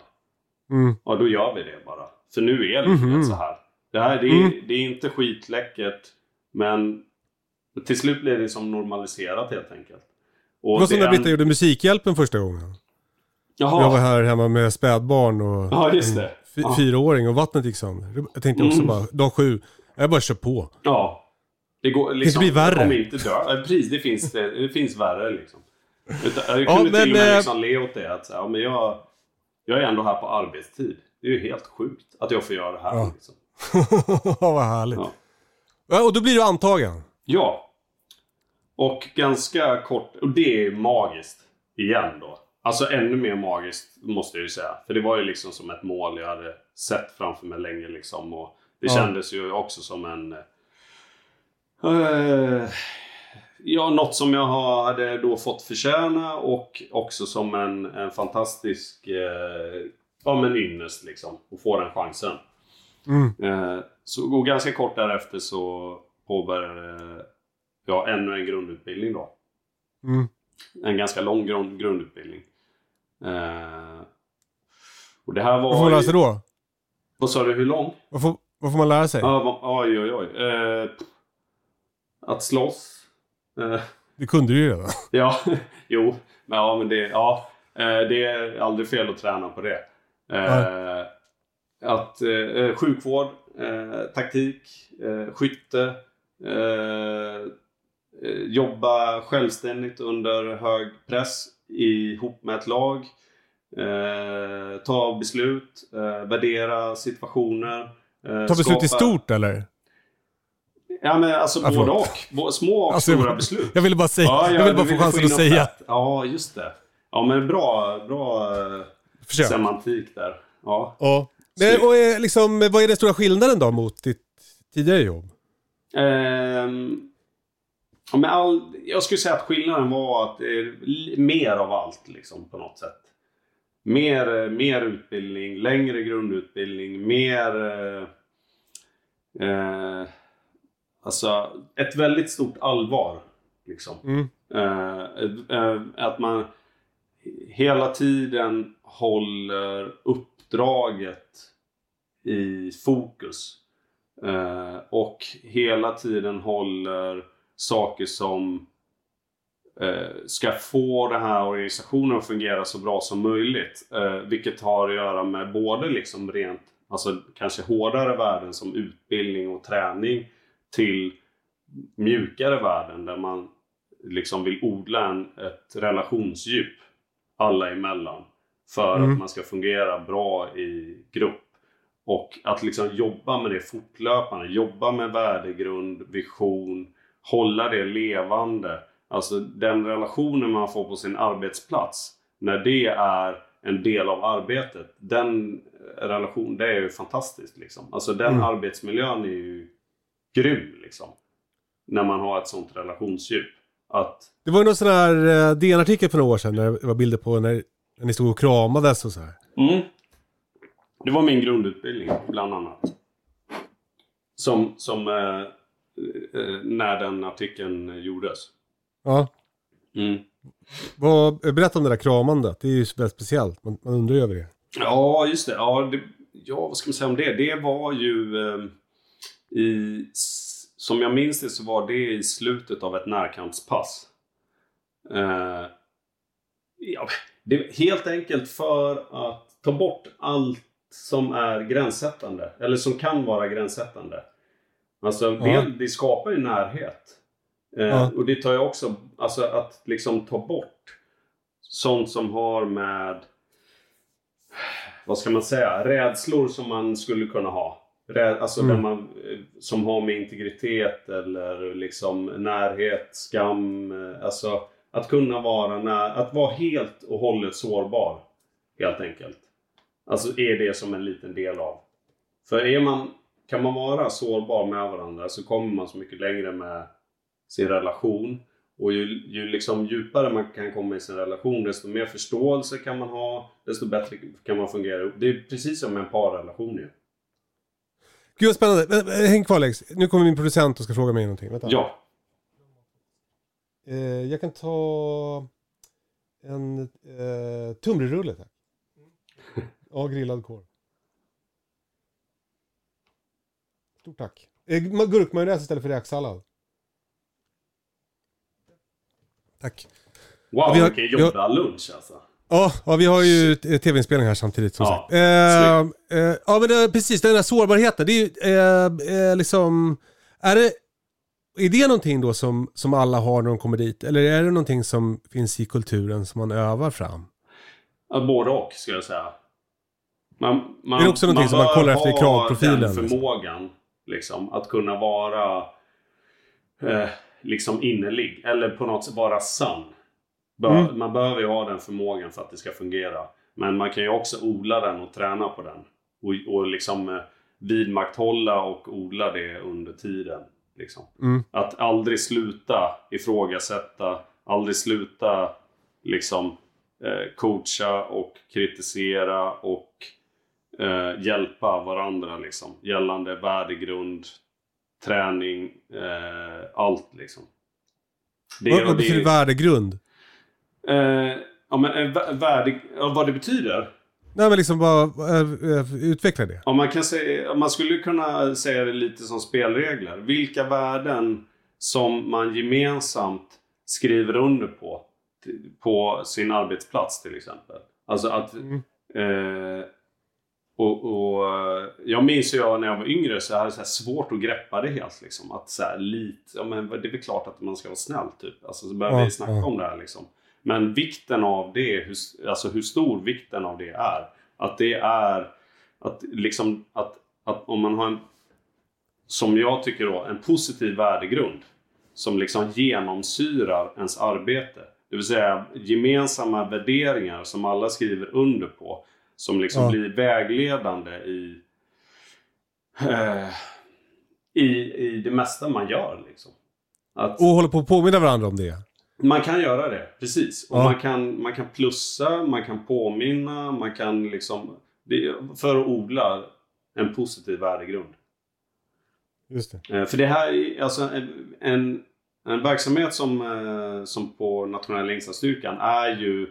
Mm. Ja, då gör vi det bara. För nu är det Mhm. så här. Det här det är, Mm. det är inte skitläckert, men till slut blir det som normaliserat helt enkelt. Och Det var som det när är Britta en- gjorde Musikhjälpen första gången. Jaha. Jag var här hemma med spädbarn och Ja, det. Ja. fyraåring och vattnet gick sönder. Jag tänkte också Mm. bara, dag sju, jag bara kör på. Ja. Det går liksom... bli värre. Om inte dö. Ja, Precis, det finns, det, det finns värre liksom. Utan, jag Ja, kunde men, till och med eh, liksom le åt det. Att, ja, men jag, jag är ändå här på arbetstid. Det är ju helt sjukt att jag får göra det här. Ja. Liksom. (laughs) Vad härligt. Ja. Ja, och då blir du antagen. Ja. Och ganska kort, och det är magiskt. Igen då. Alltså ännu mer magiskt måste jag ju säga. För det var ju liksom som ett mål jag hade sett framför mig länge liksom. Och det Ja. kändes ju också som en... eh, ja, något som jag hade då fått förtjäna och också som en, en fantastisk... Eh, ja, men ynnest liksom. Att få den chansen. Mm. Eh, så och ganska kort därefter så påbörjade jag ännu en grundutbildning då. Mm. En ganska lång grund, grundutbildning. Eh, och det här var... Vad får man lära sig då? Vad sa du, hur lång? Vad får, vad får man lära sig? Ja, va- oj, oj, oj. Eh, att slåss. Eh, Det kunde du ju redan. (laughs) ja, jo. Men, ja, men det, ja, eh, det är aldrig fel att träna på det. Eh, att eh, sjukvård, eh, taktik, skytte, jobba självständigt under hög press ihop med ett lag. Eh, ta beslut, eh, värdera situationer. eh, Ta beslut i skapa- stort eller? Ja men alltså Ja, både förlåt. och. Små och Alltså, jag- stora beslut. Jag ville bara säga, Ja, jag ville du bara få ville chansen att säga. fett. Ja, just det. Ja, men bra, bra eh, Försök. semantik där. Ja. Ja. Men, och är, liksom, vad är den stora skillnaden då mot ditt tidigare jobb? Ehm, ja, men all, jag skulle säga att skillnaden var att li- mer av allt liksom på något sätt. Mer, eh, mer utbildning, längre grundutbildning, mer... Eh, eh, alltså ett väldigt stort allvar. Liksom. Mm. Eh, eh, att man hela tiden håller uppdraget i fokus. Eh, och hela tiden håller saker som eh, ska få den här organisationen att fungera så bra som möjligt. Eh, vilket har att göra med både liksom rent, alltså kanske hårdare värden som utbildning och träning till mjukare värden där man liksom vill odla en, ett relationsdjup alla emellan. För Mm. att man ska fungera bra i grupp. Och att liksom jobba med det fortlöpande. Jobba med värdegrund, vision. Hålla det levande. Alltså den relationen man får på sin arbetsplats. När det är en del av arbetet. Den relation, det är ju fantastiskt liksom. Alltså den Mm. arbetsmiljön är ju grym liksom. När man har ett sånt relationsdjup. Att Det var ju någon sån här eh, DN-artikel för några år sedan när det var bilder på när, när ni stod och kramades och så här. Mm. Det var min grundutbildning, bland annat. Som, som eh, när den artikeln gjordes. Ja. Mm. Vad, berätta om det där kramandet. Det är ju väldigt speciellt. Man, man undrar ju över det. Ja, just det. Ja, det. ja, vad ska man säga om det? Det var ju eh, i... Som jag minns det så var det i slutet av ett närkampspass. Eh, ja, det är helt enkelt för att ta bort allt som är gränssättande. Eller som kan vara gränssättande. Alltså, Ja. det, skapar ju närhet. Eh, Ja. Och det tar ju också, alltså att liksom ta bort sånt som har med vad ska man säga, rädslor som man skulle kunna ha. Rä, alltså Mm. man, eh, som har med integritet eller liksom närhet, skam. eh, Alltså att kunna vara, när, att vara helt och hållet sårbar. Helt enkelt. Alltså är det som en liten del av. För är man, kan man vara sårbar med varandra så kommer man så mycket längre med sin relation. Och ju, ju liksom djupare man kan komma i sin relation, desto mer förståelse kan man ha, desto bättre kan man fungera. Det är precis som en parrelation ju. Gud vad spännande. Häng kvar Alex. Nu kommer min producent och ska fråga mig någonting. Vänta. Ja. Eh, jag kan ta en eh, tunnbrödsrulle tack. (laughs) Ja, grillad korv. Stort tack. Eh, ma- gurkmajonnäs istället för räksallad. Tack. Wow, Vi har- vilken har- jobba lunch alltså. Ja, ja, vi har ju tv-inspelning här samtidigt som Ja, sagt. Eh, eh, ja, men det, precis, den här sårbarheten. Det är ju eh, eh, liksom... Är det, är det någonting då som, som alla har när de kommer dit? Eller är det någonting som finns i kulturen som man övar fram? Ja, både och, ska jag säga. Man, man, Det är också någonting som man kollar efter i kravprofilen, den liksom. förmågan, liksom. Att kunna vara eh, liksom innerlig. Eller på något sätt vara sann. Bör, Mm. Man behöver ju ha den förmågan för att det ska fungera. Men man kan ju också odla den och träna på den. Och, och liksom eh, vidmakthålla och odla det under tiden. Liksom. Mm. Att aldrig sluta ifrågasätta, aldrig sluta liksom eh, coacha och kritisera och eh, hjälpa varandra liksom. Gällande värdegrund, träning, eh, allt liksom. Det, vad, vad det- betyder värdegrund? Eh, ja, men en vä- värde, ja, vad det betyder? Nej men liksom bara, äh, äh, utveckla det. Om man, kan säga, man skulle kunna säga det lite som spelregler. Vilka värden som man gemensamt skriver under på. På sin arbetsplats till exempel. Alltså att... Eh, och, och jag minns ju när jag var yngre så hade jag så här svårt att greppa det helt liksom. Att så här lite, ja men det är väl klart att man ska vara snäll typ. Alltså så började Ja, vi snacka ja. om det här liksom. Men vikten av det, hur, alltså hur stor vikten av det är. Att det är, att liksom att, att om man har en, som jag tycker då, en positiv värdegrund. Som liksom genomsyrar ens arbete. Det vill säga gemensamma värderingar som alla skriver under på. Som liksom Ja. blir vägledande i, eh, i, i det mesta man gör. Liksom. Att, Och hålla på att påminna varandra om det. man kan göra det, precis. Och Ja. man, kan, man kan plussa, man kan påminna, man kan liksom... Det, för att odla en positiv värdegrund. Just det. Eh, För det här är alltså en, en, en verksamhet som, eh, som på nationella insatsstyrkan är ju...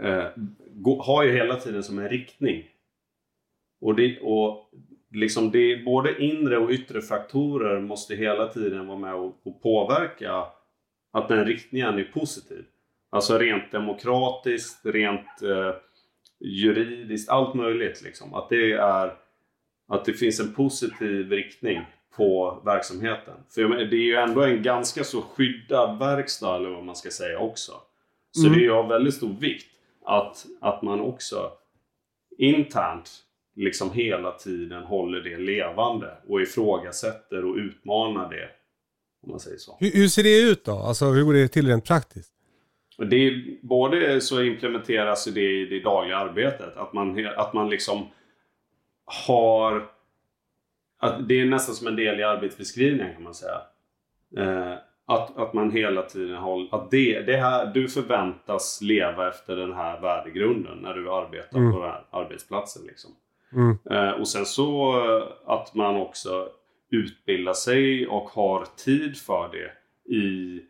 Eh, gå, har ju hela tiden som en riktning. Och, det, och liksom det, både inre och yttre faktorer måste hela tiden vara med och, och påverka att den riktningen är positiv. Alltså rent demokratiskt, rent eh, juridiskt, allt möjligt liksom. Att det är att det finns en positiv riktning på verksamheten. För det är ju ändå en ganska så skyddad verkstad eller vad man ska säga också. Så Mm. det är ju av väldigt stor vikt att, att man också internt liksom hela tiden håller det levande och ifrågasätter och utmanar det. Om man säger så. Hur, hur ser det ut då? Alltså hur går det till rent praktiskt? Det är, både så implementeras det i det dagliga arbetet. Att man, att man liksom har... Att det är nästan som en del i arbetsbeskrivningen kan man säga. Eh, att, att man hela tiden håller... Att det, det här, du förväntas leva efter den här värdegrunden när du arbetar Mm. på den här arbetsplatsen. Liksom. Mm. Eh, och sen så eh, att man också utbildar sig och har tid för det i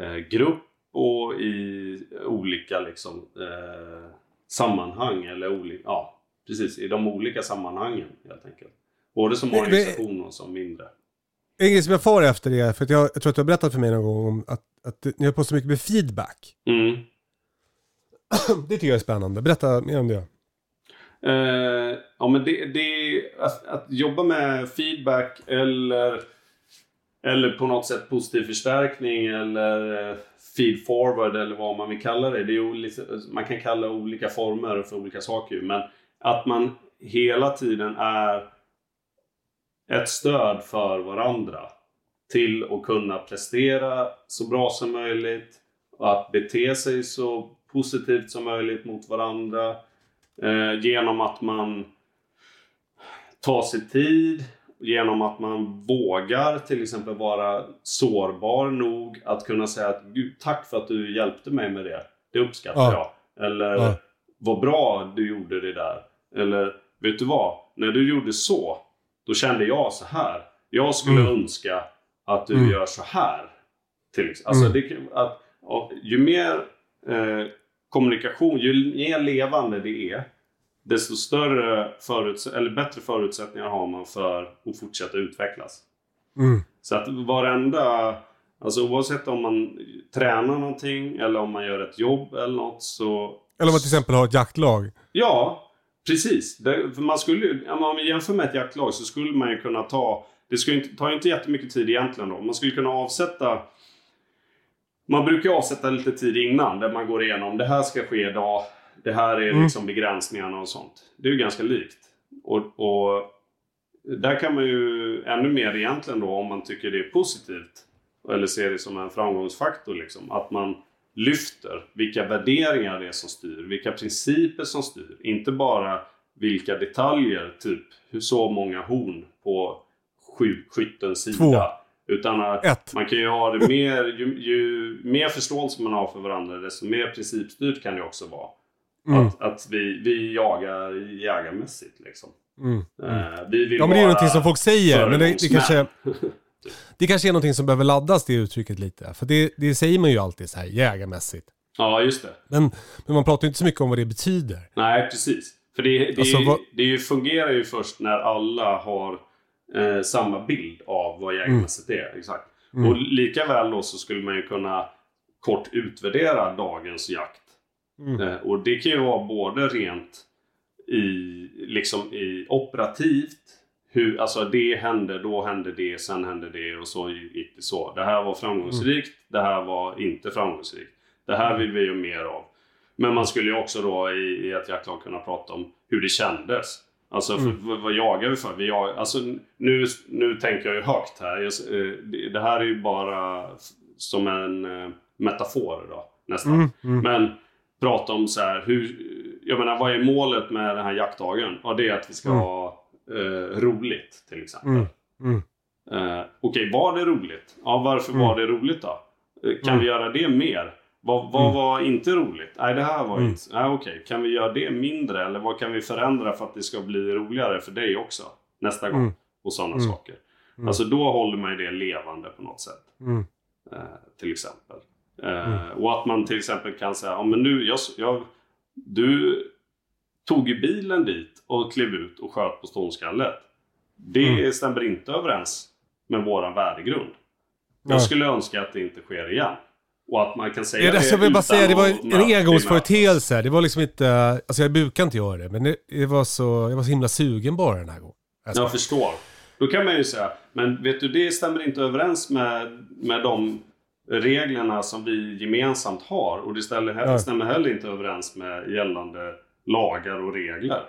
eh, grupp och i olika liksom, eh, sammanhang. Eller oli- ja, precis, i de olika sammanhangen helt enkelt. Både som organisation och som mindre. En grej som jag far efter det, för jag, jag tror att du har berättat för mig någon gång om att, att ni har på så mycket med feedback. Mm. (clears throat) Det tycker jag är spännande. Berätta mer om det. Eh, ja, men det, det att, att jobba med feedback eller, eller på något sätt positiv förstärkning eller eh, feed forward eller vad man vill kalla det. det är olika, man kan kalla olika former för olika saker. Men att man hela tiden är ett stöd för varandra till att kunna prestera så bra som möjligt och att bete sig så positivt som möjligt mot varandra. Eh, genom att man tar sig tid, genom att man vågar till exempel vara sårbar nog att kunna säga att Gud, tack för att du hjälpte mig med det. Det uppskattar Ja. jag. Eller Ja. vad bra du gjorde det där. Eller vet du vad? När du gjorde så, då kände jag så här. Jag skulle Mm. önska att du Mm. gör så här. Till. Alltså, Mm. det, att, ju mer eh, kommunikation, ju mer levande det är, desto större föruts- eller bättre förutsättningar har man för att fortsätta utvecklas. Mm. Så att varenda, alltså oavsett om man tränar någonting eller om man gör ett jobb eller något så... Eller om man till exempel har ett jaktlag. Ja, precis. Det, för man skulle ju, om man jämför med ett jaktlag så skulle man ju kunna ta, det skulle inte, tar ju inte jättemycket tid egentligen då. Man skulle kunna avsätta man brukar avsätta lite tid innan där man går igenom det här ska ske idag. Det här är Mm. liksom begränsningarna och sånt. Det är ju ganska likt. Och, och där kan man ju ännu mer egentligen då om man tycker det är positivt eller ser det som en framgångsfaktor. Liksom. Att man lyfter vilka värderingar det är som styr, vilka principer som styr. Inte bara vilka detaljer, typ hur så många horn på skyttens sida. Två. Utan att Ett. man kan ju ha det mer, ju, ju mer förståelse man har för varandra desto mer principstyrt kan det också vara. Mm. Att, att vi, vi jagar jägarmässigt liksom. Mm. Eh, vi vill Ja men det är ju någonting som folk säger, men det, det kanske... (laughs) föregångsmän. Det kanske är någonting som behöver laddas det uttrycket lite. För det, det säger man ju alltid så här jägarmässigt. Ja, just det. Men, men man pratar ju inte så mycket om vad det betyder. Nej, precis. För det, det, Alltså, det ju, fungerar ju först när alla har eh, samma bild av vad jägarmässigt är. Exakt. Mm. Och lika väl då så skulle man ju kunna kort utvärdera dagens jakt. Mm. Eh, och det kan ju vara både rent i, liksom i operativt. Hur, alltså det hände, då hände det, sen hände det och så gick det så. Det här var framgångsrikt, det här var inte framgångsrikt. Det här vill vi ju mer av. Men man skulle ju också då i, i ett jaktlag kunna prata om hur det kändes. Alltså för, vad, jagar vi för? Vi jag, alltså, nu, nu tänker jag ju högt här. Jag, eh, det, här är ju bara som en eh, metafor då, nästan. Mm, mm. Men prata om så här, hur, jag menar vad är målet med den här jaktdagen? Ja, det är att vi ska Mm. ha eh, roligt till exempel. Mm, mm. Eh, Okej, var det roligt? Ja, varför Mm. var det roligt då? Eh, kan Mm. vi göra det mer? Vad, vad Mm. var inte roligt? Nej, det här var Mm. inte... Nej, okej. Kan vi göra det mindre? Eller vad kan vi förändra för att det ska bli roligare för dig också? Nästa gång. Och sådana saker. Alltså då håller man ju det levande på något sätt. Eh, till exempel. Eh, Och att man till exempel kan säga, ja men nu, jag, jag, du tog ju bilen dit och klev ut och sköt på ståndskallet. Det Mm. stämmer inte överens med våran värdegrund. Ja. Jag skulle önska att det inte sker igen. Och att man kan säga Ja, alltså, jag vill bara säga, det var en engångsföreteelse. Det var liksom inte, alltså jag brukar inte göra det, men det, det var så, jag var så himla sugen bara den här gången. Alltså, Jag förstår. Då kan man ju säga, men vet du det stämmer inte överens med, med de reglerna som vi gemensamt har. Och det ställer, he- Ja. stämmer heller inte överens med gällande lagar och regler.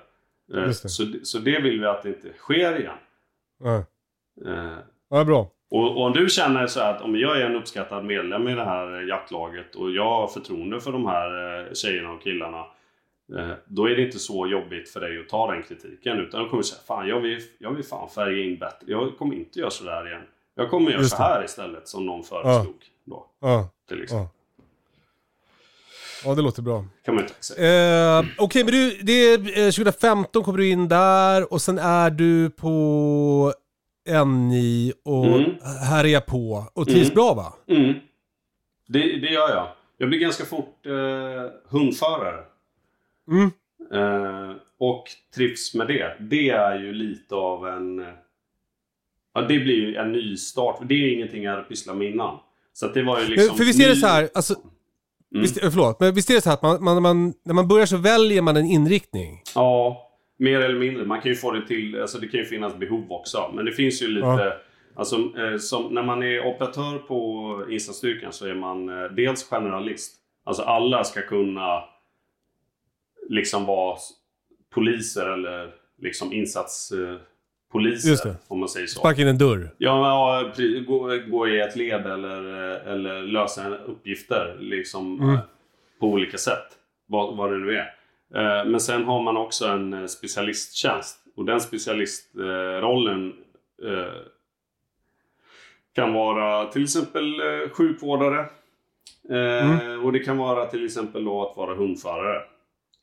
Eh, det. Så, så det vill vi att det inte sker igen. ja. Eh, ja, bra. Och, och om du känner så att om jag är en uppskattad medlem i det här jaktlaget och jag har förtroende för de här eh, tjejerna och killarna. eh, Då är det inte så jobbigt för dig att ta den kritiken. Utan då kommer du säga Fan jag vill, jag vill fan färga in bättre. Jag kommer inte göra sådär igen. Jag kommer göra Just så det. här istället som någon föreslog. Då, Ja, till exempel. Ja. det låter bra. Kan man säga. Eh, Okej, men du, det är, eh, 2015 kommer du in där och sen är du på NI och Mm. här är jag på. Och trivs Mm. bra va? Mm. Det, det gör jag. Jag blir ganska fort eh, hundförare. Mm. Eh, och trivs med det. Det är ju lite av en... eh, Ja, det blir ju en ny start. Det är ingenting jag hade pysslat med innan. Så att det var ju liksom... för visst är det ny- så här, alltså, Mm. visst, eh, förlåt, men visst är det så här att man, man, man, när man börjar så väljer man en inriktning? Ja, mer eller mindre. Man kan ju få det till... Alltså det kan ju finnas behov också. Men det finns ju lite... Ja. Alltså, eh, som, när man är operatör på insatsstyrkan så är man eh, dels generalist. Alltså alla ska kunna liksom vara poliser eller liksom insatspoliser. Poliser, om man säger så. Sparka in en dörr? Ja, men, ja gå, i ett led eller, eller lösa uppgifter liksom, Mm. eh, på olika sätt. Vad, vad det nu är. Eh, Men sen har man också en eh, specialisttjänst. Och den specialistrollen kan vara till exempel sjukvårdare. Eh, Och det kan vara till exempel då att vara hundförare.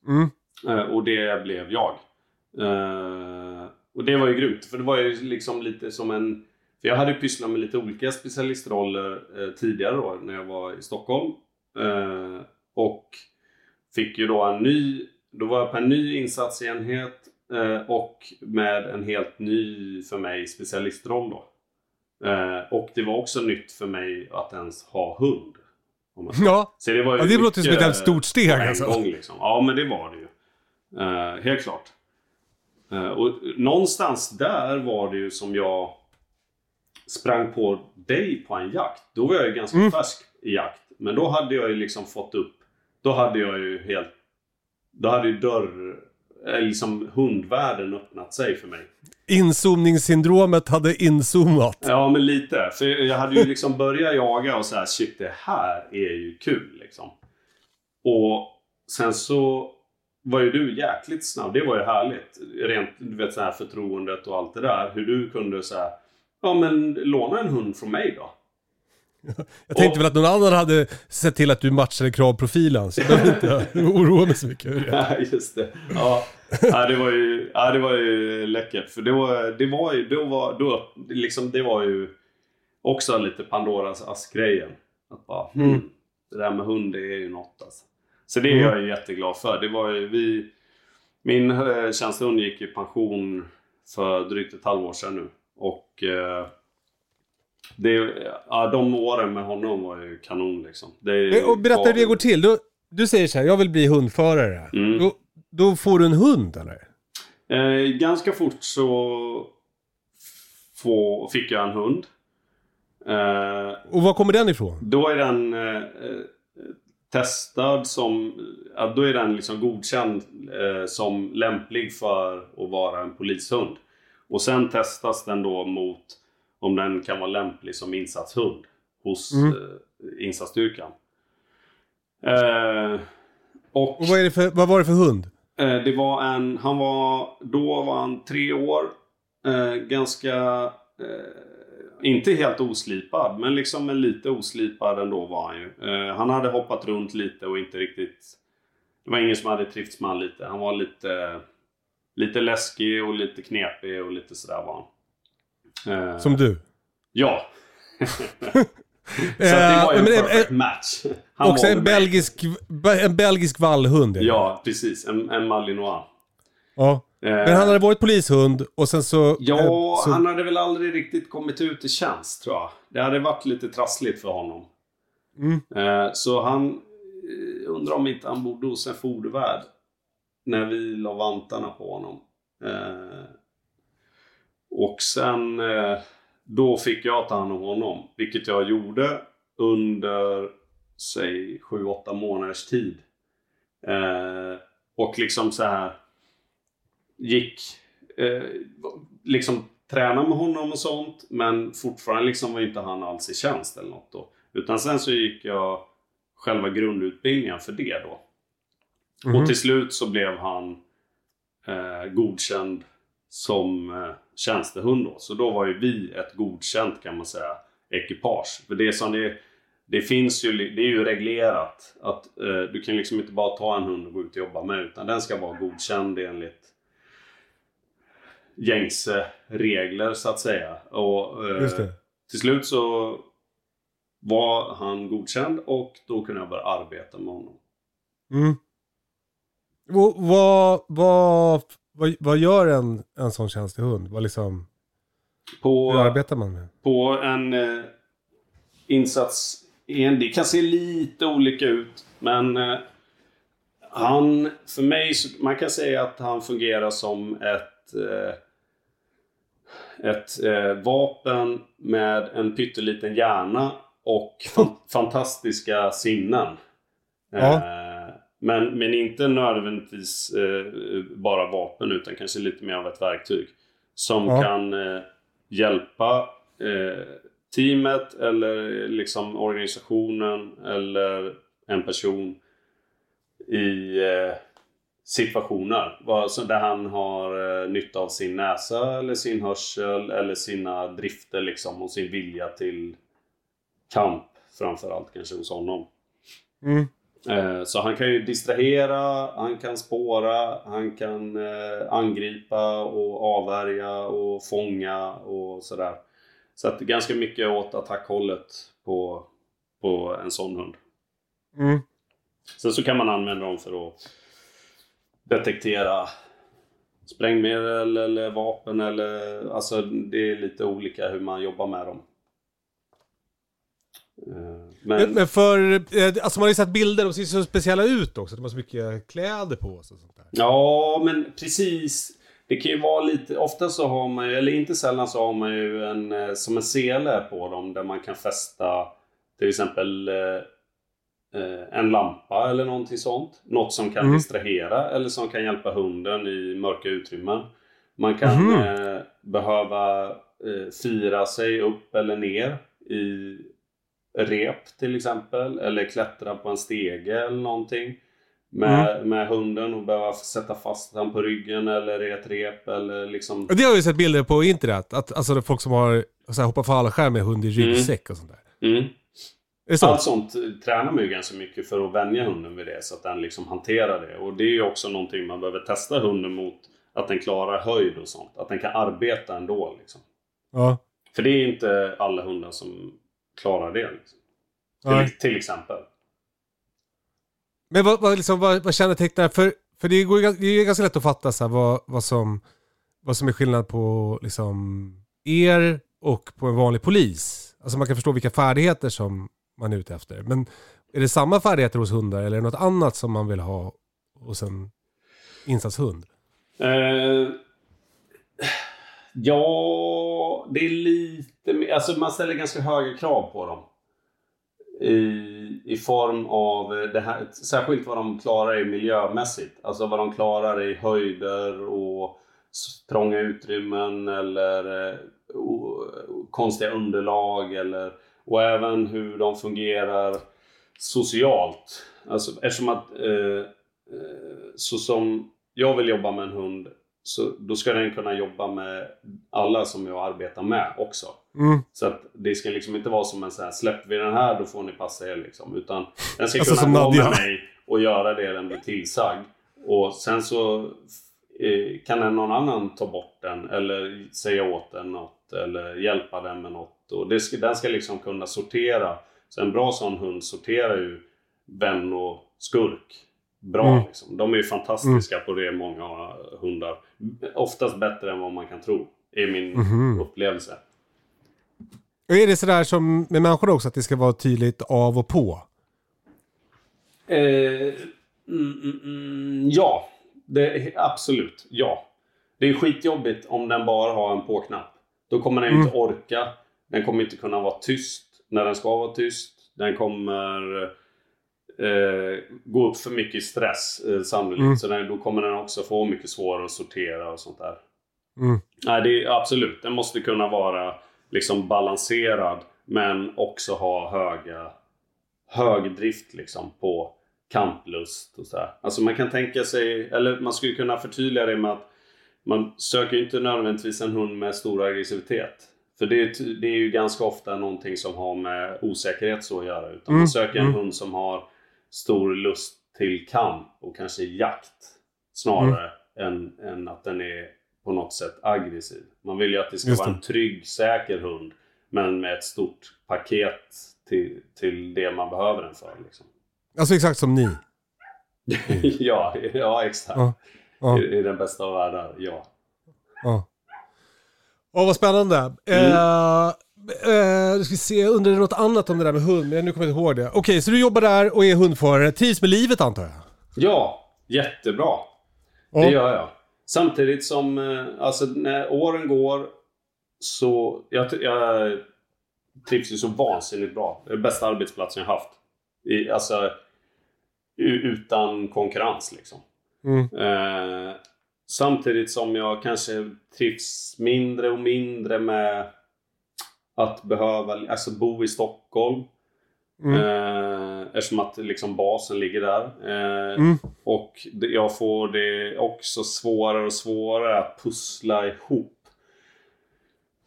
Mm. Och det blev jag. Och det var ju grymt. För det var ju liksom lite som en... För jag hade ju pysslat med lite olika specialistroller eh, tidigare då när jag var i Stockholm. Eh, Och fick ju då en ny... Då var jag på en ny insatsenhet eh, och med en helt ny för mig specialistroll då. Eh, Och det var också nytt för mig att ens ha hund. Ja, Så det, var ju Ja, det låter som ett stort steg, alltså. gång liksom. Ja, men det var det ju. Eh, helt klart. Eh, och någonstans där var det ju som jag sprang på dig på en jakt. Då var jag ju ganska Mm. färsk i jakt. Men då hade jag ju liksom fått upp... Då hade jag ju helt... Då hade ju dörr... eh, Liksom hundvärlden öppnat sig för mig. Inzoomningssyndromet hade inzoomat. Ja, men lite. För jag hade ju liksom (laughs) börjat jaga och så här, shit det här är ju kul liksom. Och sen så var ju du jäkligt snabb. Det var ju härligt. Rent, du vet så här förtroendet och allt det där. Hur du kunde så här, ja men låna en hund från mig då. (laughs) Jag tänkte Och- väl att någon annan hade sett till att du matchade kravprofilen, så jag behöver inte (laughs) (laughs) oroa mig så mycket. Nej, just det. Ja. ja, det var ju, ja, det var ju läckert. För det var, det var ju, då var, då, liksom, det var ju också lite Pandoras ask-grejen. Att bara, hmm, det där med hund, det är ju något alltså. Så det är jag ju jätteglad för. Det var vi, min eh, tjänstehund gick i pension för drygt ett halvår sedan nu. Och eh, det, ja, de åren med honom var ju kanon liksom. Det, Och berätta hur det går till. Du, du säger så här, jag vill bli hundförare. Mm. Då, då får du en hund eller? Eh, ganska fort så få, fick jag en hund. Eh, Och var kommer den ifrån? då är den eh, eh, testad som... Ja, då är den liksom godkänd eh, som lämplig för att vara en polishund. Och sen testas den då mot om den kan vara lämplig som insatshund hos Mm. eh, insatsstyrkan. Eh, och Och vad, för, vad var det för hund? Eh, det var en, han var, då var han tre år. Eh, ganska, eh, inte helt oslipad, men liksom en lite oslipad ändå var han ju. Eh, han hade hoppat runt lite och inte riktigt, det var ingen som hade trivts med han lite. Han var lite, lite läskig och lite knepig och lite sådär var han. Eh, Som du? Ja. (laughs) Så det var ju en men, eh, perfect eh, match. Han Också en belgisk, en belgisk vallhund. Ja, precis. En, en Malinois. ja. Eh, Men han hade varit polishund och sen så... Ja, eh, så han hade väl aldrig riktigt kommit ut i tjänst tror jag. Det hade varit lite trassligt för honom. Mm. Eh, så han undrar om inte han bodde hos en fodervärd. När vi la vantarna på honom. Och sen då fick jag ta hand om honom. Vilket jag gjorde under, säg 7-8 månaders tid. Och liksom så här gick eh, liksom träna med honom och sånt. Men fortfarande liksom var inte han alls i tjänst eller något då. Utan sen så gick jag själva grundutbildningen för det då. Mhm. Och till slut så blev han eh, godkänd som eh, tjänstehund då. Så då var ju vi ett godkänt kan man säga ekipage. För det som det, det finns ju, det är ju reglerat att eh, du kan liksom inte bara ta en hund och gå ut och jobba med utan den ska vara godkänd enligt gängse regler så att säga. Och eh, till slut så var han godkänd och då kunde jag börja arbeta med honom. Mm. Och vad, vad, vad, vad gör en, en sån tjänstehund? Vad liksom, På, hur arbetar man med? på en eh, insats, en, det kan se lite olika ut men eh, han, för mig, man kan säga att han fungerar som ett eh, ett eh, vapen med en pytteliten hjärna och fan, (laughs) fantastiska sinnen. Ja. Eh, men, men inte nödvändigtvis eh, bara vapen utan kanske lite mer av ett verktyg. Som Ja. kan eh, hjälpa eh, teamet eller liksom organisationen eller en person i eh, situationer. Vad- så Där han har eh, nytta av sin näsa eller sin hörsel eller sina drifter liksom och sin vilja till kamp framförallt kanske hos honom. Mm. Eh, Så han kan ju distrahera, han kan spåra, han kan eh, angripa och avvärja och fånga och sådär. Så att ganska mycket åt attackhållet på, på en sån hund. Mm. Sen så kan man använda dem för att detektera sprängmedel eller vapen eller alltså det är lite olika hur man jobbar med dem. Eh, Men, Men, för, eh, alltså man har ju sett bilder, de ser så speciella ut också. De har så mycket kläder på sig och sånt där. ja, men precis. Det kan ju vara lite, ofta så har man ju, eller inte sällan så har man ju en, eh, som en sele på dem där man kan fästa till exempel en lampa eller någonting sånt. Något som kan Mm. distrahera eller som kan hjälpa hunden i mörka utrymmen. Man kan Mhm. eh, behöva eh, fira sig upp eller ner i rep till exempel. Eller klättra på en stege eller någonting. Med, Mm. med hunden och behöva sätta fast den på ryggen eller i ett rep eller liksom... Det har jag ju sett bilder på internet. Att, alltså folk som har så här, hoppat fallskärm med hund i ryggsäck och sånt där. Så? Allt sånt tränar man ju ganska mycket för att vänja hunden vid det så att den liksom hanterar det. Och det är ju också någonting man behöver testa hunden mot. Att den klarar höjd och sånt. Att den kan arbeta ändå liksom. Ja. För det är inte alla hundar som klarar det. Liksom. Till, till exempel. Men vad, vad, liksom, vad, vad kännetecknar, för, för det, går, det är ju ganska lätt att fatta så här, vad, vad, som, vad som är skillnad på liksom, er och på en vanlig polis. Alltså man kan förstå vilka färdigheter som man är ute efter. Men är det samma färdigheter hos hundar eller är det något annat som man vill ha hos en insatshund? Uh, eh, ja, det är lite mer... Alltså man ställer ganska höga krav på dem. I, i form av det här, särskilt vad de klarar i miljömässigt. Alltså vad de klarar i höjder och trånga utrymmen eller eh, o, konstiga underlag. Eller, och även hur de fungerar socialt. Alltså eftersom att eh, eh, så som jag vill jobba med en hund så då ska den kunna jobba med alla som jag arbetar med också. Mm. Så att det ska liksom inte vara som en sån här släpper vi den här då får ni passa er liksom. Utan den ska Alltså kunna gå med mig och göra det den blir tillsagd. Och sen så eh, kan någon annan ta bort den eller säga åt den något eller hjälpa den med något. Och det ska, den ska liksom kunna sortera. Så en bra sån hund sorterar ju vän och skurk bra. Mm. Liksom. De är ju fantastiska på det, många hundar. Oftast bättre än vad man kan tro. Är min Mhm. upplevelse. Och är det sådär som med människor också, att det ska vara tydligt av och på? Eh, mm, mm, mm, ja, det, absolut. Ja. Det är skitjobbigt om den bara har en på-knapp. Då kommer den ju inte orka. Den kommer inte kunna vara tyst när den ska vara tyst. Den kommer eh, gå upp för mycket i stress eh, sannolikt. Mm. Så den, då kommer den också få mycket svårare att sortera och sånt där. Mm. Nej, det är absolut. Den måste kunna vara liksom balanserad men också ha höga hög drift liksom på kamplust och så här. Alltså man kan tänka sig, eller man skulle kunna förtydliga det med att man söker inte nödvändigtvis en hund med stor aggressivitet. För det är, det är ju ganska ofta någonting som har med osäkerhet så att göra. Utan Mm, man söker en mm. hund som har stor lust till kamp och kanske jakt. Snarare än, än att den är på något sätt aggressiv. Man vill ju att det ska Just vara det. en trygg, säker hund. Men med ett stort paket till, till det man behöver den för. Liksom. Alltså exakt som ni. (laughs) ja, ja, exakt. Ja. Ja. I, I den bästa av världar, ja. Ja. Åh, vad spännande. Mm. Eh, eh, ska vi se, undrar något annat om det där med hund? Men nu kommer jag inte ihåg det. Okej, så du jobbar där och är hundförare. Trivs med livet antar jag? Ja, jättebra. Ja. Det gör jag. Samtidigt som, eh, alltså när åren går så, jag, jag trivs ju så vansinnigt bra. Det är den bästa arbetsplatsen jag haft. I, alltså, utan konkurrens liksom. Mm. Eh, samtidigt som jag kanske trivs mindre och mindre med att behöva alltså, bo i Stockholm. Mm. Eh, eftersom att liksom basen ligger där. Eh, Mm. Och jag får det också svårare och svårare att pussla ihop.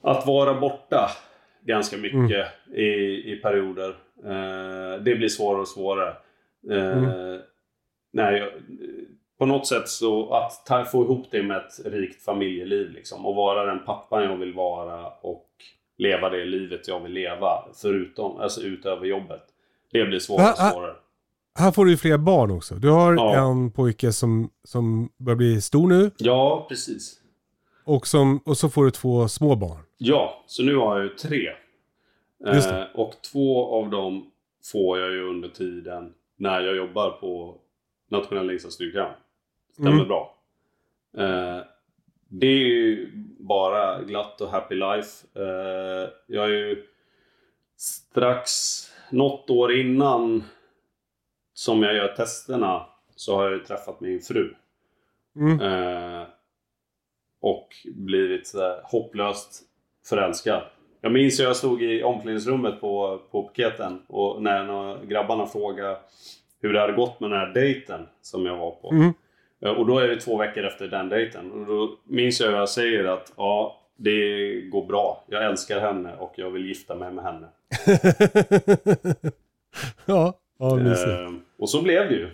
Att vara borta ganska mycket i, i perioder. Eh, det blir svårare och svårare. Eh, nej, jag, på något sätt så att ta, få ihop det med ett rikt familjeliv liksom. Och vara den pappan jag vill vara och leva det livet jag vill leva. Förutom, alltså utöver jobbet. Det blir svårare och svårare. Här får du ju fler barn också. Du har Ja. en pojke som, som börjar bli stor nu Ja, precis. och, som, och så får du två små barn. Ja, så nu har jag ju tre. Eh, och två av dem får jag ju under tiden när jag jobbar på nationella insatsstyrkan. Stämmer Mm. bra. Eh, det är ju bara glatt och happy life. Eh, jag är ju strax något år innan som jag gör testerna så har jag ju träffat min fru. Mm. Eh, och blivit så här hopplöst förälskad. Jag minns hur jag stod i omklädningsrummet på, på piketen och när grabbarna frågade hur det hade gått med den här dejten som jag var på. Mm. Eh, Och då är det två veckor efter den dejten. Och då minns jag hur jag säger att ja, det går bra. Jag älskar henne och jag vill gifta mig med henne. (laughs) ja, ja. Eh, och så blev det ju.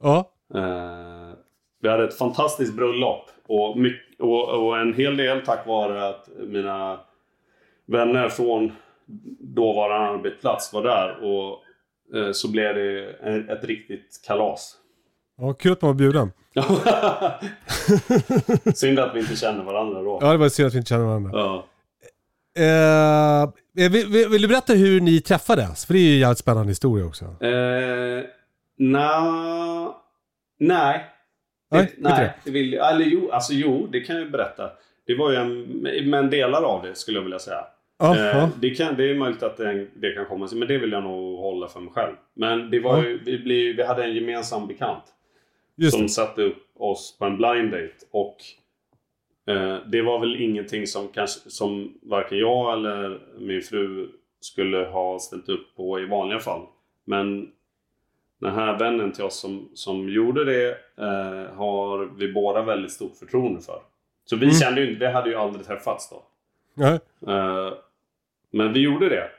Ja. Eh, vi hade ett fantastiskt bröllop. Och, mycket, och, och en hel del tack vare att mina vänner från dåvarande arbetsplats var där. Och eh, så blev det ett, ett riktigt kalas. Ja, kul att man var bjuden. (laughs) Synd att vi inte känner varandra då. Ja, det var synd att vi inte känner varandra. Ja. Eh, vill, vill, vill du berätta hur ni träffades? För det är ju en jävligt spännande historia också. Eh, na, nej. Nej, Det, nej, det. vill. Eller jo, alltså jo, det kan jag ju berätta. Det var ju en, men delar av det skulle jag vilja säga. Eh, det, kan, det är möjligt att det, det kan komma sig, men det vill jag nog hålla för mig själv. Men det var Ja. ju, vi, blev, vi hade en gemensam bekant Just som det. satte upp oss på en blind date. Och eh, det var väl ingenting som, kanske, som varken jag eller min fru skulle ha ställt upp på i vanliga fall. Men den här vännen till oss som, som gjorde det eh, har vi båda väldigt stort förtroende för. Så vi Mm. kände ju inte, vi hade ju aldrig träffats då. Ja. Eh, men vi gjorde det.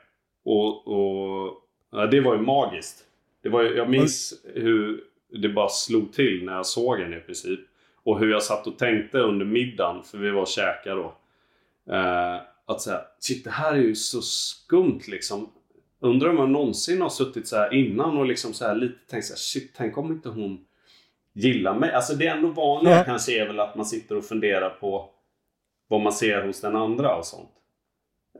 Och, och ja, det var ju magiskt. Det var, jag minns hur det bara slog till när jag såg henne i princip. Och hur jag satt och tänkte under middagen, för vi var och käkade då. Eh, att säga, shit det här är ju så skumt liksom. Undrar om jag någonsin har suttit så här innan och liksom så här lite tänkt så här, shit tänk om inte hon gillar mig. Alltså det är ändå vanliga Ja. kanske är väl att man sitter och funderar på vad man ser hos den andra och sånt.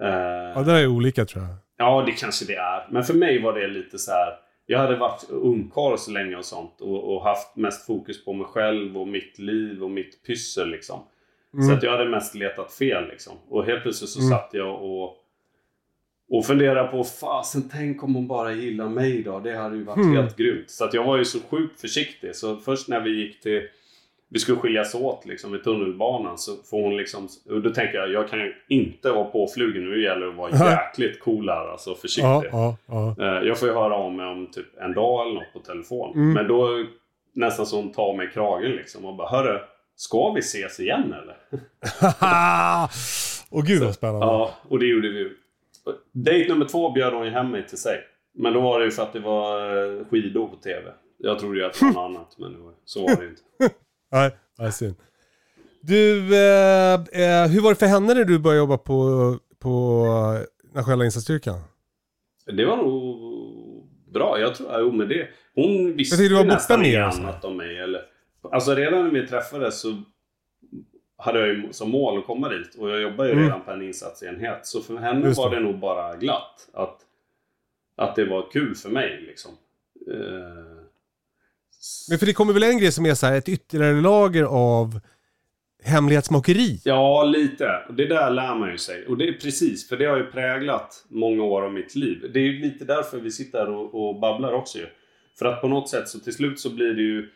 Eh, ja, det är olika tror jag. Ja, det kanske det är. Men för mig var det lite så här. Jag hade varit ungkarl så länge och sånt och, och haft mest fokus på mig själv och mitt liv och mitt pyssel liksom. Så att jag hade mest letat fel liksom. Och helt plötsligt så Mm. satt jag och, och funderade på fasen tänk om hon bara gillar mig då. Det hade ju varit Mm. helt grymt. Så att jag var ju så sjukt försiktig. Så först när vi gick till vi skulle skiljas åt liksom vid tunnelbanan så får hon liksom... Och då tänker jag, jag kan ju inte vara påflugen. Nu gäller det att vara jäkligt cool här, alltså försiktig. Ja, ja, ja. Eh, Jag får ju höra av mig om typ en dag eller något på telefon. Mm. Men då nästan så hon tar mig i kragen liksom och bara Hörru, ska vi ses igen eller? (laughs) Åh gud vad spännande. Ja, och det gjorde vi ju. Dejt nummer två bjöd hon ju hem mig till sig. Men då var det ju för att det var eh, skidor på TV. Jag trodde ju att det var något annat, men så var det ju inte. (laughs) Nej, nej, synd. Du, eh, eh, hur var det för henne när du började jobba på, på nationella insatsstyrkan? Det var nog bra. Jag tror, jo men det. Hon visste Jag du var nästan inget annat om mig. Eller, alltså redan när vi träffades så hade jag ju som mål att komma dit. Och jag jobbar ju Mm. redan på en insatsenhet. Så för henne Just var det. det nog bara glatt. Att, att det var kul för mig liksom. Eh, Men för det kommer väl en grej som är så här ett ytterligare lager av hemlighetsmakeri? Ja, lite. Det där lär man ju sig. Och det är precis, för det har ju präglat många år av mitt liv. Det är ju lite därför vi sitter här och, och babblar också ju. För att på något sätt så till slut så blir det ju...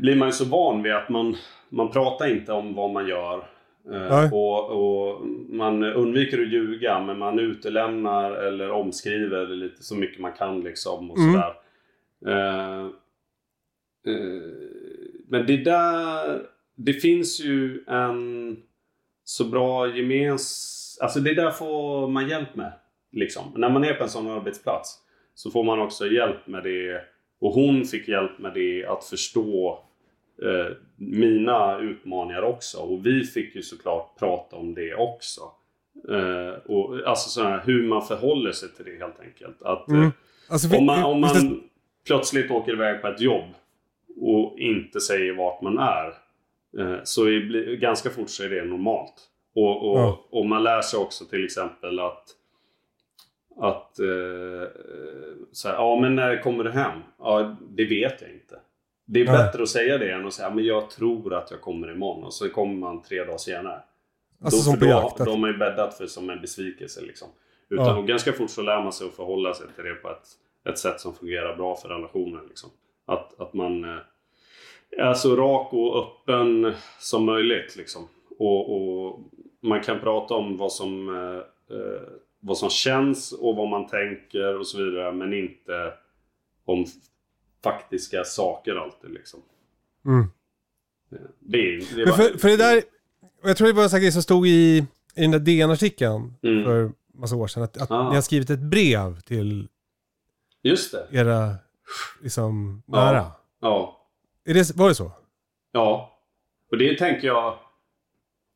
Blir man ju så van vid att man, man pratar inte om vad man gör. Eh, och, och man undviker att ljuga men man utelämnar eller omskriver lite så mycket man kan liksom och Mm. sådär. Eh, men det där... Det finns ju en så bra gemens... Alltså det där får man hjälp med. Liksom. När man är på en sån arbetsplats så får man också hjälp med det. Och hon fick hjälp med det att förstå eh, mina utmaningar också. Och vi fick ju såklart prata om det också. Eh, och, alltså så här, hur man förhåller sig till det helt enkelt. Att, Mm. eh, Alltså, om man, om man plötsligt åker iväg på ett jobb och inte säger vart man är. eh, Så är, bli- ganska fort så är det normalt. Och, och, Ja. och man lär sig också till exempel att att eh, så här, ja men när kommer du hem? Ja, det vet jag inte. Det är Nej. bättre att säga det än att säga men jag tror att jag kommer imorgon och så kommer man tre dagar senare. Alltså då, som för då, jakt. då har man ju bäddat för som en besvikelse liksom. Utan Ja. ganska fort så lär man sig att förhålla sig till det på ett, ett sätt som fungerar bra för relationen. Liksom. Att, att man, eh, är så rak och öppen som möjligt. Liksom. Och, och man kan prata om vad som, eh, eh, vad som känns och vad man tänker och så vidare. Men inte om faktiska saker alltid. Liksom. Mm. Det, är- det Men var- för, för det där, jag tror det var en sån grej som stod i, i den där DN-artikeln Mm. för massa år sedan. Att, att Ah. ni har skrivit ett brev till Just det. era, liksom, Ja. nära. Ja. Är det, var det så? Ja. Och det tänker jag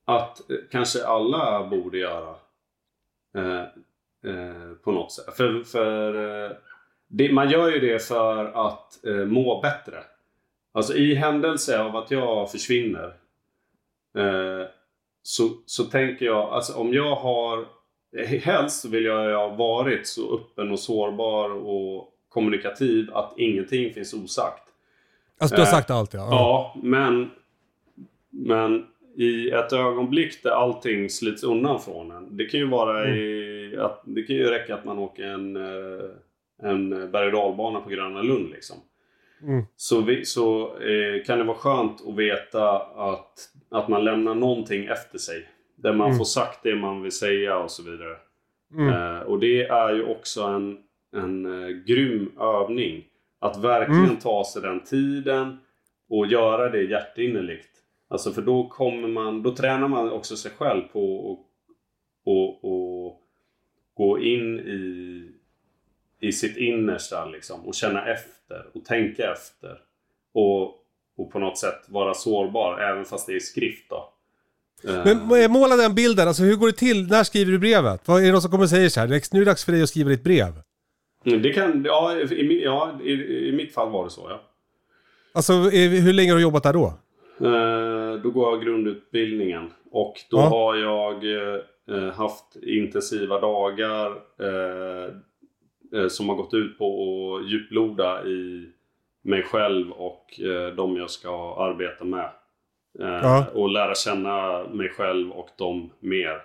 att eh, kanske alla borde göra. Eh, eh, på något sätt. För, för eh, det, man gör ju det för att eh, må bättre. Alltså i händelse av att jag försvinner. Eh, så, så tänker jag, alltså om jag har Helst vill jag ha varit så öppen och sårbar och kommunikativ att ingenting finns osagt. Alltså du har Eh, sagt allt ja. Ja, men, men i ett ögonblick där allting slits undan från en. Det kan ju vara i, att, det kan ju räcka att man åker en, eh, en berg och dalbana på Gröna Lund liksom. Mm. Så, vi, så eh, kan det vara skönt att veta att, att man lämnar någonting efter sig. Där man Mm. får sagt det man vill säga och så vidare. Mm. Eh, och det är ju också en, en eh, grym övning. Att verkligen Mm. ta sig den tiden och göra det hjärtinnerligt. Alltså för då kommer man, då tränar man också sig själv på att och, och gå in i, i sitt innersta liksom och känna efter och tänka efter. Och, och på något sätt vara sårbar även fast det är skrift då. Eh, Men måla den bilden, alltså hur går det till? När skriver du brevet? Vad är det någon som kommer och säger så här, "Det är- nu är det dags för dig att skriva ditt brev? Mm, Det kan, ja, i, ja i, i mitt fall var det så ja. Alltså hur länge har du jobbat där då? Eh, då går jag grundutbildningen. Och då Ja. har jag eh, haft intensiva dagar eh, som har gått ut på att djuploda i mig själv och eh, de jag ska arbeta med. Ja. Och lära känna mig själv och dem mer.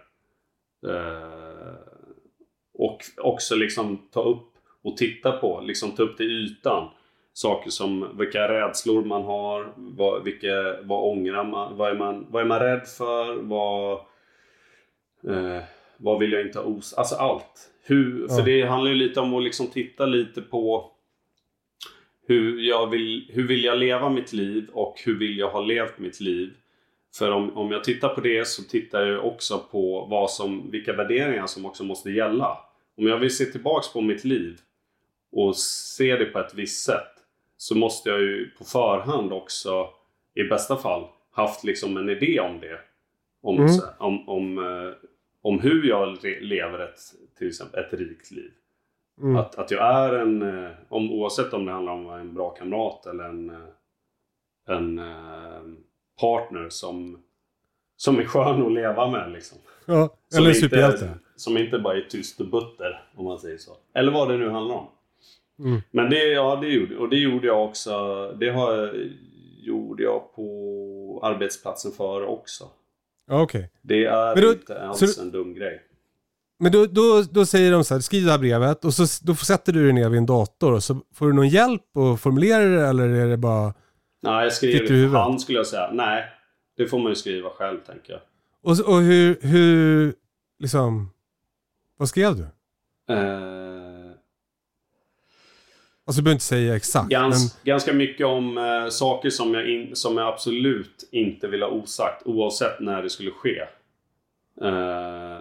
Och också liksom ta upp och titta på, liksom ta upp till ytan. Saker som vilka rädslor man har, vad, vilka, vad ångrar man, vad är man, vad är man rädd för, vad, eh, vad vill jag inte ha os... Alltså allt. Hur, För det handlar ju lite om att liksom titta lite på hur, jag vill, hur vill jag leva mitt liv och hur vill jag ha levt mitt liv. För om, om jag tittar på det så tittar jag också på vad som, vilka värderingar som också måste gälla. Om jag vill se tillbaks på mitt liv och se det på ett visst sätt så måste jag ju på förhand också i bästa fall haft liksom en idé om det. Om, Mm. om, om, eh, om hur jag lever ett, till exempel ett rikt liv. Mm. Att, att jag är en, eh, om, oavsett om det handlar om en bra kamrat eller en, eh, en partner som, som är skön att leva med. Liksom. Ja, eller en superhjälte. Som inte bara är tyst och butter, om man säger så. Eller vad det nu handlar om. Mm. Men det, ja, det gjorde, och det gjorde jag också. Det har, gjorde jag på arbetsplatsen före också. Okej. Det är då- inte alls en dum grej. Men då, då, då säger de så här, skriv det här brevet och så då sätter du dig ner vid en dator och så får du någon hjälp att formulera det eller är det bara... Nej, jag för hand skulle jag säga. Nej, det får man ju skriva själv tänker jag. Och, och hur, hur, liksom... Vad skrev du? Eh, Alltså du behöver inte säga exakt. Gans, Ganska mycket om eh, saker som jag, in, som jag absolut inte vill ha osagt oavsett när det skulle ske. Eh,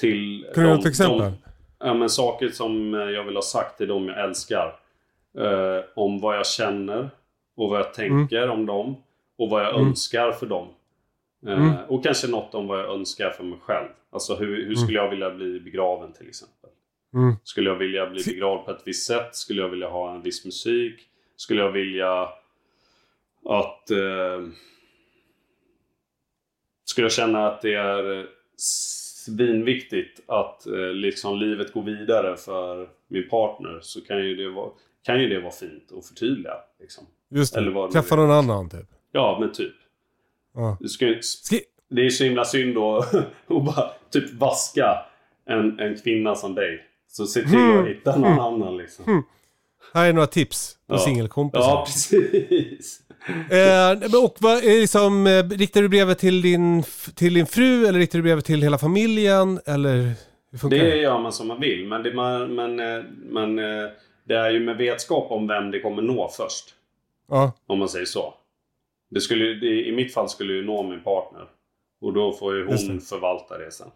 till Men, kan du ge något exempel? De, ja, men saker som eh, jag vill ha sagt till dem jag älskar. Eh, om vad jag känner och vad jag tänker om dem. Och vad jag Mm. önskar för dem. Eh, Mm. Och kanske något om vad jag önskar för mig själv. Alltså hur, hur skulle jag vilja bli begraven till exempel. Mm. Skulle jag vilja bli begravd på ett visst sätt? Skulle jag vilja ha en viss musik? Skulle jag vilja att... Eh, skulle jag känna att det är eh, svinviktigt att eh, liksom livet går vidare för min partner så kan ju det vara, kan ju det vara fint att förtydliga. Liksom. Just eller det, vad det träffa någon annan typ. Ja, men typ. Ja. Du ska, det är så himla synd då (laughs) att bara typ vaska en, en kvinna som dig. Så se till Mm. att hitta någon annan liksom. Här är några tips på Ja. singelkompisar. Ja, precis. Eh, och vad liksom, eh, riktar du brevet till din, till din fru eller riktar du brevet till hela familjen? Eller hur funkar Det det? gör man som man vill, men, det, man, men, eh, men eh, det är ju med vetskap om vem det kommer nå först. Ja. Om man säger så. Det skulle, I mitt fall skulle ju nå min partner. Och då får ju hon förvalta det sen.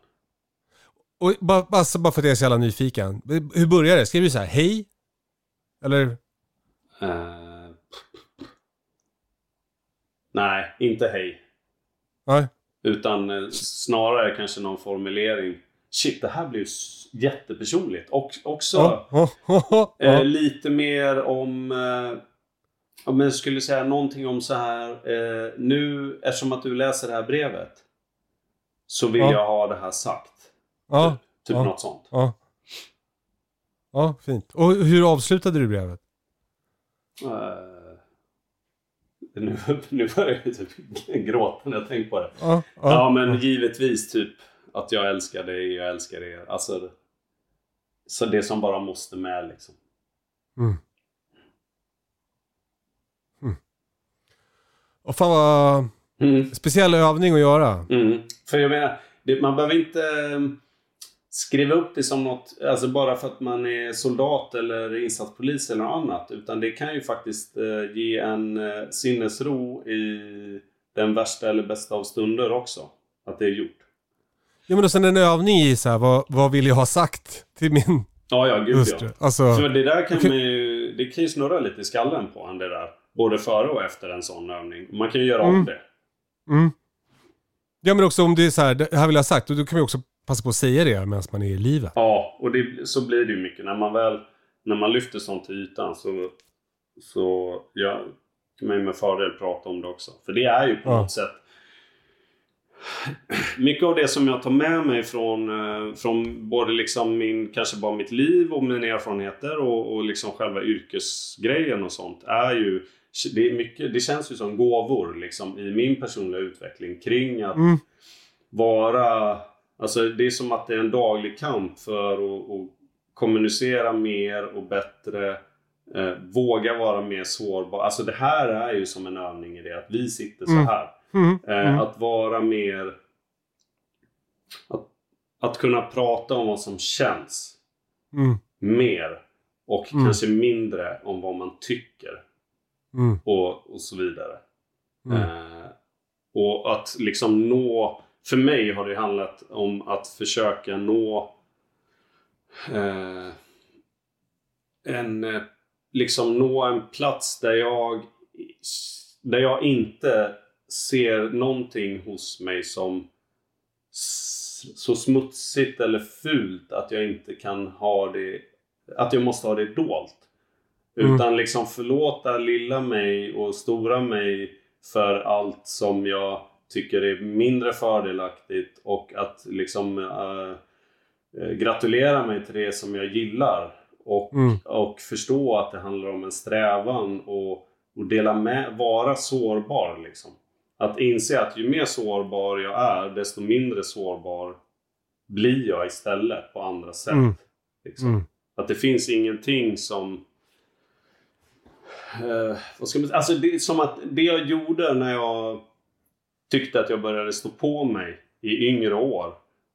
Och bara, alltså, bara för att jag är så jävla nyfiken. Hur börjar det? Skriver du så här, hej? Eller? Eh, nej, inte hej. Nej. Utan eh, snarare kanske någon formulering. Shit, det här blir ju jättepersonligt. Och också Ja. Ja. Ja. eh, lite mer om... Eh, om jag skulle säga någonting om så här. Eh, nu, eftersom att du läser det här brevet. Så vill Ja. jag ha det här sagt. Ja. Typ Ja. något sånt. Ja. Ja, fint. Och hur avslutade du brevet? Eh, nu, (laughs) nu börjar jag typ (laughs) gråta när jag tänker på det. Ja. Ja, men givetvis typ att jag älskar dig, jag älskar er. Alltså, så det som bara måste med liksom. Och fan vad Mm. speciell övning att göra. Mm. För jag menar, det, man behöver inte skriva upp det som något, alltså bara för att man är soldat eller insatspolis eller något annat. Utan det kan ju faktiskt eh, ge en eh, sinnesro i den värsta eller bästa av stunder också. Att det är gjort. Ja men och sen en övning i så här, vad, vad vill jag ha sagt till min Ja, ja, gud hustru? ja. Alltså, För det där kan man ju, det kan ju snurra lite i skallen på en det där. Både före och efter en sån övning. Man kan ju göra Mm. det. mm. Ja men också om det är så här, det här vill jag ha sagt, och då kan vi också passa på att säga det medan man är i livet. Ja, och det, så blir det ju mycket. När man väl när man lyfter sånt till ytan så, så ja, kan man med fördel prata om det också. För det är ju på Ja. något sätt mycket av det som jag tar med mig från, eh, från både liksom min, kanske bara mitt liv och mina erfarenheter och, och liksom själva yrkesgrejen och sånt är ju det, är mycket, det känns ju som gåvor liksom i min personliga utveckling kring att Mm. vara... Alltså det är som att det är en daglig kamp för att, att kommunicera mer och bättre. Eh, våga vara mer sårbar. Alltså det här är ju som en övning i det att vi sitter så Mm. här. Mm. Eh, Mm. Att vara mer... Att, att kunna prata om vad som känns Mm. mer. Och Mm. kanske mindre om vad man tycker. Mm. Och, och så vidare. Eh, och att liksom nå... För mig har det handlat om att försöka nå eh, en... eh, Liksom nå en plats där jag... Där jag inte ser någonting hos mig som så smutsigt eller fult att jag inte kan ha det... Att jag måste ha det dolt. Mm. Utan liksom förlåta lilla mig och stora mig för allt som jag tycker är mindre fördelaktigt och att liksom eh, gratulera mig till det som jag gillar. Och, Mm. och förstå att det handlar om en strävan och, och dela med, vara sårbar liksom. Att inse att ju mer sårbar jag är desto mindre sårbar blir jag istället på andra sätt. Mm. Liksom. Mm. Att det finns ingenting som... Eh, vad ska man? Alltså det som att det jag gjorde när jag tyckte att jag började stå på mig i yngre år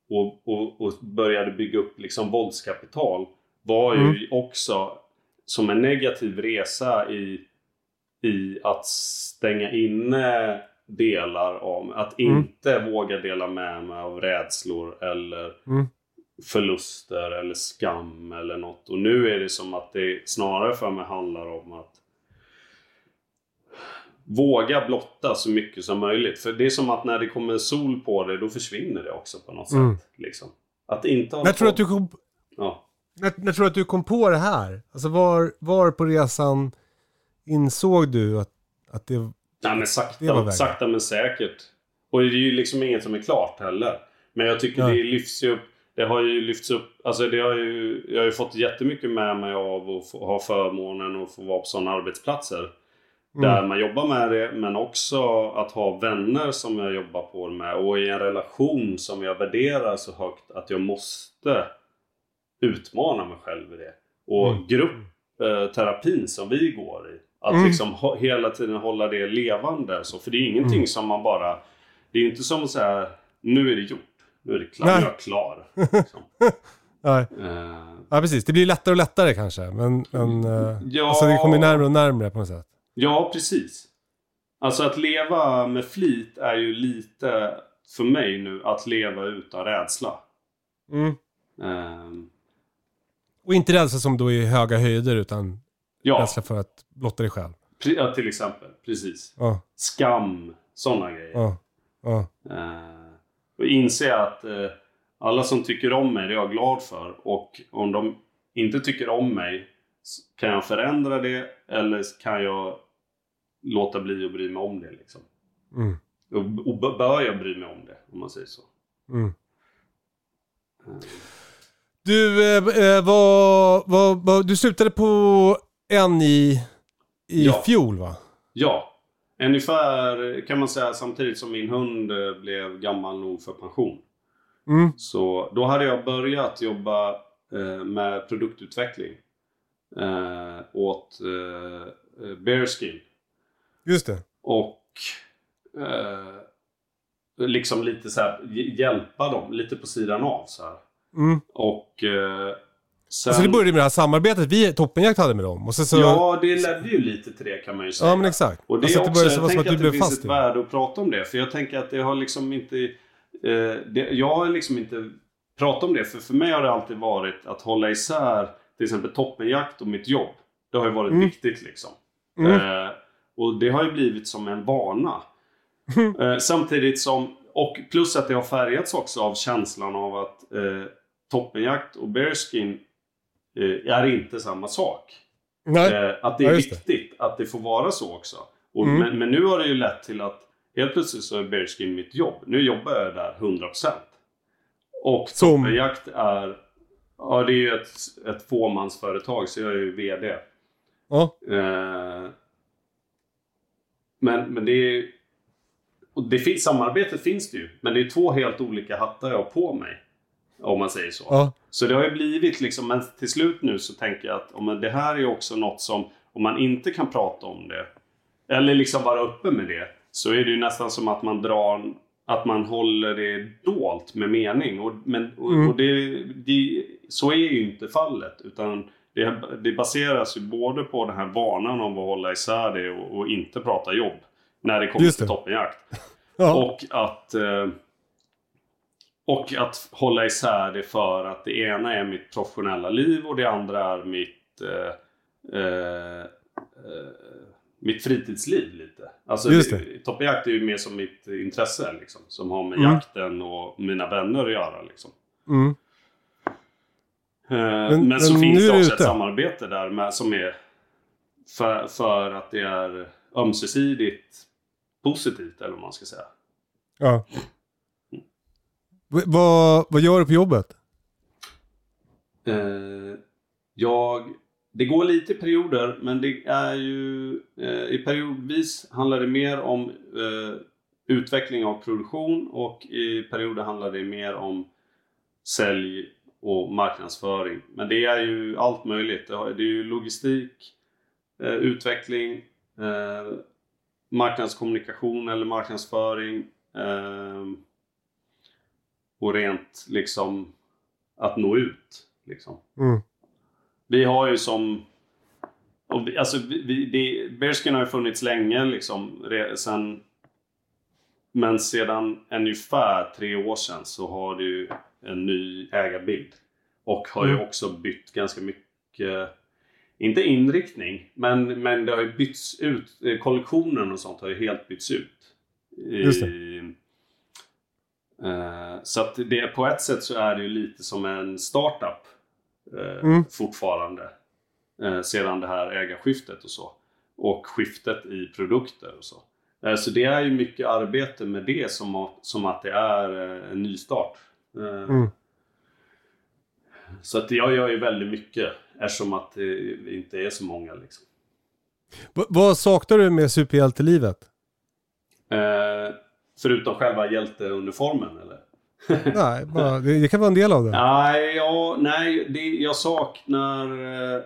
och, och, och började bygga upp liksom våldskapital var ju Mm. också som en negativ resa i, i att stänga inne delar av att Mm. inte våga dela med mig av rädslor eller Mm. förluster eller skam eller något. Och nu är det som att det snarare för mig handlar om att våga blotta så mycket som möjligt. För det är som att när det kommer sol på det, då försvinner det också på något Mm. sätt. Liksom. Att inte ha När tror du att du kom, Ja. när, när tror du att du kom på det här? Alltså var, var på resan insåg du att, att det... Nej men Det var sakta, vägen. sakta men säkert. Och det är ju liksom inget som är klart heller. Men jag tycker Nej. det lyfts ju upp. Det har ju lyfts upp. Alltså det har ju, jag har ju fått jättemycket med mig av att få, ha förmånen att få vara på sådana arbetsplatser. Mm. Där man jobbar med det. Men också att ha vänner som jag jobbar på med. Och i en relation som jag värderar så högt att jag måste utmana mig själv i det. Och Mm. gruppterapin som vi går i. Att Mm. liksom ha, hela tiden hålla det levande. Så, för det är ingenting Mm. som man bara... Det är inte som att säga nu är det gjort. Nu är det klart. Nu är jag klar. (laughs) Liksom. Nej. Eh, Ja, precis. Det blir lättare och lättare kanske. Men, men eh, Ja. alltså, det kommer närmare och närmare på något sätt. Ja, precis. Alltså att leva med flit är ju lite, för mig nu, att leva utan rädsla. Mm. Ehm, Och inte rädsla som då är höga höjder utan ja, rädsla för att blotta dig själv. pre- ja, till exempel. Precis. Ja, Skam, sådana grejer. ja. Eh, och inse att eh, alla som tycker om mig, det är jag glad för. Och om de inte tycker om mig, kan jag förändra det eller kan jag låta bli att bry mig om det. Liksom. Mm. Och, och bör jag bry mig om det, om man säger så. Mm. Du, eh, eh, vad, vad, vad, du slutade på en i, i Ja. fjol va? Ja, ungefär kan man säga samtidigt som min hund eh, blev gammal nog för pension. Mm. Så då hade jag börjat jobba eh, med produktutveckling eh, åt eh, Bearskin. Just det. Och eh, liksom lite så här hj- hjälpa dem lite på sidan av så här. Mm. Och eh, sen... Alltså det började med det här samarbetet vi, Toppenjakt hade med dem. Och så, så, Ja, det ledde ju lite till det kan man ju säga. Ja, men exakt. Och det Alltså är det också, började så jag tänker att det finns ett i. värde att prata om det. För jag tänker att det har liksom inte... Eh, det, jag har liksom inte pratat om det. För för mig har det alltid varit att hålla isär till exempel toppenjakt och mitt jobb. Det har ju varit Mm. viktigt liksom. Eh, och det har ju blivit som en vana. (laughs) Eh, samtidigt som, och plus att det har färgats också av känslan av att eh, toppenjakt och bearskin eh, är inte samma sak. Eh, att det Ja, är det. viktigt att det får vara så också. Och, Mm. men, men nu har det ju lett till att helt plötsligt så är bearskin mitt jobb. Nu jobbar jag där 100%. Och Som? toppenjakt är... Ja, det är ju ett, ett fåmansföretag så jag är ju VD. Ja. Eh, men, men det är... Det finns, samarbetet finns det ju. Men det är två helt olika hattar jag har på mig. Om man säger så. Ja. Så det har ju blivit liksom, men till slut nu så tänker jag att om det här är ju också något som, om man inte kan prata om det, eller liksom vara öppen med det, så är det ju nästan som att man drar, att man håller det dolt med mening. Och, men, och, Mm. och det, det, så är ju inte fallet, utan det, det baseras ju både på den här vanan om att hålla isär det och, och inte prata jobb, när det kommer till toppenjakt. (laughs) Ja. Och att, eh, och att hålla isär det för att det ena är mitt professionella liv och det andra är mitt, eh, eh, mitt fritidsliv lite. Alltså Just det- Toppenjakt är ju mer som mitt intresse liksom. Som har med Mm. jakten och mina vänner att göra liksom. Mm. Eh, men, men så nu finns det också ett ute. samarbete där med, som är för, för att det är ömsesidigt positivt eller vad man ska säga. ja. Vad, vad gör du på jobbet? Eh, jag, det går lite i perioder, men det är ju eh, i periodvis handlar det mer om eh, utveckling av produktion och i perioder handlar det mer om sälj och marknadsföring. Men det är ju allt möjligt. Det, är ju logistik, eh, utveckling, eh, marknadskommunikation eller marknadsföring eh, och rent liksom att nå ut. Liksom. Mm. Vi har ju som... Och vi, alltså, vi, det, Bearskin har ju funnits länge liksom. Re, sen, men sedan ungefär tre år sedan så har det ju en ny ägarbild. Och har ju Mm. också bytt ganska mycket... Inte inriktning, men, men det har ju bytts ut. eh, Kollektionen och sånt har ju helt bytts ut. I, Just Eh, så att det, på ett sätt så är det ju lite som en startup eh, Mm. fortfarande. Eh, sedan det här ägarskiftet och så. Och skiftet i produkter och så. Eh, så det är ju mycket arbete med det som, att- som att det är eh, en nystart. Eh, Mm. Så att jag gör ju väldigt mycket eftersom att det inte är så många liksom. V- vad saknar du med superhjältelivet? Eh, förutom själva hjälteuniformen eller? (laughs) Nej, bara, det, det kan vara en del av det. Nej, ja, nej det, jag saknar eh,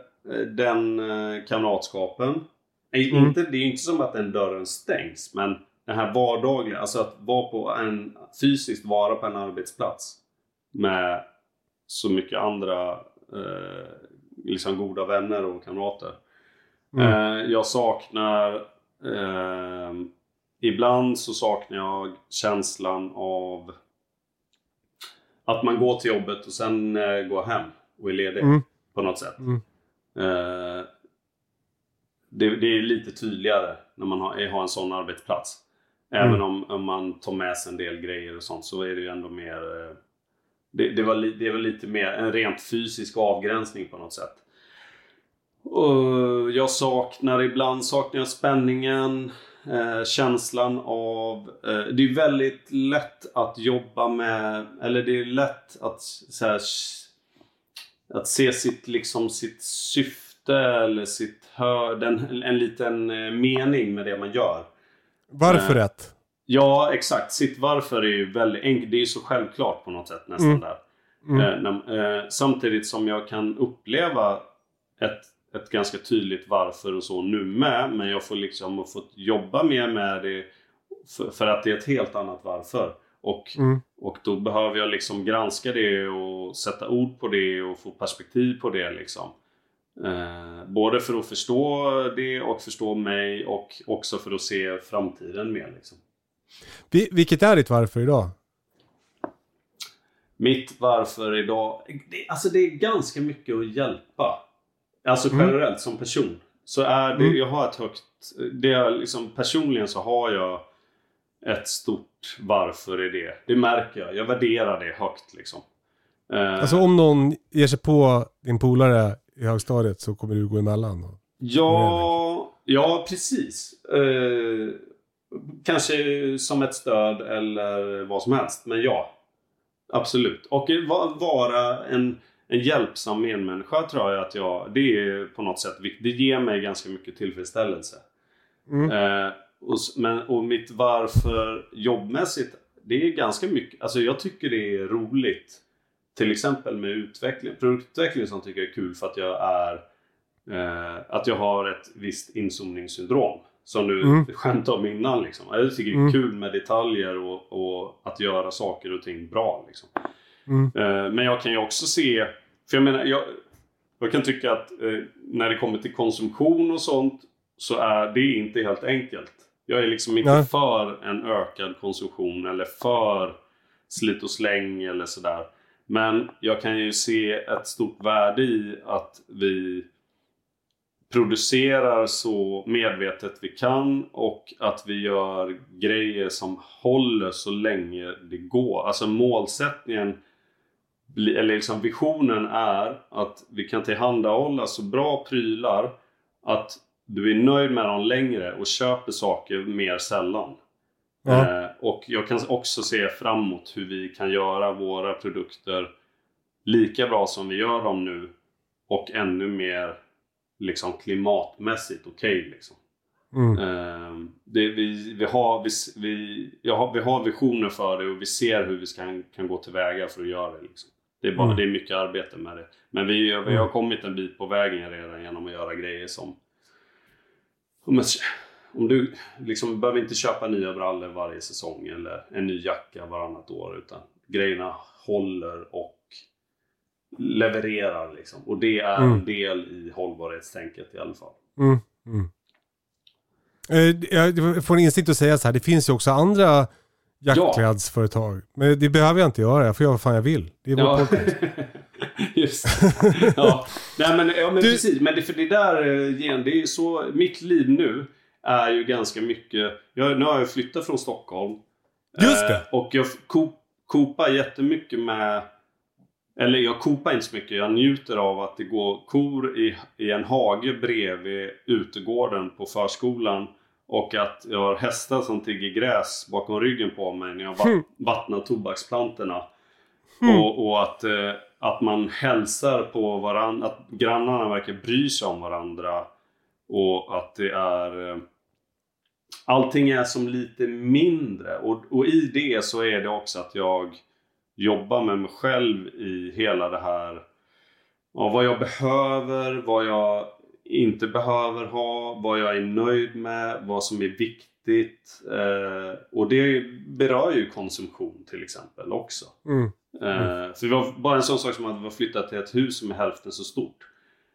den eh, kamratskapen. Mm. Inte, det är inte som att den dörren stängs, men det här vardagliga, alltså att vara på en, fysiskt vara på en arbetsplats med så mycket andra eh, liksom goda vänner och kamrater. Mm. Eh, jag saknar eh, Ibland så saknar jag känslan av att man går till jobbet och sen eh, går hem och är ledig mm. på något sätt. Mm. Eh, det, det, är lite tydligare när man har, har en sån arbetsplats. Även mm. om, om, man tar med sig en del grejer och sånt så är det ju ändå mer... Eh, det, det, var, det var lite mer en rent fysisk avgränsning på något sätt. Och jag saknar ibland saknar jag spänningen. Eh, känslan av... Eh, det är väldigt lätt att jobba med, eller det är lätt att så här, att se sitt, liksom, sitt syfte eller sitt hör, den, en liten eh, mening med det man gör. Varför eh? Ja, exakt. Sitt varför är ju väldigt enkelt. Det är ju så självklart på något sätt nästan mm. där. Mm. Eh, samtidigt som jag kan uppleva ett ett ganska tydligt varför och så nu med. Men jag får liksom fått jobba mer med det för, för, att det är ett helt annat varför. Och, mm. och då behöver jag liksom granska det och sätta ord på det och få perspektiv på det liksom. Eh, både för att förstå det och förstå mig och också för att se framtiden mer liksom. Vilket är ditt varför idag? Mitt varför idag? Det, alltså det är ganska mycket att hjälpa. Alltså mm. generellt mm. som person. Så är det, mm. jag har ett högt... Det är liksom, personligen så har jag ett stort varför i det. Det märker jag. Jag värderar det högt liksom. Eh, alltså om någon ger sig på din polare i högstadiet så kommer du gå emellan? Och... Ja, ja precis. Eh, kanske som ett stöd eller vad som helst. Men ja. Absolut. Och vara en en hjälpsam medmänniska tror jag att jag... Det är på något sätt viktigt. Det ger mig ganska mycket tillfredsställelse. Mm. Eh, och, men, och mitt varför jobbmässigt, det är ganska mycket... Alltså jag tycker det är roligt. Till exempel med utveckling. Produktutveckling som tycker jag är kul för att jag är... Eh, att jag har ett visst inzoomningssyndrom. Som du mm. skämtade om innan liksom. Jag tycker det är mm. kul med detaljer och, och, att göra saker och ting bra liksom. Mm. Eh, men jag kan ju också se, för jag menar, jag, jag kan tycka att eh, när det kommer till konsumtion och sånt så är det inte helt enkelt. Jag är liksom inte Nej. för en ökad konsumtion eller för slit och släng eller sådär. Men jag kan ju se ett stort värde i att vi producerar så medvetet vi kan och att vi gör grejer som håller så länge det går. Alltså målsättningen eller liksom visionen är att vi kan tillhandahålla så bra prylar att du är nöjd med dem längre och köper saker mer sällan. Ja. Eh, och jag kan också se framåt hur vi kan göra våra produkter lika bra som vi gör dem nu och ännu mer liksom klimatmässigt okej. Okay, liksom. Mm. Eh, det, vi, vi, har, vi, vi, har, vi har visioner för det och vi ser hur vi ska, kan gå tillväga för att göra det. Liksom. Det är, bara, mm. det är mycket arbete med det. Men vi, vi har mm. kommit en bit på vägen redan genom att göra grejer som... Om, om du liksom behöver inte köpa nya brallor varje säsong eller en ny jacka varannat år. Utan grejerna håller och levererar liksom. Och det är mm. en del i hållbarhetstänket i alla fall. Mm. Mm. Eh, jag får en instinkt att säga så här, det finns ju också andra Jackklädsföretag. Men det behöver jag inte göra, jag får göra vad fan jag vill. Det är ja. (laughs) Just ja. Nej men, ja, men du... precis. Men det, för det där eh, igen, det är så... Mitt liv nu är ju ganska mycket... Jag, nu har jag flyttat från Stockholm. Just det! Eh, och jag kopar jättemycket med... Eller jag kopar inte så mycket. Jag njuter av att det går kor i, i en hage bredvid utegården på förskolan. Och att jag har hästar som tigger gräs bakom ryggen på mig när jag mm. vattnar tobaksplantorna. Mm. Och, och, att, eh, att man hälsar på varandra, att grannarna verkar bry sig om varandra. Och att det är... Eh, allting är som lite mindre. Och, och i det så är det också att jag jobbar med mig själv i hela det här. Ja, vad jag behöver, vad jag inte behöver ha, vad jag är nöjd med, vad som är viktigt. Eh, och det berör ju konsumtion till exempel också. Mm. Eh, för bara en sån sak som att vi har flyttat till ett hus som är hälften så stort.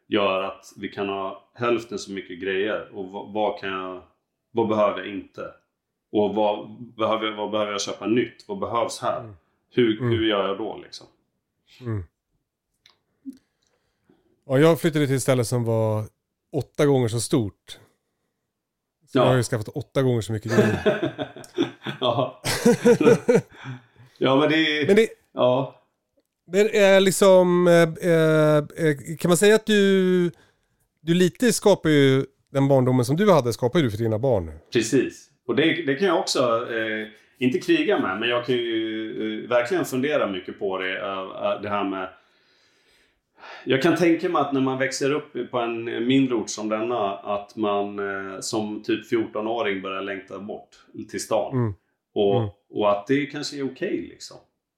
Gör att vi kan ha hälften så mycket grejer. Och vad, vad kan jag, vad behöver jag inte? Och vad behöver, jag- vad behöver jag köpa nytt? Vad behövs här? Hur, hur gör jag då liksom? Ja, jag flyttade till ett ställe som var åtta gånger så stort. Så Ja. jag har ju skaffat åtta gånger så mycket grejer. (laughs) ja. ja men det. Men det, Ja. Men är liksom, eh, eh, kan man säga att du, du lite skapar ju den barndomen som du hade, skapar du för dina barn. Precis. Och det, det kan jag också, eh, inte kriga med, men jag kan ju eh, verkligen fundera mycket på det. eh, det här med... Jag kan tänka mig att när man växer upp på en mindre ort som denna, att man eh, som typ 14-åring börjar längta bort till stan. Mm. Och, Mm. och att det kanske är okej liksom.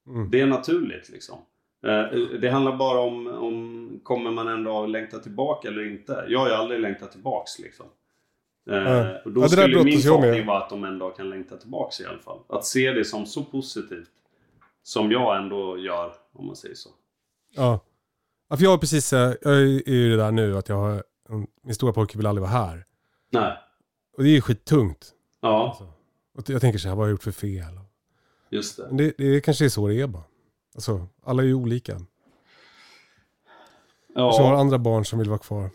Mm. Det är naturligt liksom. Eh, Det handlar bara om, om kommer man en dag längta tillbaka eller inte. Jag har ju aldrig längtat tillbaks liksom. Ja. Och då Ja, skulle min förhoppning vara att de en dag kan längta tillbaks i alla fall. Att se det som så positivt. Som jag ändå gör, om man säger så. Ja. Ja för jag har precis, eh, jag är ju det där nu att jag har, min stora pojke vill aldrig vara här. Nej. Och det är ju skittungt. Ja, Och jag tänker så här, vad har jag gjort för fel? just det. Men det, det kanske är så det är bara. Alltså, alla är ju olika. Och så har Ja, andra barn som vill vara kvar.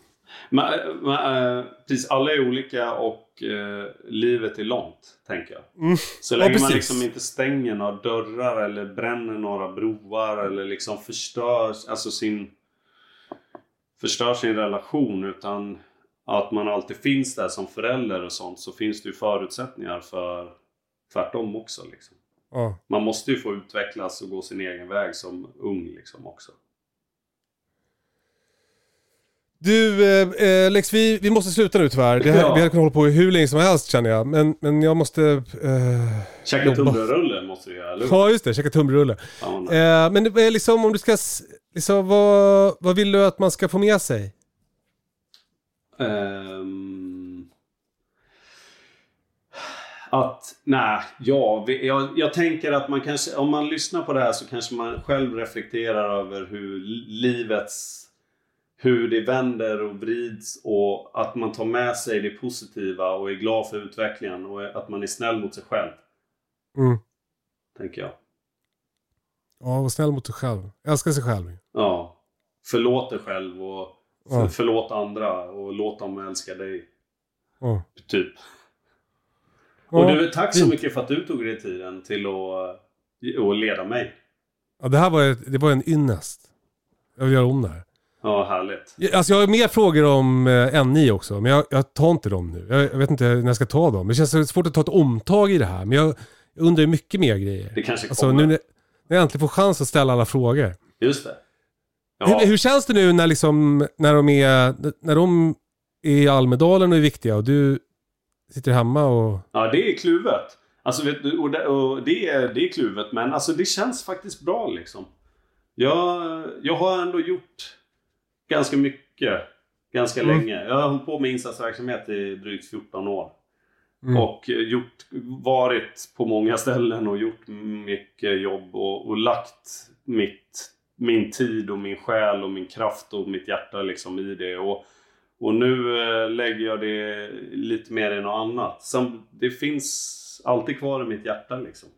men, men, eh, precis. Alla är olika och eh, livet är långt, tänker jag. Så Ja, länge man precis. liksom inte stänger några dörrar eller bränner några broar eller liksom förstör, alltså sin, förstör sin relation utan att man alltid finns där som förälder och sånt så finns det ju förutsättningar för tvärtom också. Liksom. Ja. Man måste ju få utvecklas och gå sin egen väg som ung liksom också. Du, eh, eh, Lex, vi, vi måste sluta nu tyvärr. Det här, Ja. Vi hade kunnat hålla på hur länge som helst känner jag. Men, men jag måste... Eh, Käka tunnbrödsrulle måste vi göra, eller ja, just det. Käka tunnbrödsrulle. Ja. Eh, men är liksom om du ska... s- Liksom, vad, vad vill du att man ska få med sig? Ehm, att, nej, ja, jag, jag tänker att man kanske, om man lyssnar på det här så kanske man själv reflekterar över hur livets, hur det vänder och vrids och att man tar med sig det positiva och är glad för utvecklingen och att man är snäll mot sig själv, Mm. tänker jag. Ja, var snäll mot dig själv. Älska sig själv. Ja. Förlåt dig själv och för, Ja. förlåt andra och låt dem älska dig. Ja. Typ. Ja, Och du, tack så fint. mycket för att du tog dig tiden till att, att leda mig. Ja, det här var, ett- det var en ynnest. Jag vill göra om det här. Ja, härligt. Alltså jag har mer frågor om eh, NI också, men jag, jag tar inte dem nu. Jag, jag vet inte när jag ska ta dem. Det känns svårt att ta ett omtag i det här, men jag, undrar mycket mer grejer. Det kanske Alltså kommer. nu när, jag äntligen får chans att ställa alla frågor. Just det. Ja, Hur, hur känns det nu när, liksom, när, de är, när de är i Almedalen och är viktiga och du sitter hemma och... ja det är kluvet. Alltså, du, och det, och det, är, det är kluvet, men alltså, det känns faktiskt bra liksom. Jag, jag har ändå gjort ganska mycket, ganska Mm. länge. Jag har hållit på med insatsverksamhet i drygt 14 år. Mm. Och gjort, varit på många ställen och gjort mycket jobb och, och lagt mitt, min tid och min själ och min kraft och mitt hjärta liksom i det. Och, och nu eh, lägger jag det lite mer i något annat. Som, det finns alltid kvar i mitt hjärta liksom.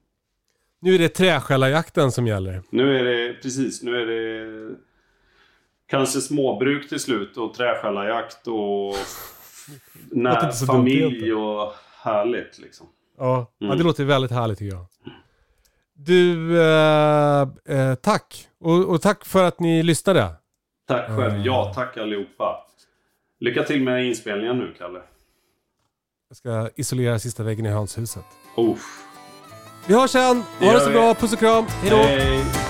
Nu är det träskällarjakten som gäller. Nu är det, precis, nu är det kanske småbruk till slut och träskällarjakt och (laughs) när, familj och härligt liksom. Ja, ja Mm. det låter väldigt härligt tycker jag. Du, eh, eh, tack. Och, och tack för att ni lyssnade. Tack själv. Mm. Ja, tack allihopa. Lycka till med inspelningen nu, Kalle. Jag ska isolera sista väggen i hönshuset. Uff. Vi hörs sen. Ha det så vi. bra. Puss och kram. Hej då. Hej.